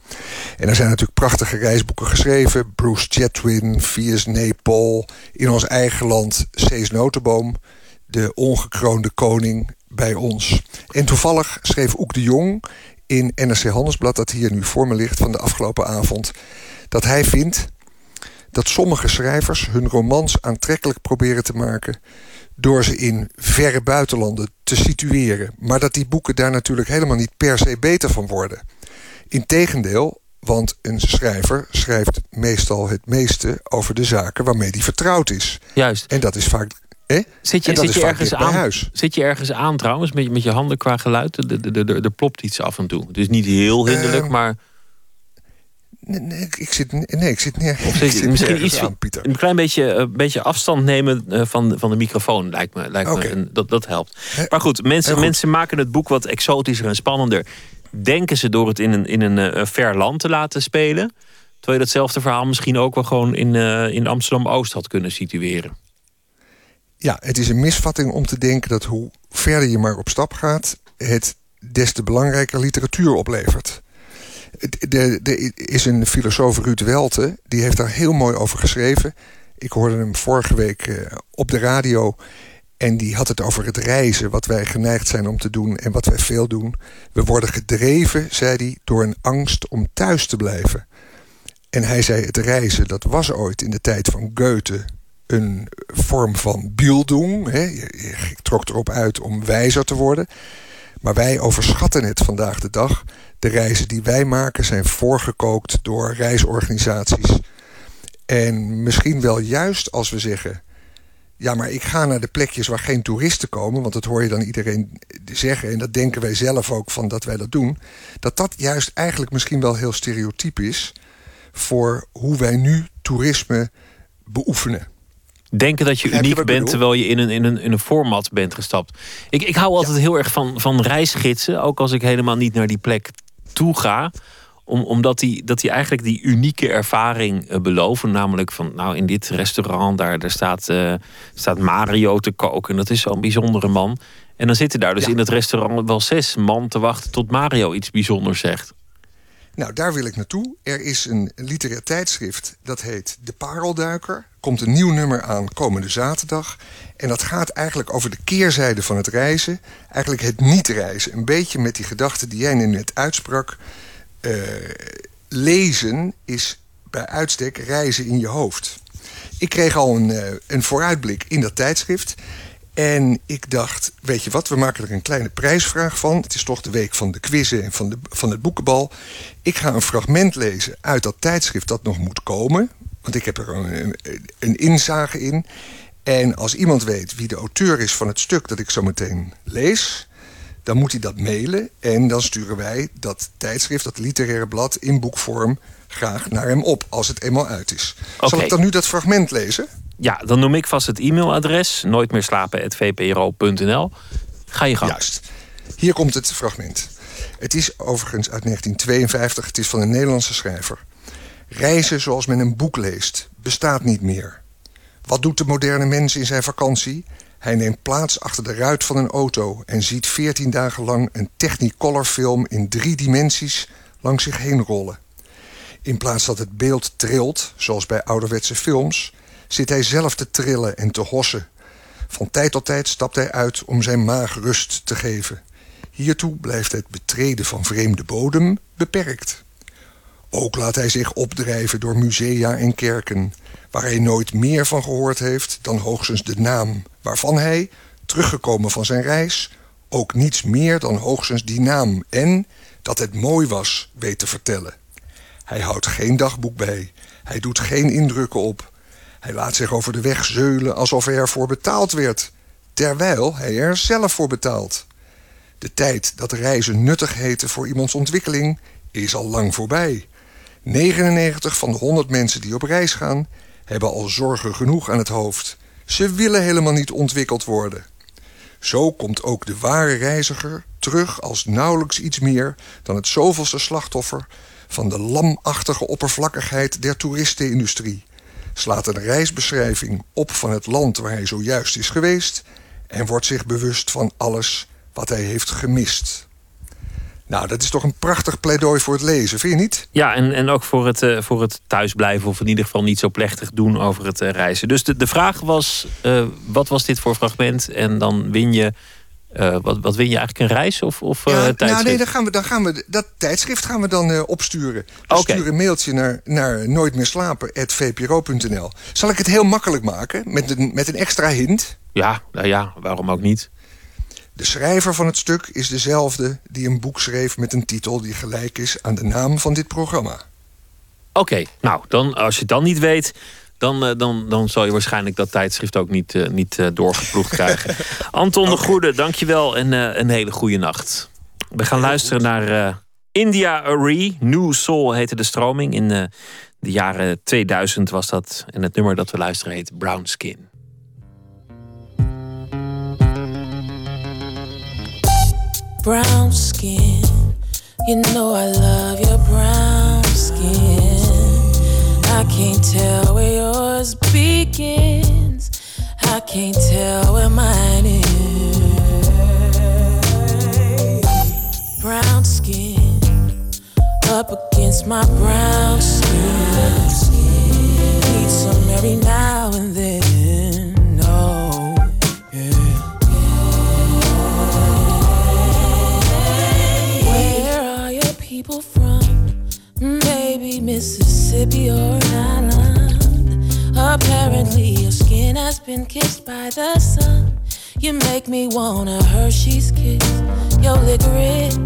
En er zijn natuurlijk prachtige reisboeken geschreven. Bruce Chatwin, Viers Nepal. In ons eigen land Cees Notenboom. De ongekroonde koning bij ons. En toevallig schreef Oek de Jong in NRC Handelsblad... dat hier nu voor me ligt van de afgelopen avond... dat hij vindt dat sommige schrijvers hun romans aantrekkelijk proberen te maken... door ze in verre buitenlanden te situeren. Maar dat die boeken daar natuurlijk helemaal niet per se beter van worden. Integendeel, want een schrijver schrijft meestal het meeste over de zaken waarmee hij vertrouwd is. Juist. En dat is vaak. Hè? Zit je, zit je ergens aan? huis. Zit je ergens aan trouwens met, met je handen qua geluid? Er, er, er, er plopt iets af en toe. Het is niet heel hinderlijk, Ehm, maar. Nee, nee, ik- zit, nee, ik zit neer. Of zit, zit misschien iets, aan, Pieter. een klein beetje, een beetje afstand nemen eh, van, van de microfoon lijkt me. Lijkt me en dat, dat helpt. Maar goed mensen, goed. mensen maken het boek wat exotischer en spannender. Denken ze door het in een, in een eh, ver land te laten spelen. Terwijl je datzelfde verhaal misschien ook wel gewoon in, eh, in Amsterdam-Oost had kunnen situeren. Ja, het is een misvatting om te denken dat hoe verder je maar op stap gaat, het des te belangrijker literatuur oplevert. Er is een filosoof, Ruud Welte, die heeft daar heel mooi over geschreven. Ik hoorde hem vorige week eh, op de radio. En die had het over het reizen, wat wij geneigd zijn om te doen en wat wij veel doen. We worden gedreven, zei hij, door een angst om thuis te blijven. En hij zei: het reizen, dat was ooit in de tijd van Goethe een vorm van bildung. Hè? Je trok erop uit om wijzer te worden. Maar wij overschatten het vandaag de dag. De reizen die wij maken zijn voorgekookt door reisorganisaties. En misschien wel juist als we zeggen... ja, maar ik ga naar de plekjes waar geen toeristen komen... want dat hoor je dan iedereen zeggen... en dat denken wij zelf ook van dat wij dat doen... dat dat juist eigenlijk misschien wel heel stereotyp is... voor hoe wij nu toerisme beoefenen. Denken dat je uniek bent terwijl je in een, in een, in een format bent gestapt. Ik, ik hou altijd heel erg van, van reisgidsen. Ook als ik helemaal niet naar die plek toe ga. Om, omdat die, dat die eigenlijk die unieke ervaring uh, beloven. Namelijk van, nou in dit restaurant, daar, daar staat, uh, staat Mario te koken. Dat is zo'n bijzondere man. En dan zitten daar dus ja. in het restaurant wel zes man te wachten tot Mario iets bijzonders zegt. Nou, daar wil ik naartoe. Er is een literair tijdschrift dat heet De Parelduiker. Komt een nieuw nummer aan komende zaterdag. En dat gaat eigenlijk over de keerzijde van het reizen. Eigenlijk het niet reizen. Een beetje met die gedachte die jij net uitsprak. Uh, lezen is bij uitstek reizen in je hoofd. Ik kreeg al een, uh, een vooruitblik in dat tijdschrift. En ik dacht, weet je wat, we maken er een kleine prijsvraag van. Het is toch de week van de quizzen en van, de, van het boekenbal. Ik ga een fragment lezen uit dat tijdschrift dat nog moet komen. Want ik heb er een, een inzage in. En als iemand weet wie de auteur is van het stuk dat ik zo meteen lees... dan moet hij dat mailen en dan sturen wij dat tijdschrift, dat literaire blad... in boekvorm graag naar hem op, als het eenmaal uit is. Okay. Zal ik dan nu dat fragment lezen? Ja, dan noem ik vast het e-mailadres. Nooit meer slapen.vpro.nl. Ga je gang. Juist. Hier komt het fragment. Het is overigens uit 1952. Het is van een Nederlandse schrijver. Reizen zoals men een boek leest bestaat niet meer. Wat doet de moderne mens in zijn vakantie? Hij neemt plaats achter de ruit van een auto en ziet 14 dagen lang een Technicolor film in drie dimensies langs zich heen rollen. In plaats dat het beeld trilt, zoals bij ouderwetse films, zit hij zelf te trillen en te hossen. Van tijd tot tijd stapt hij uit om zijn maag rust te geven. Hiertoe blijft het betreden van vreemde bodem beperkt. Ook laat hij zich opdrijven door musea en kerken, waar hij nooit meer van gehoord heeft dan hoogstens de naam, waarvan hij, teruggekomen van zijn reis, ook niets meer dan hoogstens die naam en dat het mooi was weet te vertellen. Hij houdt geen dagboek bij, hij doet geen indrukken op, hij laat zich over de weg zeulen alsof hij ervoor betaald werd, terwijl hij er zelf voor betaalt. De tijd dat reizen nuttig heette voor iemands ontwikkeling is al lang voorbij. 99 van de 100 mensen die op reis gaan hebben al zorgen genoeg aan het hoofd. Ze willen helemaal niet ontwikkeld worden. Zo komt ook de ware reiziger terug als nauwelijks iets meer dan het zoveelste slachtoffer van de lamachtige oppervlakkigheid der toeristenindustrie slaat een reisbeschrijving op van het land waar hij zojuist is geweest en wordt zich bewust van alles wat hij heeft gemist. Nou, dat is toch een prachtig pleidooi voor het lezen, vind je niet? Ja, en, en ook voor het, uh, voor het thuisblijven of in ieder geval niet zo plechtig doen over het uh, reizen. Dus de, de vraag was, uh, wat was dit voor fragment? En dan win je uh, wat, wat win je eigenlijk, een reis of, of ja, uh, tijdschrift? Nou nee, dan gaan we, dan gaan we, dat tijdschrift gaan we dan uh, opsturen. Okay. sturen een mailtje naar, naar nooitmeerslapen.vpro.nl. Zal ik het heel makkelijk maken, met een, met een extra hint? Ja, nou ja, waarom ook niet? De schrijver van het stuk is dezelfde die een boek schreef... met een titel die gelijk is aan de naam van dit programma. Oké, okay, nou, dan, als je het dan niet weet dan, uh, dan, dan zal je waarschijnlijk dat tijdschrift ook niet, uh, niet uh, doorgeploegd krijgen. <laughs> Anton okay. de Goede, dankjewel en een hele goede nacht. We gaan luisteren naar India Arie. New Soul heette de stroming. In de jaren 2000 was dat. En het nummer dat we luisteren heet Brown Skin. Brown skin, you know I love your brown skin. I can't tell where yours begins. I can't tell where mine is. Brown skin up against my brown skin. Need some every now and then. No, yeah. Where are your people from? Maybe Mississippi or an island. Apparently, your skin has been kissed by the sun. You make me want a Hershey's kiss, your licorice.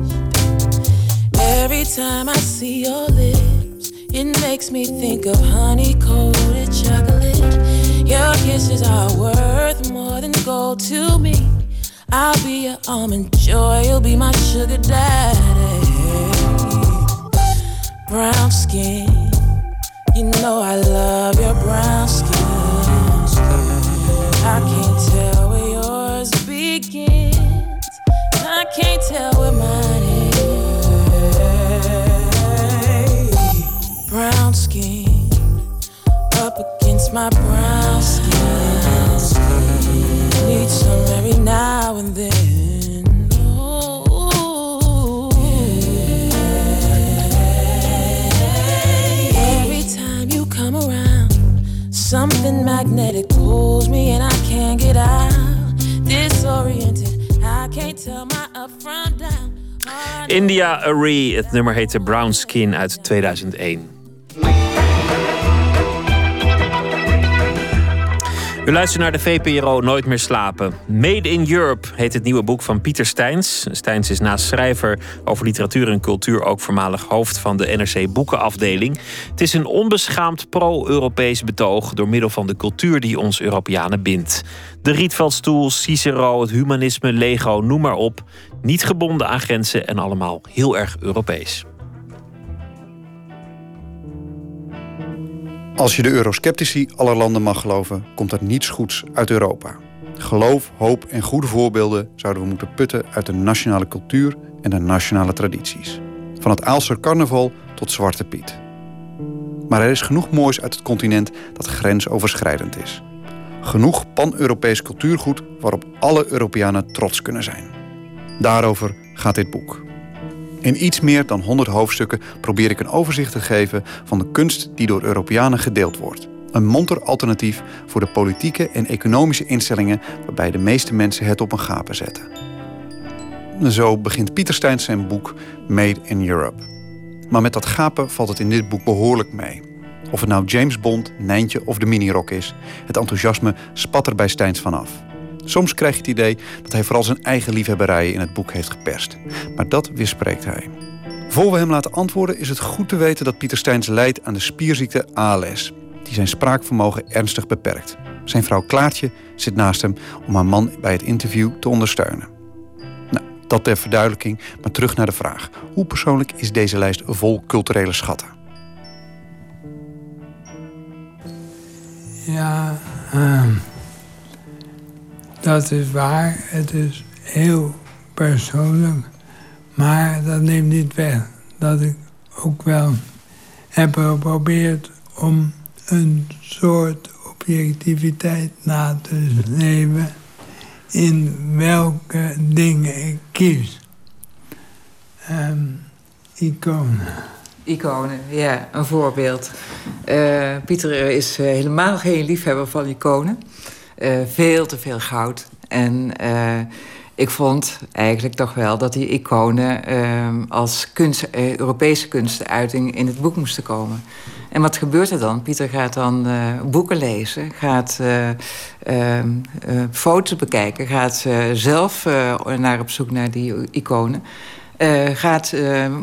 Every time I see your lips, it makes me think of honey coated chocolate. Your kisses are worth more than gold to me. I'll be your almond joy, you'll be my sugar daddy brown skin. You know I love your brown skin. I can't tell where yours begins. I can't tell where mine is. Brown skin up against my brown skin. Need some every now and then. Magnetic pulls me and I can't get out. Disoriented, I can't tell my up from down. India Arie, het nummer heette Brown Skin uit 2001. U luistert naar de VPRO Nooit meer slapen. Made in Europe heet het nieuwe boek van Pieter Steins. Steins is naast schrijver over literatuur en cultuur ook voormalig hoofd van de NRC Boekenafdeling. Het is een onbeschaamd pro-Europees betoog door middel van de cultuur die ons Europeanen bindt. De Rietveldstoel, Cicero, het humanisme, Lego, noem maar op. Niet gebonden aan grenzen en allemaal heel erg Europees. Als je de eurosceptici aller landen mag geloven, komt er niets goeds uit Europa. Geloof, hoop en goede voorbeelden zouden we moeten putten uit de nationale cultuur en de nationale tradities. Van het Aalster carnaval tot Zwarte Piet. Maar er is genoeg moois uit het continent dat grensoverschrijdend is. Genoeg pan-Europees cultuurgoed waarop alle Europeanen trots kunnen zijn. Daarover gaat dit boek. In iets meer dan 100 hoofdstukken probeer ik een overzicht te geven van de kunst die door Europeanen gedeeld wordt. Een monter alternatief voor de politieke en economische instellingen waarbij de meeste mensen het op een gapen zetten. Zo begint Pieter Steins zijn boek Made in Europe. Maar met dat gapen valt het in dit boek behoorlijk mee. Of het nou James Bond, Nijntje of de minirok is, het enthousiasme spat er bij Steins vanaf. Soms krijg je het idee dat hij vooral zijn eigen liefhebberijen in het boek heeft geperst. Maar dat weerspreekt hij. Voor we hem laten antwoorden is het goed te weten dat Pieter Steins lijdt aan de spierziekte ALS, die zijn spraakvermogen ernstig beperkt. Zijn vrouw Klaartje zit naast hem om haar man bij het interview te ondersteunen. Nou, dat ter verduidelijking, maar terug naar de vraag. Hoe persoonlijk is deze lijst vol culturele schatten? Ja, ehm, dat is waar. Het is heel persoonlijk. Maar dat neemt niet weg dat ik ook wel heb geprobeerd om een soort objectiviteit na te leven in welke dingen ik kies. Iconen. Iconen, ja, een voorbeeld. Eh, Pieter is eh, helemaal geen liefhebber van iconen. Eh, veel te veel goud. En eh, ik vond eigenlijk toch wel dat die iconen ehm, als kunst, eh, Europese kunstuiting in het boek moesten komen. En wat gebeurt er dan? Pieter gaat dan boeken lezen, gaat ehm, foto's bekijken, gaat zelf naar op zoek naar die iconen. gaat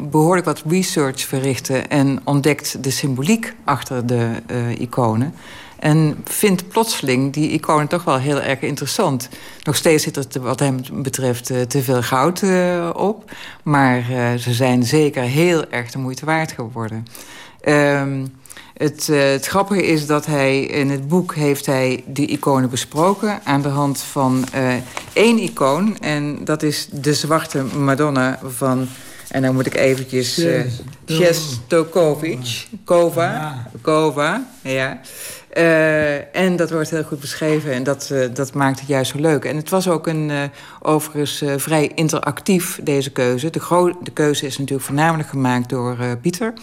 behoorlijk wat research verrichten en ontdekt de symboliek achter de iconen. En vindt plotseling die iconen toch wel heel erg interessant. Nog steeds zit er wat hem betreft eh, te veel goud eh, op. Maar uh, ze zijn zeker heel erg de moeite waard geworden. Ehm, het, het, grappige is dat hij in het boek heeft hij die iconen besproken aan de hand van één icoon. En dat is de zwarte Madonna van en dan moet ik eventjes... Uh, Shestokovic. Kova. Kova, ja. Uh, en dat wordt heel goed beschreven en dat, uh, dat maakt het juist zo leuk. En het was ook een, uh, overigens vrij interactief, deze keuze. De, de, keuze is natuurlijk voornamelijk gemaakt door Pieter.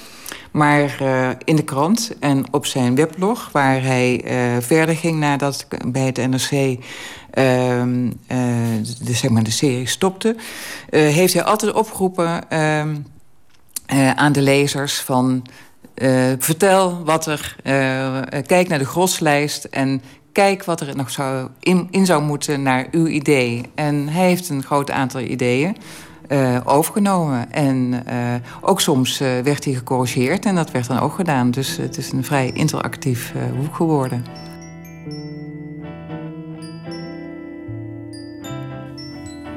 Maar in de krant en op zijn weblog, waar hij verder ging nadat bij het NRC ehm, de, zeg maar de serie stopte... heeft hij altijd opgeroepen ehm, aan de lezers van... Uh, vertel wat er. Uh, kijk naar de groslijst en kijk wat er nog zou in, in, zou moeten naar uw idee. En hij heeft een groot aantal ideeën uh, overgenomen. En ook soms werd hij gecorrigeerd en dat werd dan ook gedaan. Dus het is een vrij interactief boek geworden.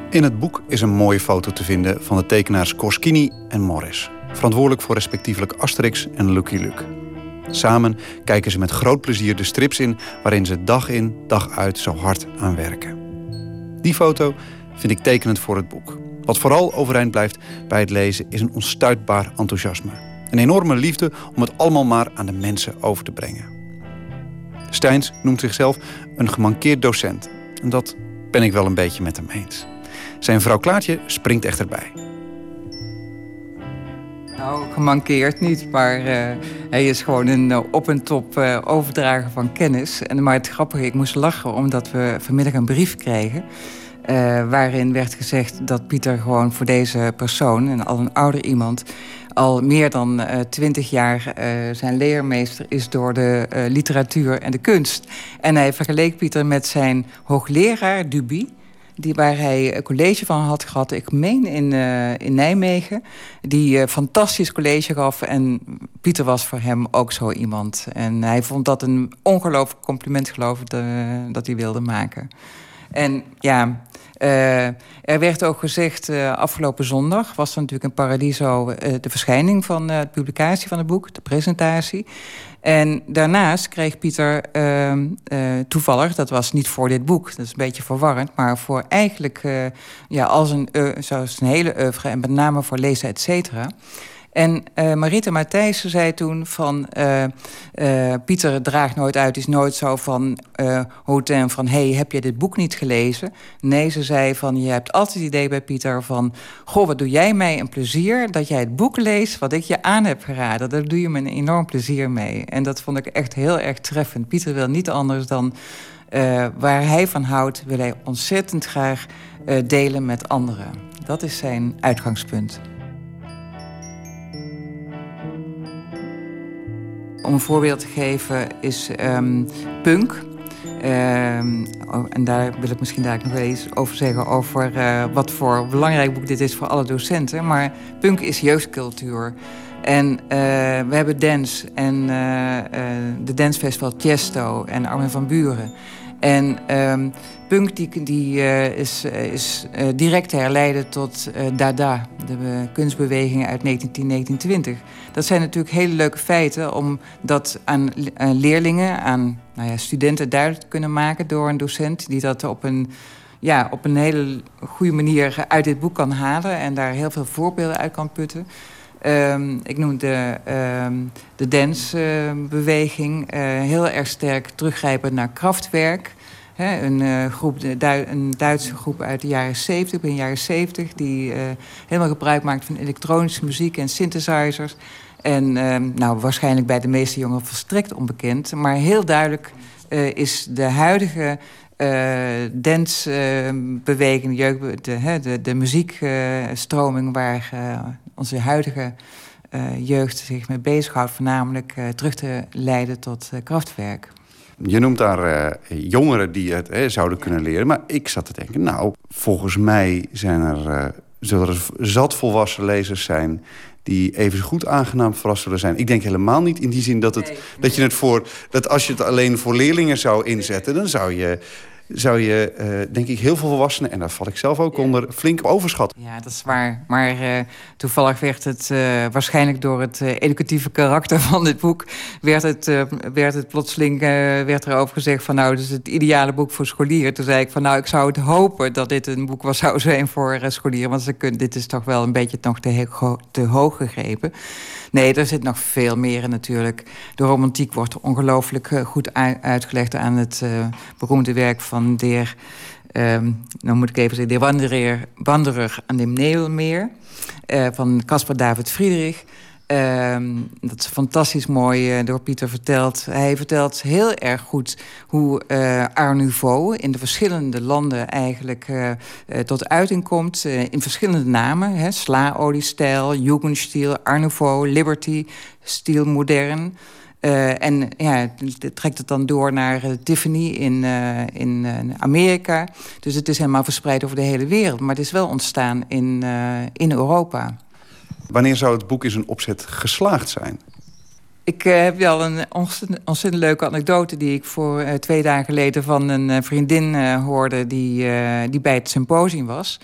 In het boek is een mooie foto te vinden van de tekenaars Koskini en Morris verantwoordelijk voor respectievelijk Asterix en Lucky Luke. Samen kijken ze met groot plezier de strips in waarin ze dag in, dag uit zo hard aan werken. Die foto vind ik tekenend voor het boek. Wat vooral overeind blijft bij het lezen is een onstuitbaar enthousiasme. Een enorme liefde om het allemaal maar aan de mensen over te brengen. Steins noemt zichzelf een gemankeerd docent. En dat ben ik wel een beetje met hem eens. Zijn vrouw Klaartje springt echterbij. Nou, gemankeerd niet, maar uh, hij is gewoon een uh, op en top uh, overdrager van kennis. En, maar het grappige, ik moest lachen omdat we vanmiddag een brief kregen... waarin werd gezegd dat Pieter gewoon voor deze persoon, en al een ouder iemand... al meer dan twintig jaar zijn leermeester is door de literatuur en de kunst. En hij vergeleek Pieter met zijn hoogleraar Duby die, waar hij een college van had gehad, ik meen in, uh, in Nijmegen. Die uh, fantastisch college gaf. En Pieter was voor hem ook zo iemand. En hij vond dat een ongelooflijk compliment, geloof ik, dat hij wilde maken. En ja, er werd ook gezegd, uh, afgelopen zondag was er natuurlijk in Paradiso de verschijning van de publicatie van het boek, de presentatie. En daarnaast kreeg Pieter ehm, toevallig, dat was niet voor dit boek, dat is een beetje verwarrend, maar voor eigenlijk, ja, als een, zoals een hele oeuvre en met name voor lezen, et cetera en uh, Marita Matthijssen zei toen van... Uh, uh, Pieter draagt nooit uit, is nooit zo van Hotel van... hey, heb je dit boek niet gelezen? Nee, ze zei van, je hebt altijd het idee bij Pieter van... goh, wat doe jij mij een plezier dat jij het boek leest... wat ik je aan heb geraden. Daar doe je me een enorm plezier mee. En dat vond ik echt heel erg treffend. Pieter wil niet anders dan... waar hij van houdt, wil hij ontzettend graag delen met anderen. Dat is zijn uitgangspunt. Om een voorbeeld te geven is um, punk. Um, en daar wil ik misschien daar nog wel eens over zeggen... over uh, wat voor belangrijk boek dit is voor alle docenten. Maar punk is jeugdcultuur. En uh, we hebben dance en uh, de dancefestival Tiesto en Armin van Buren. En um, punk die, die uh, is, is uh, direct te herleiden tot Dada, de kunstbeweging uit 1910-1920. Dat zijn natuurlijk hele leuke feiten om dat aan, aan leerlingen, aan nou ja, studenten duidelijk te kunnen maken door een docent die dat op een, ja, op een hele goede manier uit dit boek kan halen en daar heel veel voorbeelden uit kan putten. Um, ik noem de, um, de dansbeweging uh, heel erg sterk teruggrijpend naar krachtwerk. He, een, uh, groep, een Duitse groep uit de jaren 70, begin jaren 70, die uh, helemaal gebruik maakt van elektronische muziek en synthesizers. En uh, nou, waarschijnlijk bij de meeste jongeren volstrekt onbekend. Maar heel duidelijk is de huidige dancebeweging, jeugd, de, de, de muziekstroming waar onze huidige jeugd zich mee bezighoudt, voornamelijk terug te leiden tot krachtwerk. Je noemt daar uh, jongeren die het hè, zouden kunnen leren. Maar ik zat te denken, nou, volgens mij zijn er, uh, zullen er zat volwassen lezers zijn die even goed aangenaam verrast zullen zijn. Ik denk helemaal niet in die zin dat, het, dat je het voor... dat als je het alleen voor leerlingen zou inzetten... dan zou je zou je, uh, denk ik, heel veel volwassenen... en daar val ik zelf ook onder, flink overschatten. Ja, dat is waar. Maar uh, toevallig werd het, uh, waarschijnlijk door het educatieve karakter <laughs> van dit boek... werd het, werd het plotseling werd er over gezegd van... nou, dit is het ideale boek voor scholieren. Toen zei ik van, nou, ik zou het hopen dat dit een boek was, zou <laughs> zijn voor scholieren. Want ze kunnen, dit is toch wel een beetje nog te, te hoog gegrepen. Nee, er zit nog veel meer in natuurlijk. De romantiek wordt ongelooflijk goed uitgelegd aan het beroemde werk van van heer, um, nou moet ik even zeggen, de wanderer, aan de Neelmeer. Uh, van Caspar David Friedrich. Um, dat is fantastisch mooi uh, door Pieter verteld. Hij vertelt heel erg goed hoe uh, Art Nouveau in de verschillende landen eigenlijk tot uiting komt. in verschillende namen. Hè, Sla-oliestijl, Jugendstil, Art Nouveau, Liberty, Stil Modern. Uh, en ja, trekt het dan door naar uh, Tiffany in, uh, in Amerika. Dus het is helemaal verspreid over de hele wereld. Maar het is wel ontstaan in, in Europa. Wanneer zou het boek in zijn opzet geslaagd zijn? Ik heb wel een ontzettend, ontzettend, leuke anekdote... die ik voor twee dagen geleden van een vriendin hoorde... Die, die bij het symposium was...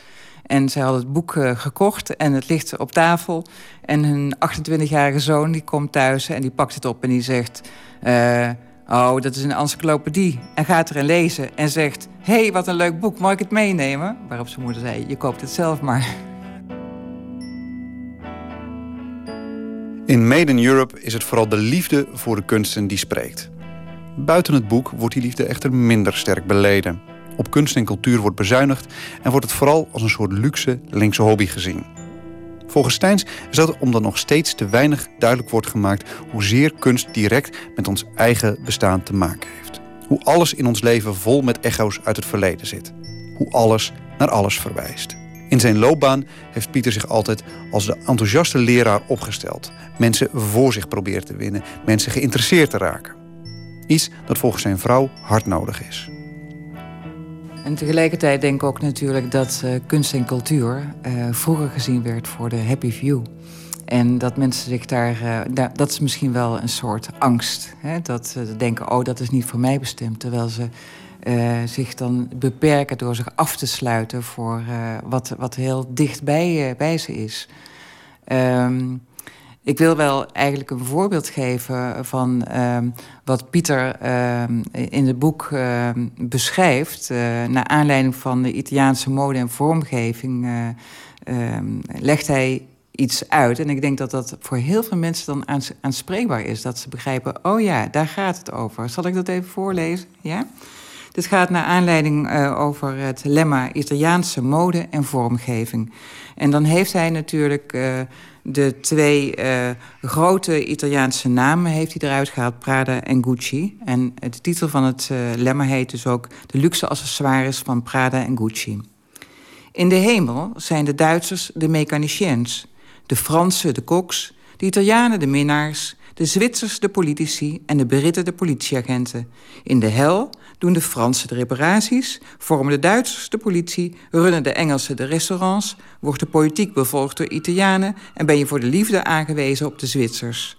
En zij had het boek uh, gekocht en het ligt op tafel. En hun 28-jarige zoon die komt thuis en die pakt het op en die zegt... Uh, oh, dat is een encyclopedie. En gaat erin lezen en zegt... hé, hey, wat een leuk boek, mag ik het meenemen? Waarop zijn moeder zei, je koopt het zelf maar. In Made in Europe is het vooral de liefde voor de kunsten die spreekt. Buiten het boek wordt die liefde echter minder sterk beleden. Op kunst en cultuur wordt bezuinigd en wordt het vooral als een soort luxe linkse hobby gezien. Volgens Steins is dat omdat nog steeds te weinig duidelijk wordt gemaakt hoezeer kunst direct met ons eigen bestaan te maken heeft. Hoe alles in ons leven vol met echo's uit het verleden zit. Hoe alles naar alles verwijst. In zijn loopbaan heeft Pieter zich altijd als de enthousiaste leraar opgesteld. Mensen voor zich proberen te winnen, mensen geïnteresseerd te raken. Iets dat volgens zijn vrouw hard nodig is. En tegelijkertijd denk ik ook natuurlijk dat uh, kunst en cultuur uh, vroeger gezien werd voor de happy view. En dat mensen zich daar, uh, dat is misschien wel een soort angst. Hè? Dat ze denken, oh dat is niet voor mij bestemd. Terwijl ze zich dan beperken door zich af te sluiten voor wat, wat heel dicht bij, bij ze is. Um, ik wil wel eigenlijk een voorbeeld geven van um, wat Pieter um, in het boek um, beschrijft. Uh, naar aanleiding van de Italiaanse mode en vormgeving uh, legt hij iets uit. En ik denk dat dat voor heel veel mensen dan aans aanspreekbaar is. Dat ze begrijpen, oh ja, daar gaat het over. Zal ik dat even voorlezen? Ja? Dit gaat naar aanleiding uh, over het lemma Italiaanse mode en vormgeving. En dan heeft hij natuurlijk de twee uh, grote Italiaanse namen heeft hij eruit gehaald, Prada en Gucci. En de titel van het uh, lemma heet dus ook de luxe accessoires van Prada en Gucci. In de hemel zijn de Duitsers de mechaniciens, de Fransen de koks, de Italianen de minnaars, de Zwitsers de politici en de Britten de politieagenten. In de hel doen de Fransen de reparaties, vormen de Duitsers de politie, runnen de Engelsen de restaurants, wordt de politiek bevolgd door Italianen en ben je voor de liefde aangewezen op de Zwitsers.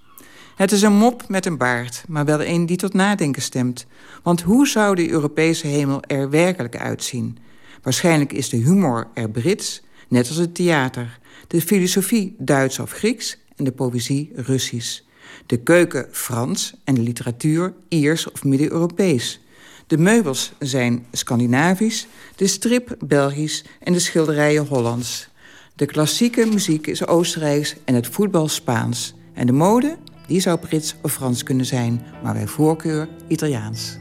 Het is een mop met een baard, maar wel een die tot nadenken stemt. Want hoe zou de Europese hemel er werkelijk uitzien? Waarschijnlijk is de humor er Brits, net als het theater. De filosofie Duits of Grieks en de poëzie Russisch. De keuken Frans en de literatuur Iers of Midden-Europees. De meubels zijn Scandinavisch, de strip Belgisch en de schilderijen Hollands. De klassieke muziek is Oostenrijks en het voetbal Spaans. En de mode, die zou Brits of Frans kunnen zijn, maar bij voorkeur Italiaans.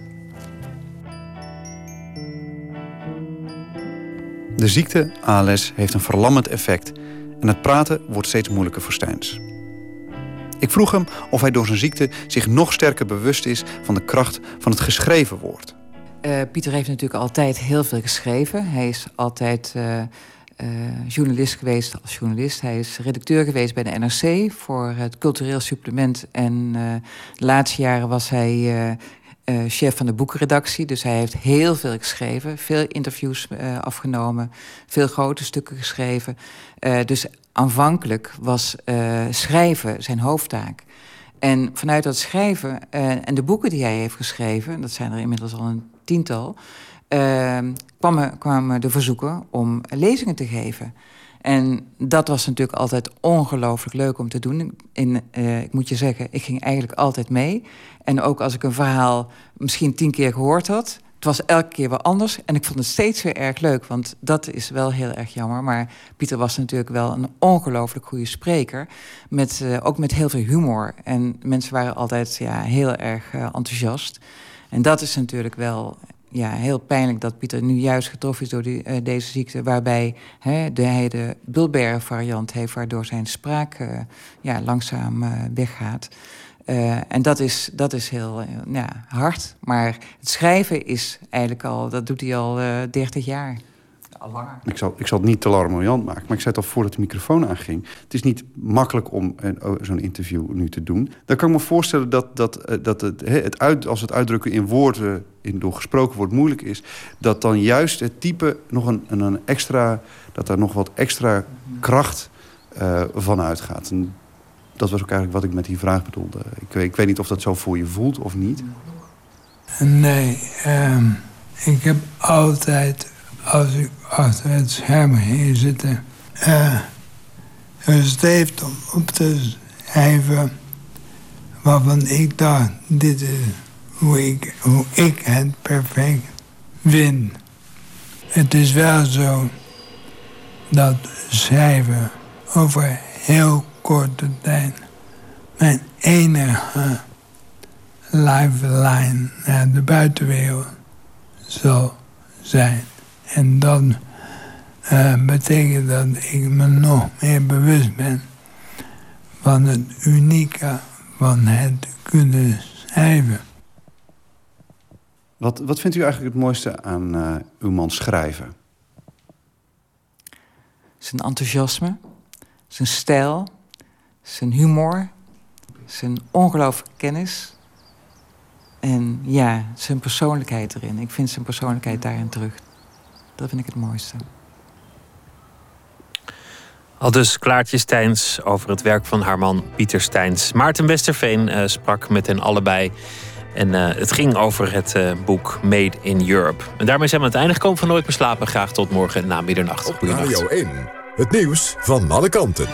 De ziekte ALS heeft een verlammend effect en het praten wordt steeds moeilijker voor Steins. Ik vroeg hem of hij door zijn ziekte zich nog sterker bewust is van de kracht van het geschreven woord. Uh, Pieter heeft natuurlijk altijd heel veel geschreven. Hij is altijd uh, uh, journalist geweest als journalist. Hij is redacteur geweest bij de NRC voor het cultureel supplement. En de laatste jaren was hij chef van de boekenredactie. Dus hij heeft heel veel geschreven, veel interviews afgenomen, veel grote stukken geschreven. dus aanvankelijk was schrijven zijn hoofdtaak. En vanuit dat schrijven en de boeken die hij heeft geschreven, dat zijn er inmiddels al een tiental, uh, kwamen, kwamen de verzoeken om lezingen te geven. En dat was natuurlijk altijd ongelooflijk leuk om te doen. In, uh, ik moet je zeggen, ik ging eigenlijk altijd mee. En ook als ik een verhaal misschien tien keer gehoord had... het was elke keer wel anders en ik vond het steeds weer erg leuk. Want dat is wel heel erg jammer. Maar Pieter was natuurlijk wel een ongelooflijk goede spreker. Met, uh, ook met heel veel humor. En mensen waren altijd ja, heel erg uh, enthousiast. En dat is natuurlijk wel ja, heel pijnlijk dat Pieter nu juist getroffen is door die, uh, deze ziekte. Waarbij hè, de, hij de Bulbair variant heeft, waardoor zijn spraak ja, langzaam uh, weggaat. en dat is, dat is heel ja, hard. Maar het schrijven is eigenlijk al, dat doet hij al 30 jaar. Ik zal, ik zal het niet te larmoyant maken, maar ik zei het al voordat de microfoon aanging. Het is niet makkelijk om oh, zo'n interview nu te doen. Dan kan ik me voorstellen dat, dat, eh, dat het, het uit, als het uitdrukken in woorden in, door gesproken wordt moeilijk is... dat dan juist het type nog een, een extra... dat er nog wat extra kracht uh, van uitgaat. Dat was ook eigenlijk wat ik met die vraag bedoelde. Ik, ik weet niet of dat zo voor je voelt of niet. Nee, um, ik heb altijd als ik achter het scherm heen zitten... Uh, gesteefd om op te schrijven waarvan ik dacht... dit is hoe ik, hoe ik het perfect vind. Het is wel zo dat schrijven over heel korte tijd... mijn enige lifeline naar de buitenwereld zal zijn. En dan eh, betekent dat ik me nog meer bewust ben van het unieke van het kunnen schrijven. Wat, wat vindt u eigenlijk het mooiste aan uh, uw man schrijven? Zijn enthousiasme, zijn stijl, zijn humor, zijn ongelooflijke kennis. En ja, zijn persoonlijkheid erin. Ik vind zijn persoonlijkheid daarin terug. Dat vind ik het mooiste. Al dus Klaartje Steins over het werk van haar man Pieter Steins. Maarten Westerveen uh, sprak met hen allebei. En uh, het ging over het uh, boek Made in Europe. En daarmee zijn we aan het einde gekomen van Nooit meer slapen. Graag tot morgen na middernacht. Op Radio 1, het nieuws van alle kanten.